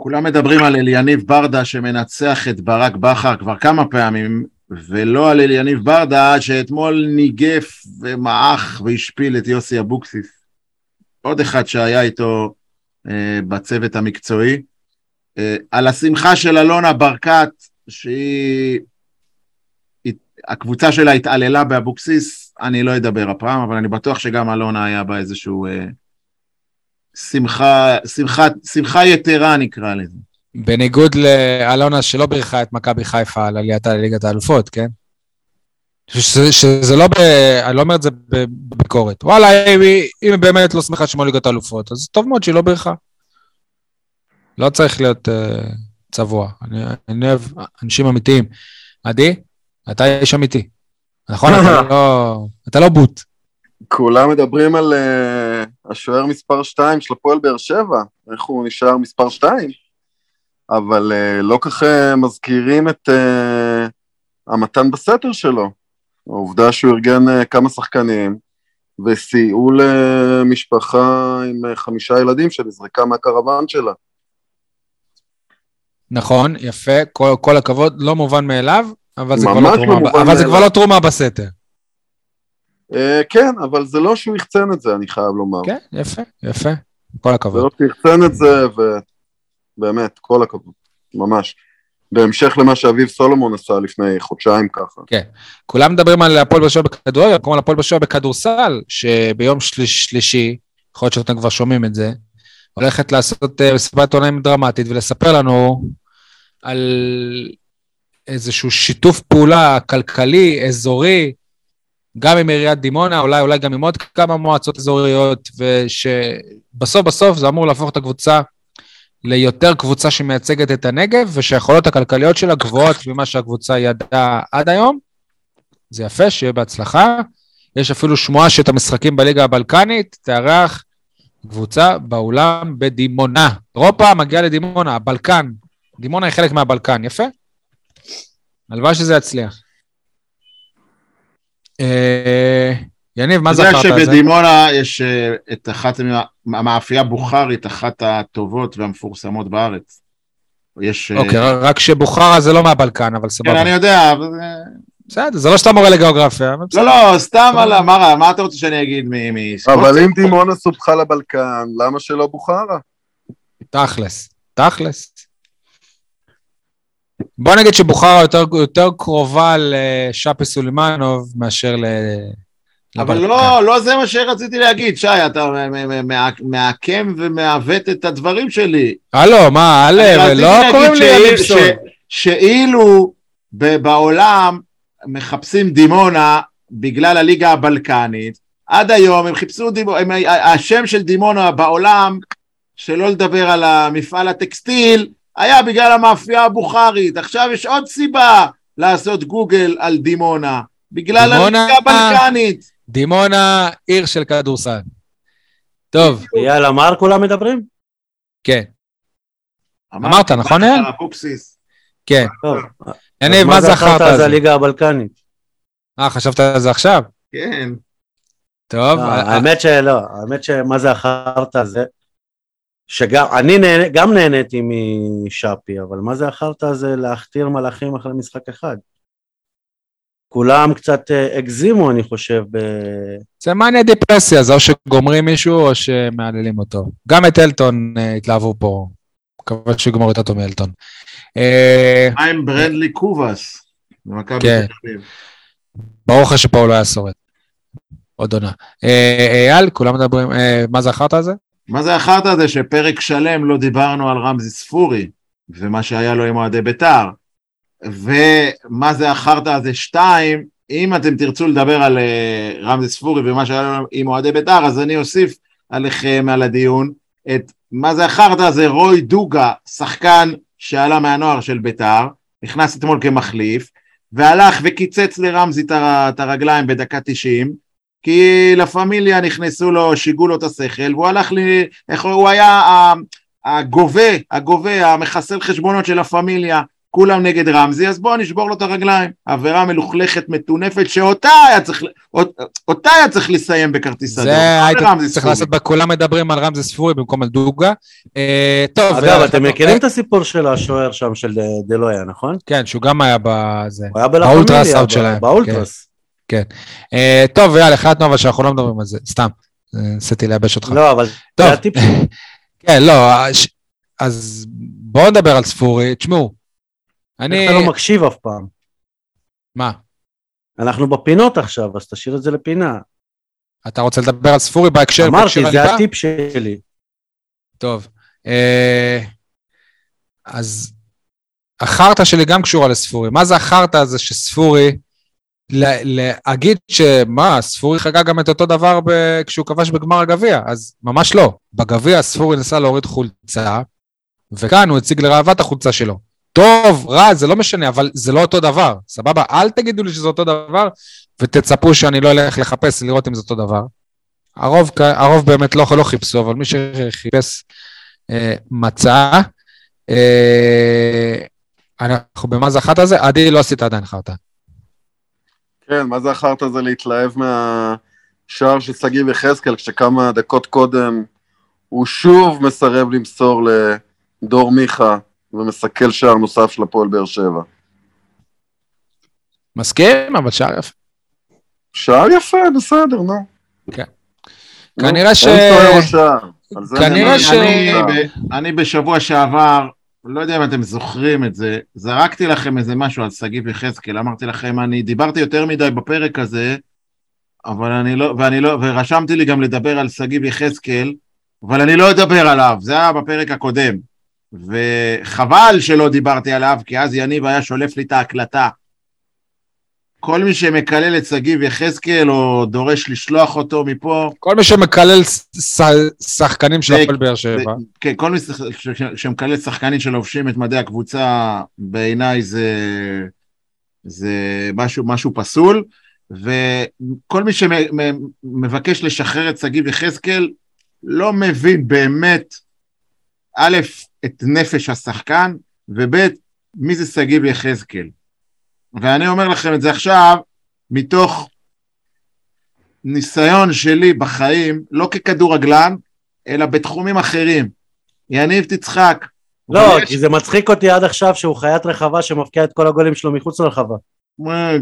Speaker 3: כולם מדברים על אליניב ברדה שמנצח את ברק בכר כבר כמה פעמים, ולא על אליניב ברדה שאתמול ניגף ומעך והשפיל את יוסי אבוקסיס. עוד אחד שהיה איתו אה, בצוות המקצועי. אה, על השמחה של אלונה ברקת, שהיא... היא- הקבוצה שלה התעללה באבוקסיס, אני לא אדבר הפעם, אבל אני בטוח שגם אלונה היה בה איזשהו... אה, שמחה, שמחה, שמחה יתרה נקרא לזה.
Speaker 1: בניגוד לאלונה שלא בירכה את מכבי חיפה על עלייתה לליגת האלופות, כן? שזה, שזה לא, ב, אני לא אומר את זה בביקורת. וואלה, אם היא, אם היא באמת לא שמחה שמוע ליגת האלופות, אז טוב מאוד שהיא לא בירכה. לא צריך להיות uh, צבוע. אני, אני אוהב אנשים אמיתיים. עדי, אתה איש אמיתי. נכון? אתה לא, אתה לא בוט.
Speaker 4: כולם מדברים על uh, השוער מספר 2 של הפועל באר שבע, איך הוא נשאר מספר 2, אבל uh, לא ככה מזכירים את uh, המתן בסתר שלו. העובדה שהוא ארגן uh, כמה שחקנים וסייעו למשפחה עם uh, חמישה ילדים שנזרקה מהקרוון שלה.
Speaker 1: נכון, יפה, כל, כל הכבוד, לא מובן מאליו, אבל זה, כבר לא,
Speaker 4: לא
Speaker 1: תרומה,
Speaker 4: מובן
Speaker 1: אבל זה
Speaker 4: מאליו.
Speaker 1: כבר לא תרומה בסתר.
Speaker 4: Uh, כן, אבל זה לא שהוא יחצן את זה, אני חייב לומר.
Speaker 1: כן, יפה, יפה, כל
Speaker 4: זה
Speaker 1: הכבוד.
Speaker 4: לא שהוא יחצן את זה, ובאמת, כל הכבוד, ממש. בהמשך למה שאביב סולומון עשה לפני חודשיים ככה.
Speaker 1: כן. כולם מדברים על הפועל באר שבע בכדורגל, כמו על הפועל באר שבע בכדורסל, שביום שליש, שלישי, יכול להיות שאתם כבר שומעים את זה, הולכת לעשות אה, מסיבת עונאים דרמטית ולספר לנו על איזשהו שיתוף פעולה כלכלי, אזורי, גם עם עיריית דימונה, אולי, אולי גם עם עוד כמה מועצות אזוריות, ושבסוף בסוף זה אמור להפוך את הקבוצה ליותר קבוצה שמייצגת את הנגב, ושהיכולות הכלכליות שלה גבוהות ממה שהקבוצה ידעה עד היום. זה יפה, שיהיה בהצלחה. יש אפילו שמועה שאת המשחקים בליגה הבלקנית תארח קבוצה באולם בדימונה. אירופה מגיעה לדימונה, הבלקן. דימונה היא חלק מהבלקן, יפה? הלוואי שזה יצליח. אה, יניב, מה זכרת על זה?
Speaker 3: אתה יודע שבדימונה יש אה, את אחת, המאפייה בוכרית, אחת הטובות והמפורסמות בארץ.
Speaker 1: יש... אה, אוקיי, רק שבוכרה זה לא מהבלקן, אבל סבבה.
Speaker 3: כן, אני יודע, אבל...
Speaker 1: בסדר, זה לא שאתה מורה לגיאוגרפיה.
Speaker 3: לא, לא, סתם על מה, מה אתה רוצה שאני אגיד מ...
Speaker 4: אבל אם דימונה סופחה לבלקן, למה שלא בוכרה?
Speaker 1: תכלס, תכלס. בוא נגיד שבוכרה יותר, יותר קרובה לשאפי סולימנוב מאשר ל...
Speaker 3: אבל לא, לא זה מה שרציתי להגיד, שי, אתה מעקם ומעוות את הדברים שלי.
Speaker 1: הלו, מה, הלו, לא קוראים לי אליפסון.
Speaker 3: שאילו בעולם מחפשים דימונה בגלל הליגה הבלקנית, עד היום הם חיפשו דימונה, השם של דימונה בעולם, שלא לדבר על המפעל הטקסטיל, היה בגלל המאפייה הבוכרית. עכשיו יש עוד סיבה לעשות גוגל על דימונה, בגלל דימונה, הליגה הבלקנית.
Speaker 1: דימונה, עיר של כדורסל. טוב.
Speaker 2: יאללה, מה כולם מדברים?
Speaker 1: כן. אמרת, נכון, אייל? כן. יניב, מה זכרת על
Speaker 2: זה? הליגה הבלקנית.
Speaker 1: אה, חשבת על זה עכשיו?
Speaker 3: כן.
Speaker 1: טוב.
Speaker 2: לא, האמת שלא, האמת שמה זה החרטא הזה, שגם אני נהנה, גם נהניתי משאפי, אבל מה זה החרטא הזה להכתיר מלאכים אחרי משחק אחד? כולם קצת אה, הגזימו, אני חושב. ב...
Speaker 1: זה מניה דיפרסיה, זה או שגומרים מישהו או שמהללים אותו. גם את אלטון uh, התלהבו פה, מקווה שיגמור יותר טוב מאלטון.
Speaker 3: אה, מה עם ברנדלי קובאס? במכבי כן. תל אביב.
Speaker 1: ברוך השם פה הוא לא היה שורד. עוד עונה. אייל, כולם מדברים, מה זה החרטא הזה?
Speaker 3: מה זה החרטא הזה שפרק שלם לא דיברנו על רמזי ספורי, ומה שהיה לו עם אוהדי בית"ר. ומה זה החרטא הזה שתיים, אם אתם תרצו לדבר על אה, רמזי ספורי ומה שהיה עם אוהדי בית"ר, אז אני אוסיף עליכם על הדיון את מה זה החרטא הזה, רוי דוגה, שחקן שעלה מהנוער של בית"ר, נכנס אתמול כמחליף, והלך וקיצץ לרמזי את הרגליים בדקה 90, כי לה פמיליה נכנסו לו, שיגעו לו את השכל, והוא הלך לי, איך הוא היה הגובה, הגובה, המחסל חשבונות של הפמיליה, כולם נגד רמזי, אז בואו נשבור לו את הרגליים. עבירה מלוכלכת, מטונפת, שאותה היה צריך, אותה היה צריך לסיים בכרטיס אדום.
Speaker 1: זה היית צריך לעשות, כולם מדברים על רמזי ספורי במקום על דוגה. אה, טוב.
Speaker 2: אגב, אתם מכירים את הסיפור של השוער שם, של דלויה, נכון?
Speaker 1: כן, שהוא גם היה בזה.
Speaker 2: הוא היה אאוט שלהם. באולטרס.
Speaker 1: כן. אה, טוב, יאללה, החלטנו אבל שאנחנו לא מדברים על זה, סתם. ניסיתי לייבש אותך.
Speaker 2: לא, אבל זה הטיפ.
Speaker 1: כן, לא, אז בואו נדבר על ספורי. תשמעו,
Speaker 2: אני... אתה לא מקשיב אף פעם?
Speaker 1: מה?
Speaker 2: אנחנו בפינות עכשיו, אז תשאיר את זה לפינה.
Speaker 1: אתה רוצה לדבר על ספורי בהקשר...
Speaker 2: אמרתי, זה הטיפ שלי.
Speaker 1: טוב. אה, אז החרטא שלי גם קשורה לספורי. מה זה החרטא הזה שספורי, להגיד שמה, ספורי חגג גם את אותו דבר ב... כשהוא כבש בגמר הגביע, אז ממש לא. בגביע ספורי ניסה להוריד חולצה, וכאן הוא הציג לראוות החולצה שלו. טוב, רע, זה לא משנה, אבל זה לא אותו דבר, סבבה? אל תגידו לי שזה אותו דבר, ותצפו שאני לא אלך לחפש לראות אם זה אותו דבר. הרוב, הרוב באמת לא, לא חיפשו, אבל מי שחיפש אה, מצא. אה, אנחנו במה זה החרטא הזה? עדי, לא עשית עדיין חרטא.
Speaker 4: כן, מה זה החרטא הזה להתלהב מהשער של שגיב יחזקאל, כשכמה דקות קודם הוא שוב מסרב למסור לדור מיכה ומסכל שער נוסף של הפועל באר שבע.
Speaker 1: מסכים, אבל שער יפה.
Speaker 4: שער יפה, בסדר, נו.
Speaker 1: כן. כנראה ש...
Speaker 3: כנראה ש... אני בשבוע שעבר לא יודע אם אתם זוכרים את זה, זרקתי לכם איזה משהו על שגיב יחזקאל, אמרתי לכם, אני דיברתי יותר מדי בפרק הזה, אבל אני לא, ואני לא, ורשמתי לי גם לדבר על שגיב יחזקאל, אבל אני לא אדבר עליו, זה היה בפרק הקודם. וחבל שלא דיברתי עליו, כי אז יניב היה שולף לי את ההקלטה. כל מי שמקלל את שגיב יחזקאל או דורש לשלוח אותו מפה...
Speaker 1: כל מי שמקלל שחקנים של הפועל באר שבע.
Speaker 3: כן, כל מי שמקלל שחקנים שלובשים את מדי הקבוצה, בעיניי זה, זה משהו, משהו פסול. וכל מי שמבקש לשחרר את שגיב יחזקאל לא מבין באמת, א', את נפש השחקן, וב', מי זה שגיב יחזקאל. ואני אומר לכם את זה עכשיו, מתוך ניסיון שלי בחיים, לא ככדורגלן, אלא בתחומים אחרים. יניב תצחק.
Speaker 2: לא, יש... כי זה מצחיק אותי עד עכשיו שהוא חיית רחבה שמבקיע את כל הגולים שלו מחוץ לרחבה.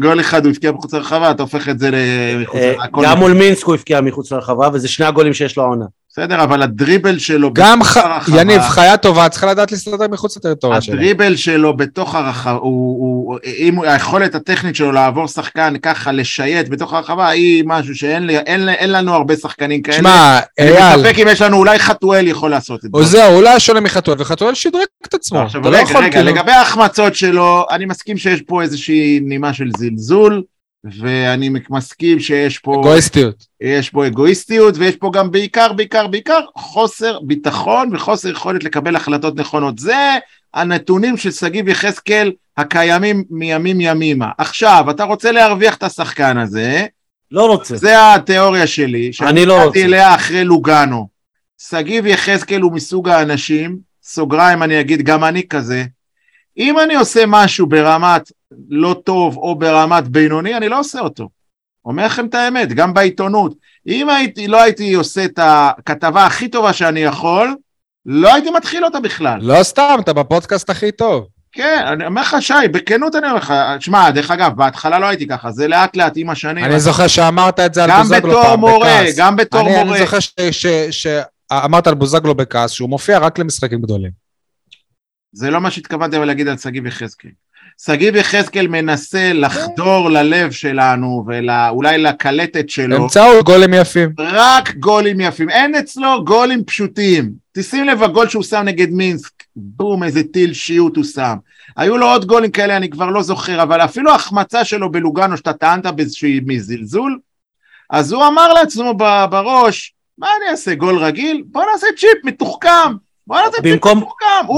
Speaker 3: גול אחד הוא הבקיע מחוץ לרחבה, אתה הופך את זה למחוץ
Speaker 2: אה, לרחבה. גם מול מינסק הוא הבקיע מחוץ לרחבה, וזה שני הגולים שיש לו העונה.
Speaker 3: בסדר, אבל הדריבל שלו
Speaker 1: גם ח... הרחבה... יניב, חיה טובה, צריכה לדעת להסתדר מחוץ לטריטוריה
Speaker 3: שלו. הדריבל שלו בתוך הרחבה, הוא, הוא, אם היכולת הטכנית שלו לעבור שחקן ככה, לשייט בתוך הרחבה, היא משהו שאין לי, אין, אין לנו הרבה שחקנים כאלה.
Speaker 1: שמע, אייל...
Speaker 3: אני מספק אם יש לנו, אולי חתואל יכול לעשות את
Speaker 1: זה. או זהו, אולי שונה מחתואל, וחתואל שדרג את עצמו.
Speaker 3: עכשיו, רגע, לא רגע, כאילו... לגבי ההחמצות שלו, אני מסכים שיש פה איזושהי נימה של זלזול. ואני מסכים שיש פה...
Speaker 1: אגואיסטיות.
Speaker 3: יש פה אגואיסטיות, ויש פה גם בעיקר, בעיקר, בעיקר חוסר ביטחון וחוסר יכולת לקבל החלטות נכונות. זה הנתונים של שגיב יחזקאל הקיימים מימים ימימה. עכשיו, אתה רוצה להרוויח את השחקן הזה,
Speaker 2: לא רוצה.
Speaker 3: זה התיאוריה שלי,
Speaker 2: שאני לא רוצה.
Speaker 3: אליה אחרי לוגאנו. שגיב יחזקאל הוא מסוג האנשים, סוגריים אני אגיד, גם אני כזה, אם אני עושה משהו ברמת לא טוב או ברמת בינוני, אני לא עושה אותו. אומר לכם את האמת, גם בעיתונות. אם הייתי, לא הייתי עושה את הכתבה הכי טובה שאני יכול, לא הייתי מתחיל אותה בכלל.
Speaker 1: לא סתם, אתה בפודקאסט הכי טוב.
Speaker 3: כן, אני אומר לך, שי, בכנות אני אומר לך, שמע, דרך אגב, בהתחלה לא הייתי ככה, זה לאט לאט עם השנים.
Speaker 1: אני זוכר שאמרת את זה על בוזגלו
Speaker 3: פעם, בכעס. גם בתור מורה, גם בתור מורה.
Speaker 1: אני זוכר שאמרת על בוזגלו בכעס, שהוא מופיע רק למשחקים גדולים.
Speaker 3: זה לא מה שהתכוונתי אבל להגיד על שגיב יחזקאל. שגיב יחזקאל מנסה לחדור ללב שלנו ואולי לקלטת שלו.
Speaker 1: באמצעות גולים יפים.
Speaker 3: רק גולים יפים. אין אצלו גולים פשוטים. תשים לב הגול שהוא שם נגד מינסק, בום, איזה טיל שיוט הוא שם. היו לו עוד גולים כאלה, אני כבר לא זוכר, אבל אפילו ההחמצה שלו בלוגנו, שאתה טענת באיזשהו מזלזול, אז הוא אמר לעצמו בראש, מה אני אעשה, גול רגיל? בוא נעשה צ'יפ מתוחכם.
Speaker 2: במקום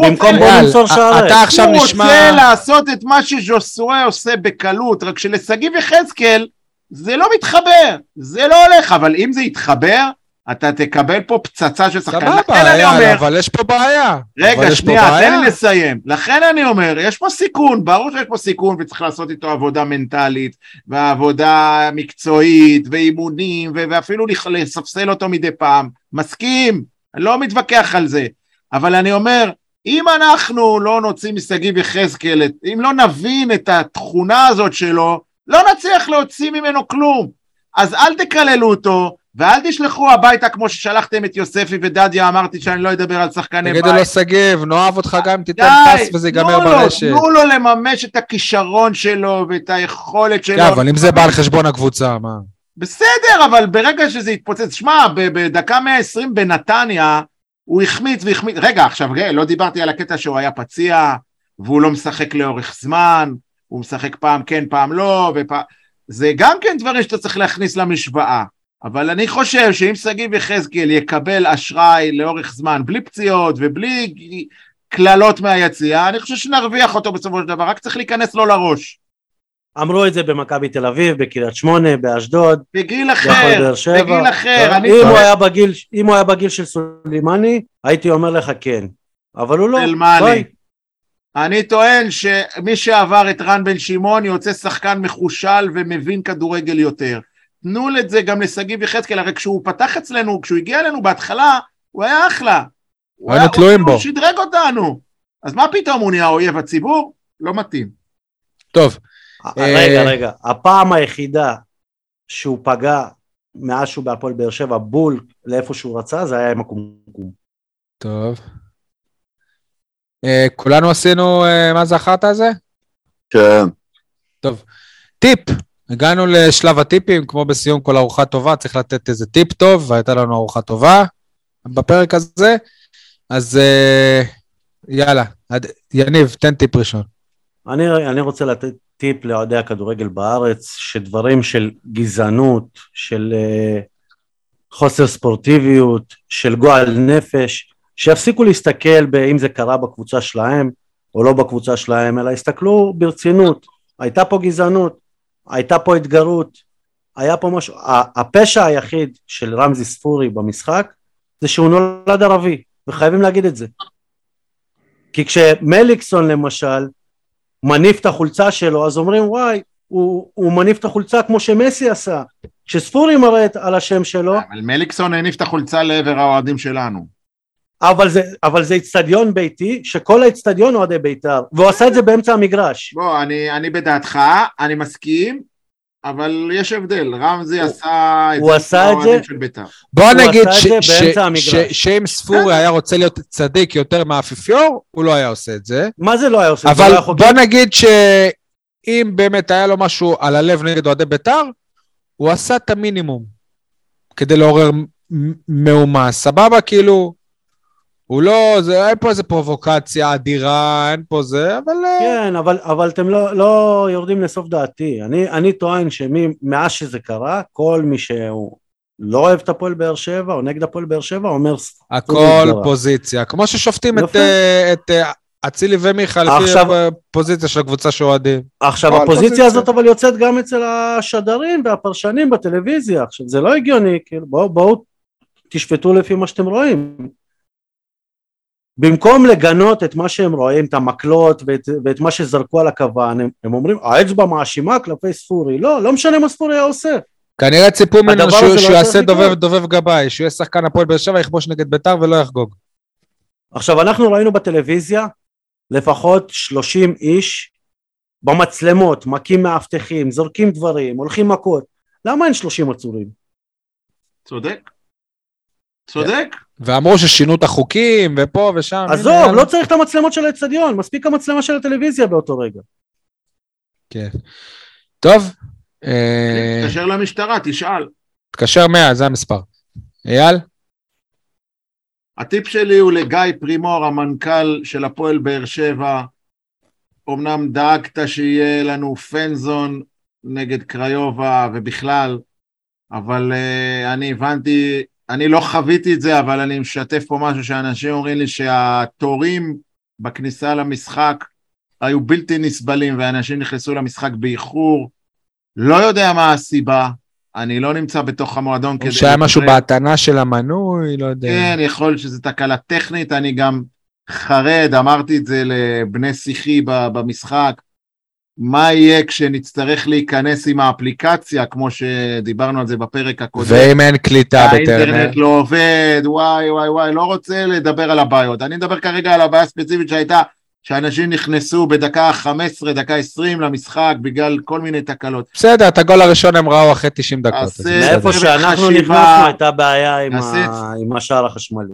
Speaker 2: במקום בוא נמסור שערי.
Speaker 3: אתה עכשיו נשמע... הוא רוצה לעשות את מה שז'וסואה עושה בקלות, רק שלשגיב יחזקאל זה לא מתחבר, זה לא הולך, אבל אם זה יתחבר, אתה תקבל פה פצצה של שחקן.
Speaker 1: סבבה, אבל יש פה בעיה.
Speaker 3: רגע, שנייה, תן לי לסיים. לכן אני אומר, יש פה סיכון, ברור שיש פה סיכון וצריך לעשות איתו עבודה מנטלית, ועבודה מקצועית, ואימונים, ואפילו לספסל אותו מדי פעם. מסכים, אני לא מתווכח על זה. אבל אני אומר, אם אנחנו לא נוציא משגיב יחזקאל, אם לא נבין את התכונה הזאת שלו, לא נצליח להוציא ממנו כלום. אז אל תקללו אותו, ואל תשלחו הביתה כמו ששלחתם את יוספי ודדיה, אמרתי שאני לא אדבר על שחקני
Speaker 1: בית. תגידו לו שגיב, נאהב אותך גם אם תיתן פס וזה ייגמר ברשת.
Speaker 3: תנו לו לממש את הכישרון שלו ואת היכולת שלו.
Speaker 1: כן, אבל אם זה בא על חשבון הקבוצה, מה?
Speaker 3: בסדר, אבל ברגע שזה יתפוצץ, שמע, בדקה 120 בנתניה, הוא החמיץ והחמיץ, רגע עכשיו רגע, לא דיברתי על הקטע שהוא היה פציע והוא לא משחק לאורך זמן, הוא משחק פעם כן פעם לא, ופעם... זה גם כן דברים שאתה צריך להכניס למשוואה, אבל אני חושב שאם שגיב יחזקאל יקבל אשראי לאורך זמן, בלי פציעות ובלי קללות מהיציאה, אני חושב שנרוויח אותו בסופו של דבר, רק צריך להיכנס לו לראש.
Speaker 2: אמרו את זה במכבי תל אביב, בקריית שמונה, באשדוד.
Speaker 3: בגיל אחר, בגיל אחר.
Speaker 2: אם, הוא היה בגיל, אם הוא היה בגיל של סולימני, הייתי אומר לך כן. אבל הוא לא.
Speaker 3: סולימני. אני טוען שמי שעבר את רן בן שמעון יוצא שחקן מחושל ומבין כדורגל יותר. תנו את זה גם לשגיב יחזקאל, הרי כשהוא פתח אצלנו, כשהוא הגיע אלינו בהתחלה, הוא היה אחלה.
Speaker 1: היינו תלויים בו.
Speaker 3: הוא שדרג אותנו. אז מה פתאום הוא נהיה אויב הציבור? לא מתאים.
Speaker 1: טוב,
Speaker 2: רגע, אה, רגע, הפעם היחידה שהוא פגע מאז שהוא בהפועל באר שבע בול לאיפה שהוא רצה, זה היה עם הקומקום.
Speaker 1: טוב. אה, כולנו עשינו, אה, מה זה החרטא הזה?
Speaker 4: כן.
Speaker 1: טוב. טיפ, הגענו לשלב הטיפים, כמו בסיום כל ארוחה טובה, צריך לתת איזה טיפ טוב, והייתה לנו ארוחה טובה בפרק הזה. אז יאללה, יניב, תן טיפ ראשון.
Speaker 2: אני, אני רוצה לתת טיפ לאוהדי הכדורגל בארץ, שדברים של גזענות, של uh, חוסר ספורטיביות, של גועל נפש, שיפסיקו להסתכל באם זה קרה בקבוצה שלהם או לא בקבוצה שלהם, אלא יסתכלו ברצינות. הייתה פה גזענות, הייתה פה התגרות, היה פה משהו, הפשע היחיד של רמזי ספורי במשחק זה שהוא נולד ערבי, וחייבים להגיד את זה. כי כשמליקסון למשל מניף את החולצה שלו אז אומרים וואי הוא, הוא מניף את החולצה כמו שמסי עשה כשספורי מראה על השם שלו.
Speaker 3: אבל מליקסון הניף את החולצה לעבר האוהדים שלנו.
Speaker 2: אבל זה, אבל זה איצטדיון ביתי שכל האיצטדיון אוהדי בית"ר והוא עשה את זה באמצע המגרש.
Speaker 3: בוא אני, אני בדעתך אני מסכים אבל יש הבדל, רמזי עשה
Speaker 2: את זה, הוא עשה את זה,
Speaker 1: בוא נגיד שאם ספורי היה רוצה להיות צדיק יותר מהאפיפיור, הוא לא היה עושה את זה.
Speaker 2: מה זה לא היה עושה?
Speaker 1: אבל לא בוא נגיד שאם באמת היה לו משהו על הלב נגד אוהדי בית"ר, הוא עשה את המינימום כדי לעורר מהומה. סבבה, כאילו, הוא לא, זה, אין פה איזה פרובוקציה אדירה, אין פה זה, אבל...
Speaker 2: אה, כן, אבל, אבל אתם לא, לא יורדים לסוף דעתי. אני, אני טוען שמאז שזה קרה, כל מי שהוא לא אוהב את הפועל באר שבע, או נגד הפועל באר שבע, אומר...
Speaker 1: הכל פוזיציה. כמו ששופטים את, אה, את אה, אצילי ומיכה לפי הפוזיציה של הקבוצה שאוהדים.
Speaker 2: עכשיו, הפוזיציה הזאת אבל יוצאת גם אצל השדרים והפרשנים בטלוויזיה. עכשיו, זה לא הגיוני, כאילו, בואו בוא, תשפטו לפי מה שאתם רואים. במקום לגנות את מה שהם רואים, את המקלות ואת, ואת מה שזרקו על הכוון, הם, הם אומרים האצבע מאשימה כלפי ספורי, לא, לא משנה מה ספורי היה עושה.
Speaker 1: כנראה ציפו ממנו שהוא, שהוא לא יעשה דובב, דובב גבאי, שהוא יהיה שחקן הפועל באר שבע, יכבוש נגד ביתר ולא יחגוג.
Speaker 2: עכשיו אנחנו ראינו בטלוויזיה לפחות 30 איש במצלמות, מכים מאבטחים, זורקים דברים, הולכים מכות, למה אין 30 עצורים?
Speaker 3: צודק. צודק.
Speaker 1: ואמרו ששינו את החוקים, ופה ושם.
Speaker 2: עזוב, לא צריך את המצלמות של האצטדיון, מספיק המצלמה של הטלוויזיה באותו רגע.
Speaker 1: כן. טוב.
Speaker 3: אה, תתקשר למשטרה, תשאל.
Speaker 1: תתקשר 100, זה המספר. אייל?
Speaker 3: הטיפ שלי הוא לגיא פרימור, המנכ"ל של הפועל באר שבע. אמנם דאגת שיהיה לנו פנזון נגד קריובה ובכלל, אבל uh, אני הבנתי אני לא חוויתי את זה, אבל אני משתף פה משהו שאנשים אומרים לי שהתורים בכניסה למשחק היו בלתי נסבלים ואנשים נכנסו למשחק באיחור. לא יודע מה הסיבה, אני לא נמצא בתוך המועדון
Speaker 1: כדי... שהיה משהו בהטענה של המנוי, לא יודע.
Speaker 3: כן, יכול להיות שזו תקלה טכנית, אני גם חרד, אמרתי את זה לבני שיחי במשחק. מה יהיה כשנצטרך להיכנס עם האפליקציה, כמו שדיברנו על זה בפרק הקודם.
Speaker 1: ואם אין קליטה בטרנר.
Speaker 3: האינטרנט לא עובד, וואי וואי וואי, לא רוצה לדבר על הבעיות. אני מדבר כרגע על הבעיה הספציפית שהייתה, שאנשים נכנסו בדקה 15, דקה 20 למשחק בגלל כל מיני תקלות.
Speaker 1: בסדר, את הגול הראשון הם ראו אחרי 90 דקות.
Speaker 2: מאיפה שאנחנו נכנסנו הייתה בעיה עם, ה... עם השער החשמלי.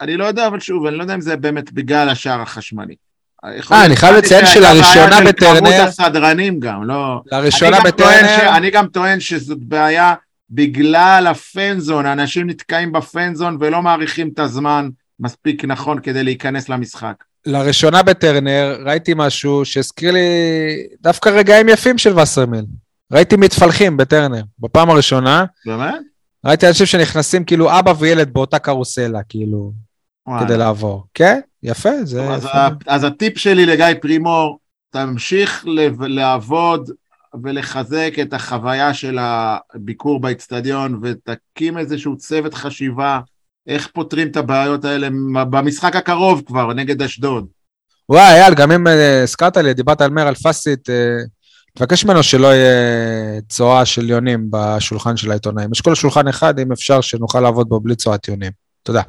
Speaker 3: אני לא יודע, אבל שוב, אני לא יודע אם זה באמת בגלל השער החשמלי.
Speaker 1: אה, אני חייב לציין שלראשונה בטרנר... כמות
Speaker 3: הסדרנים גם, לא...
Speaker 1: לראשונה בטרנר...
Speaker 3: אני גם טוען שזאת בעיה בגלל הפנזון, אנשים נתקעים בפנזון ולא מעריכים את הזמן מספיק נכון כדי להיכנס למשחק.
Speaker 1: לראשונה בטרנר ראיתי משהו שהזכיר לי דווקא רגעים יפים של וסרמיל. ראיתי מתפלחים בטרנר, בפעם הראשונה.
Speaker 3: באמת?
Speaker 1: ראיתי אנשים שנכנסים כאילו אבא וילד באותה קרוסלה, כאילו, וואלה. כדי לעבור. כן? יפה, זה...
Speaker 3: אז, יפה. אז הטיפ שלי לגיא פרימור, תמשיך לעבוד ולחזק את החוויה של הביקור באצטדיון ותקים איזשהו צוות חשיבה איך פותרים את הבעיות האלה במשחק הקרוב כבר, נגד אשדוד.
Speaker 1: וואי, אייל, גם אם אה, הזכרת לי, דיברת על מאיר אלפסית, אה, תבקש ממנו שלא יהיה צואה של יונים בשולחן של העיתונאים. יש כל שולחן אחד, אם אפשר, שנוכל לעבוד בו בלי צואת יונים. תודה.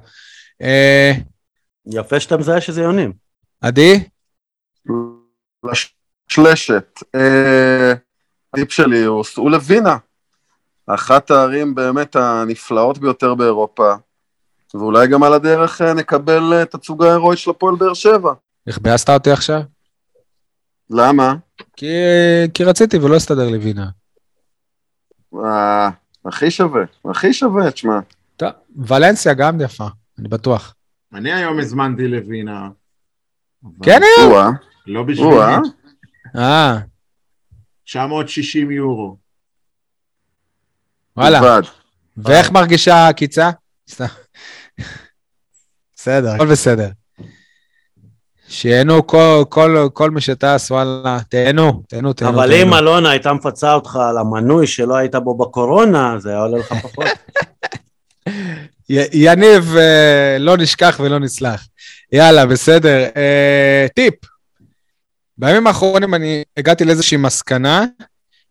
Speaker 2: יפה שאתה מזהה שזה יונים.
Speaker 1: עדי?
Speaker 4: שלשת. אה, הטיפ שלי הוא סעו לווינה. אחת הערים באמת הנפלאות ביותר באירופה, ואולי גם על הדרך אה, נקבל אה, תצוגה הירואית של הפועל באר שבע.
Speaker 1: איך ביאסת אותי עכשיו?
Speaker 4: למה?
Speaker 1: כי, כי רציתי ולא הסתדר לי וינה.
Speaker 4: אה, הכי שווה, הכי שווה, תשמע.
Speaker 1: טוב, ולנסיה גם יפה, אני בטוח.
Speaker 3: אני היום הזמנתי לווינה.
Speaker 1: כן היום?
Speaker 3: לא בשבילי.
Speaker 1: אה,
Speaker 3: 960 יורו.
Speaker 1: וואלה. ואיך מרגישה העקיצה? סתם. בסדר, הכל בסדר. שיהנו כל, כל, כל מי שטס, וואלה, תהנו, תהנו, תהנו.
Speaker 2: אבל
Speaker 1: תהנו.
Speaker 2: אם אלונה הייתה מפצה אותך על המנוי שלא היית בו בקורונה, זה היה עולה לך פחות.
Speaker 1: יניב, אה, לא נשכח ולא נסלח. יאללה, בסדר. אה, טיפ. בימים האחרונים אני הגעתי לאיזושהי מסקנה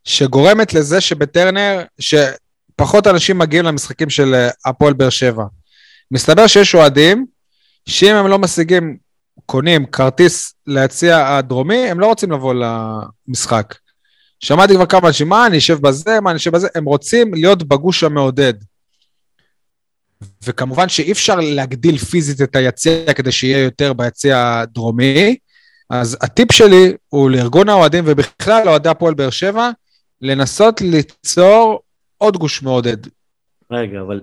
Speaker 1: שגורמת לזה שבטרנר, שפחות אנשים מגיעים למשחקים של אה, הפועל באר שבע. מסתבר שיש אוהדים שאם הם לא משיגים, קונים כרטיס ליציע הדרומי, הם לא רוצים לבוא למשחק. שמעתי כבר כמה אנשים, מה, אני אשב בזה, מה, אני אשב בזה, הם רוצים להיות בגוש המעודד. וכמובן שאי אפשר להגדיל פיזית את היציע כדי שיהיה יותר ביציע הדרומי, אז הטיפ שלי הוא לארגון האוהדים ובכלל לאוהדי הפועל באר שבע, לנסות ליצור עוד גוש מעודד.
Speaker 2: רגע, אבל...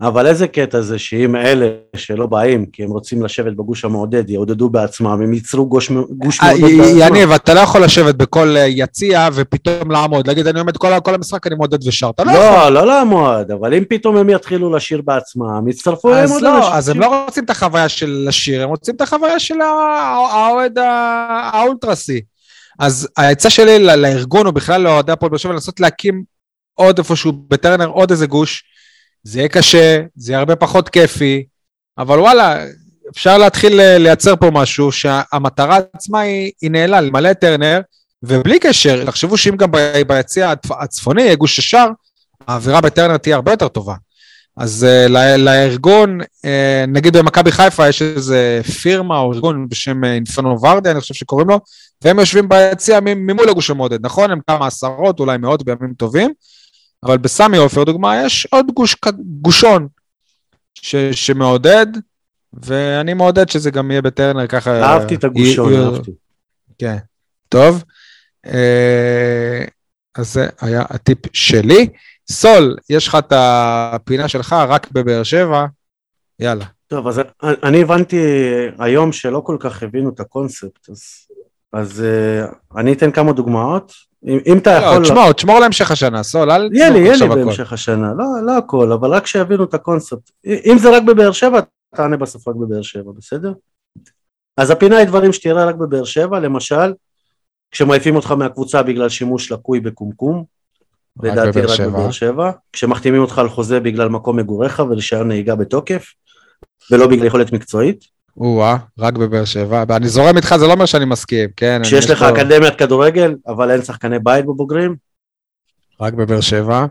Speaker 2: אבל איזה קטע זה שאם אלה שלא באים כי הם רוצים לשבת בגוש המעודד יעודדו בעצמם, הם ייצרו גוש, גוש
Speaker 1: אה,
Speaker 2: מעודד בעצמם.
Speaker 1: יניב, אתה לא יכול לשבת בכל אה, יציע ופתאום לעמוד, להגיד, אני עומד כל כל המשחק, אני מעודד ושר. אתה לא יכול.
Speaker 2: לא, לא לעמוד, אבל אם פתאום הם יתחילו לשיר בעצמם, יצטרפו אליהם עוד
Speaker 1: לא,
Speaker 2: אנשים.
Speaker 1: אז הם לא רוצים את החוויה של לשיר, הם רוצים את החוויה של הא- האוהד האולטרסי. אז העצה שלי לארגון, או בכלל לאוהדי הפועל באר שבע, לנסות להקים עוד איפשהו בטרנר, עוד איזה גוש. זה יהיה קשה, זה יהיה הרבה פחות כיפי, אבל וואלה, אפשר להתחיל ל- לייצר פה משהו שהמטרה עצמה היא, היא נעלה, למלא את טרנר, ובלי קשר, תחשבו שאם גם ביציע הצפ- הצפוני יהיה גוש ישר, האווירה בטרנר תהיה הרבה יותר טובה. אז uh, ל- לארגון, uh, נגיד במכבי חיפה יש איזה פירמה או ארגון בשם אה, אינפרנו ורדה, אני חושב שקוראים לו, והם יושבים ביציע ממול הגוש המעודד, נכון? הם כמה עשרות, אולי מאות בימים טובים, אבל בסמי עופר, דוגמה, יש עוד גוש, גושון ש- שמעודד, ואני מעודד שזה גם יהיה בטרנר ככה.
Speaker 2: אהבתי את הגושון,
Speaker 1: יהיה-
Speaker 2: אהבתי.
Speaker 1: כן, טוב. אה, אז זה היה הטיפ שלי. סול, יש לך את הפינה שלך רק בבאר שבע, יאללה.
Speaker 2: טוב, אז אני הבנתי היום שלא כל כך הבינו את הקונספט, אז, אז uh, אני אתן כמה דוגמאות. אם, אם אתה
Speaker 1: לא,
Speaker 2: יכול...
Speaker 1: תשמור, תשמור להמשך השנה, סול, אל
Speaker 2: יהיה לי,
Speaker 1: תזרוק
Speaker 2: יהיה לי
Speaker 1: עכשיו הכל.
Speaker 2: בהמשך השנה, לא, לא הכל, אבל רק שיבינו את הקונספט. אם זה רק בבאר שבע, תענה בסוף רק בבאר שבע, בסדר? אז הפינה היא דברים שתראה רק בבאר שבע, למשל, כשמעיפים אותך מהקבוצה בגלל שימוש לקוי בקומקום, לדעתי רק. בבאר שבע, כשמחתימים אותך על חוזה בגלל מקום מגוריך ורישיון נהיגה בתוקף, ולא בגלל יכולת מקצועית,
Speaker 1: או-אה, רק בבאר שבע. אני זורם איתך, זה לא אומר שאני מסכים, כן?
Speaker 2: כשיש
Speaker 1: יש
Speaker 2: לך
Speaker 1: פה-
Speaker 2: אקדמיית כדורגל, אבל אין שחקני בית בבוגרים,
Speaker 1: רק בבאר שבע.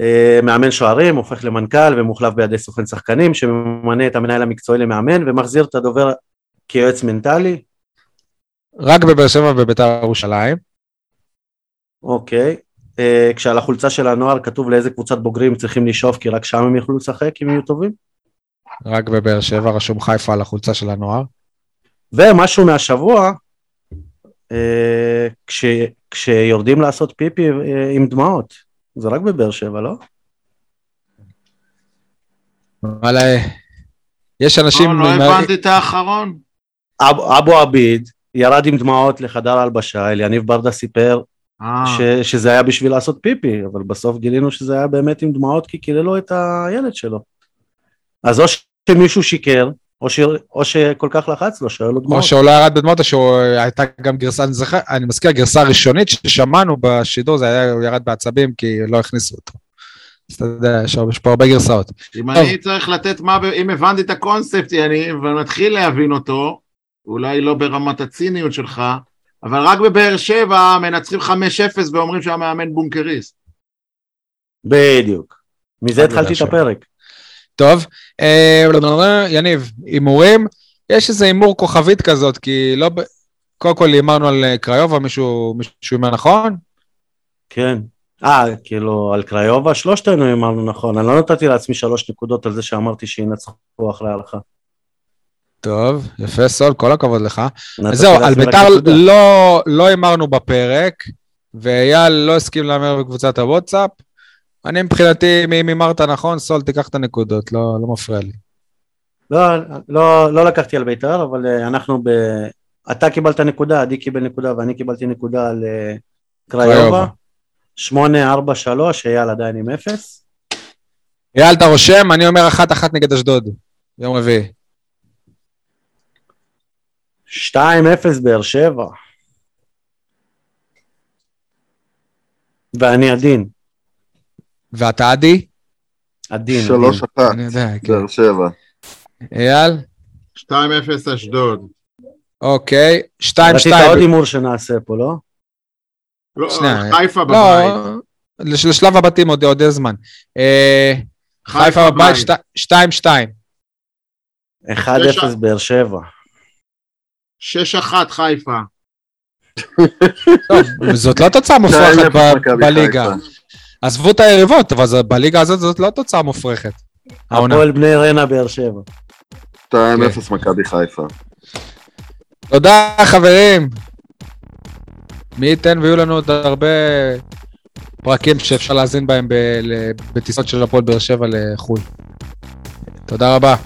Speaker 2: אה, מאמן שוערים, הופך למנכ"ל ומוחלף בידי סוכן שחקנים, שממנה את המנהל המקצועי למאמן ומחזיר את הדובר כיועץ מנטלי,
Speaker 1: רק בבאר שבע ובביתר ירושלים.
Speaker 2: אוקיי. אה, כשעל החולצה של הנוער כתוב לאיזה קבוצת בוגרים צריכים לשאוף כי רק שם הם יוכלו לשחק אם יהיו טובים.
Speaker 1: רק בבאר שבע, רשום חיפה על החולצה של הנוער.
Speaker 2: ומשהו מהשבוע, אה, כש, כשיורדים לעשות פיפי אה, עם דמעות, זה רק בבאר שבע, לא?
Speaker 1: וואלה, יש אנשים...
Speaker 3: לא, לא הבנתי את האחרון.
Speaker 2: אב, אבו עביד ירד עם דמעות לחדר ההלבשה, אליניב ברדה סיפר
Speaker 3: אה,
Speaker 2: ש, שזה היה בשביל לעשות פיפי, אבל בסוף גילינו שזה היה באמת עם דמעות כי קיללו את הילד שלו. אז או שמישהו שיקר, או, ש, או שכל כך לחץ לו, שהיו לו
Speaker 1: או
Speaker 2: דמעות.
Speaker 1: שהוא לא ירד בדמות, או שהייתה גם גרסה, אני זוכר, אני מזכיר, הגרסה הראשונית ששמענו בשידור, זה היה, הוא ירד בעצבים כי לא הכניסו אותו. אז אתה יודע, יש פה הרבה גרסאות.
Speaker 3: אם
Speaker 1: טוב.
Speaker 3: אני צריך לתת מה, אם הבנתי את הקונספט, יניב, ומתחיל להבין אותו, אולי לא ברמת הציניות שלך, אבל רק בבאר שבע מנצחים 5-0 ואומרים שהמאמן בונקריסט.
Speaker 2: בדיוק. מזה התחלתי את. הפרק.
Speaker 1: טוב, אה, יניב, הימורים, יש איזה הימור כוכבית כזאת, כי לא, קודם כל הימרנו על אה, קריובה, מישהו מישהו הימר נכון?
Speaker 2: כן. אה, כאילו, על קריובה שלושתנו אמרנו נכון. אני לא נתתי לעצמי שלוש נקודות על זה שאמרתי שינצחו אחרי ההלכה.
Speaker 1: טוב, יפה סול, כל הכבוד לך. זהו, על ביתר לא, לא הימרנו בפרק, ואייל לא הסכים להמר בקבוצת הוואטסאפ. אני מבחינתי, אם הימרת נכון, סול, תיקח את הנקודות, לא, לא מפריע לי.
Speaker 2: לא, לא, לא לקחתי על בית"ר, אבל אה, אנחנו ב... אתה קיבלת נקודה, עדי קיבל נקודה ואני קיבלתי נקודה על קריובה. 8-4-3, אייל עדיין עם 0.
Speaker 1: אייל, אתה רושם? אני אומר אחת אחת נגד אשדוד, יום רביעי.
Speaker 2: 2-0 באר שבע. ואני עדין.
Speaker 1: ואתה עדי?
Speaker 2: עדין.
Speaker 4: שלוש אחת,
Speaker 1: כן.
Speaker 4: באר שבע.
Speaker 1: אייל?
Speaker 3: 2-0 אשדוד.
Speaker 1: אוקיי, 2-2.
Speaker 2: רצית עוד הימור שנעשה פה, לא?
Speaker 3: לא,
Speaker 1: שנייה.
Speaker 3: חיפה
Speaker 1: לא,
Speaker 3: בבית.
Speaker 1: לש- לשלב הבתים עוד זמן. אה, חיפה בבית 2-2.
Speaker 2: 1-0 באר שבע.
Speaker 3: 6-1 חיפה.
Speaker 1: טוב, זאת לא תוצאה מופרכת
Speaker 4: 2-0
Speaker 1: ב-
Speaker 4: מכבי
Speaker 1: בליגה. עזבו את היריבות, אבל זה- בליגה הזאת זאת לא תוצאה מופרכת.
Speaker 2: הפועל בני ריינה באר שבע.
Speaker 4: 2-0 מכבי חיפה.
Speaker 1: תודה חברים. מי ייתן ויהיו לנו עוד הרבה פרקים שאפשר להאזין בהם בטיסות של הפועל באר שבע לחו"ל. תודה רבה.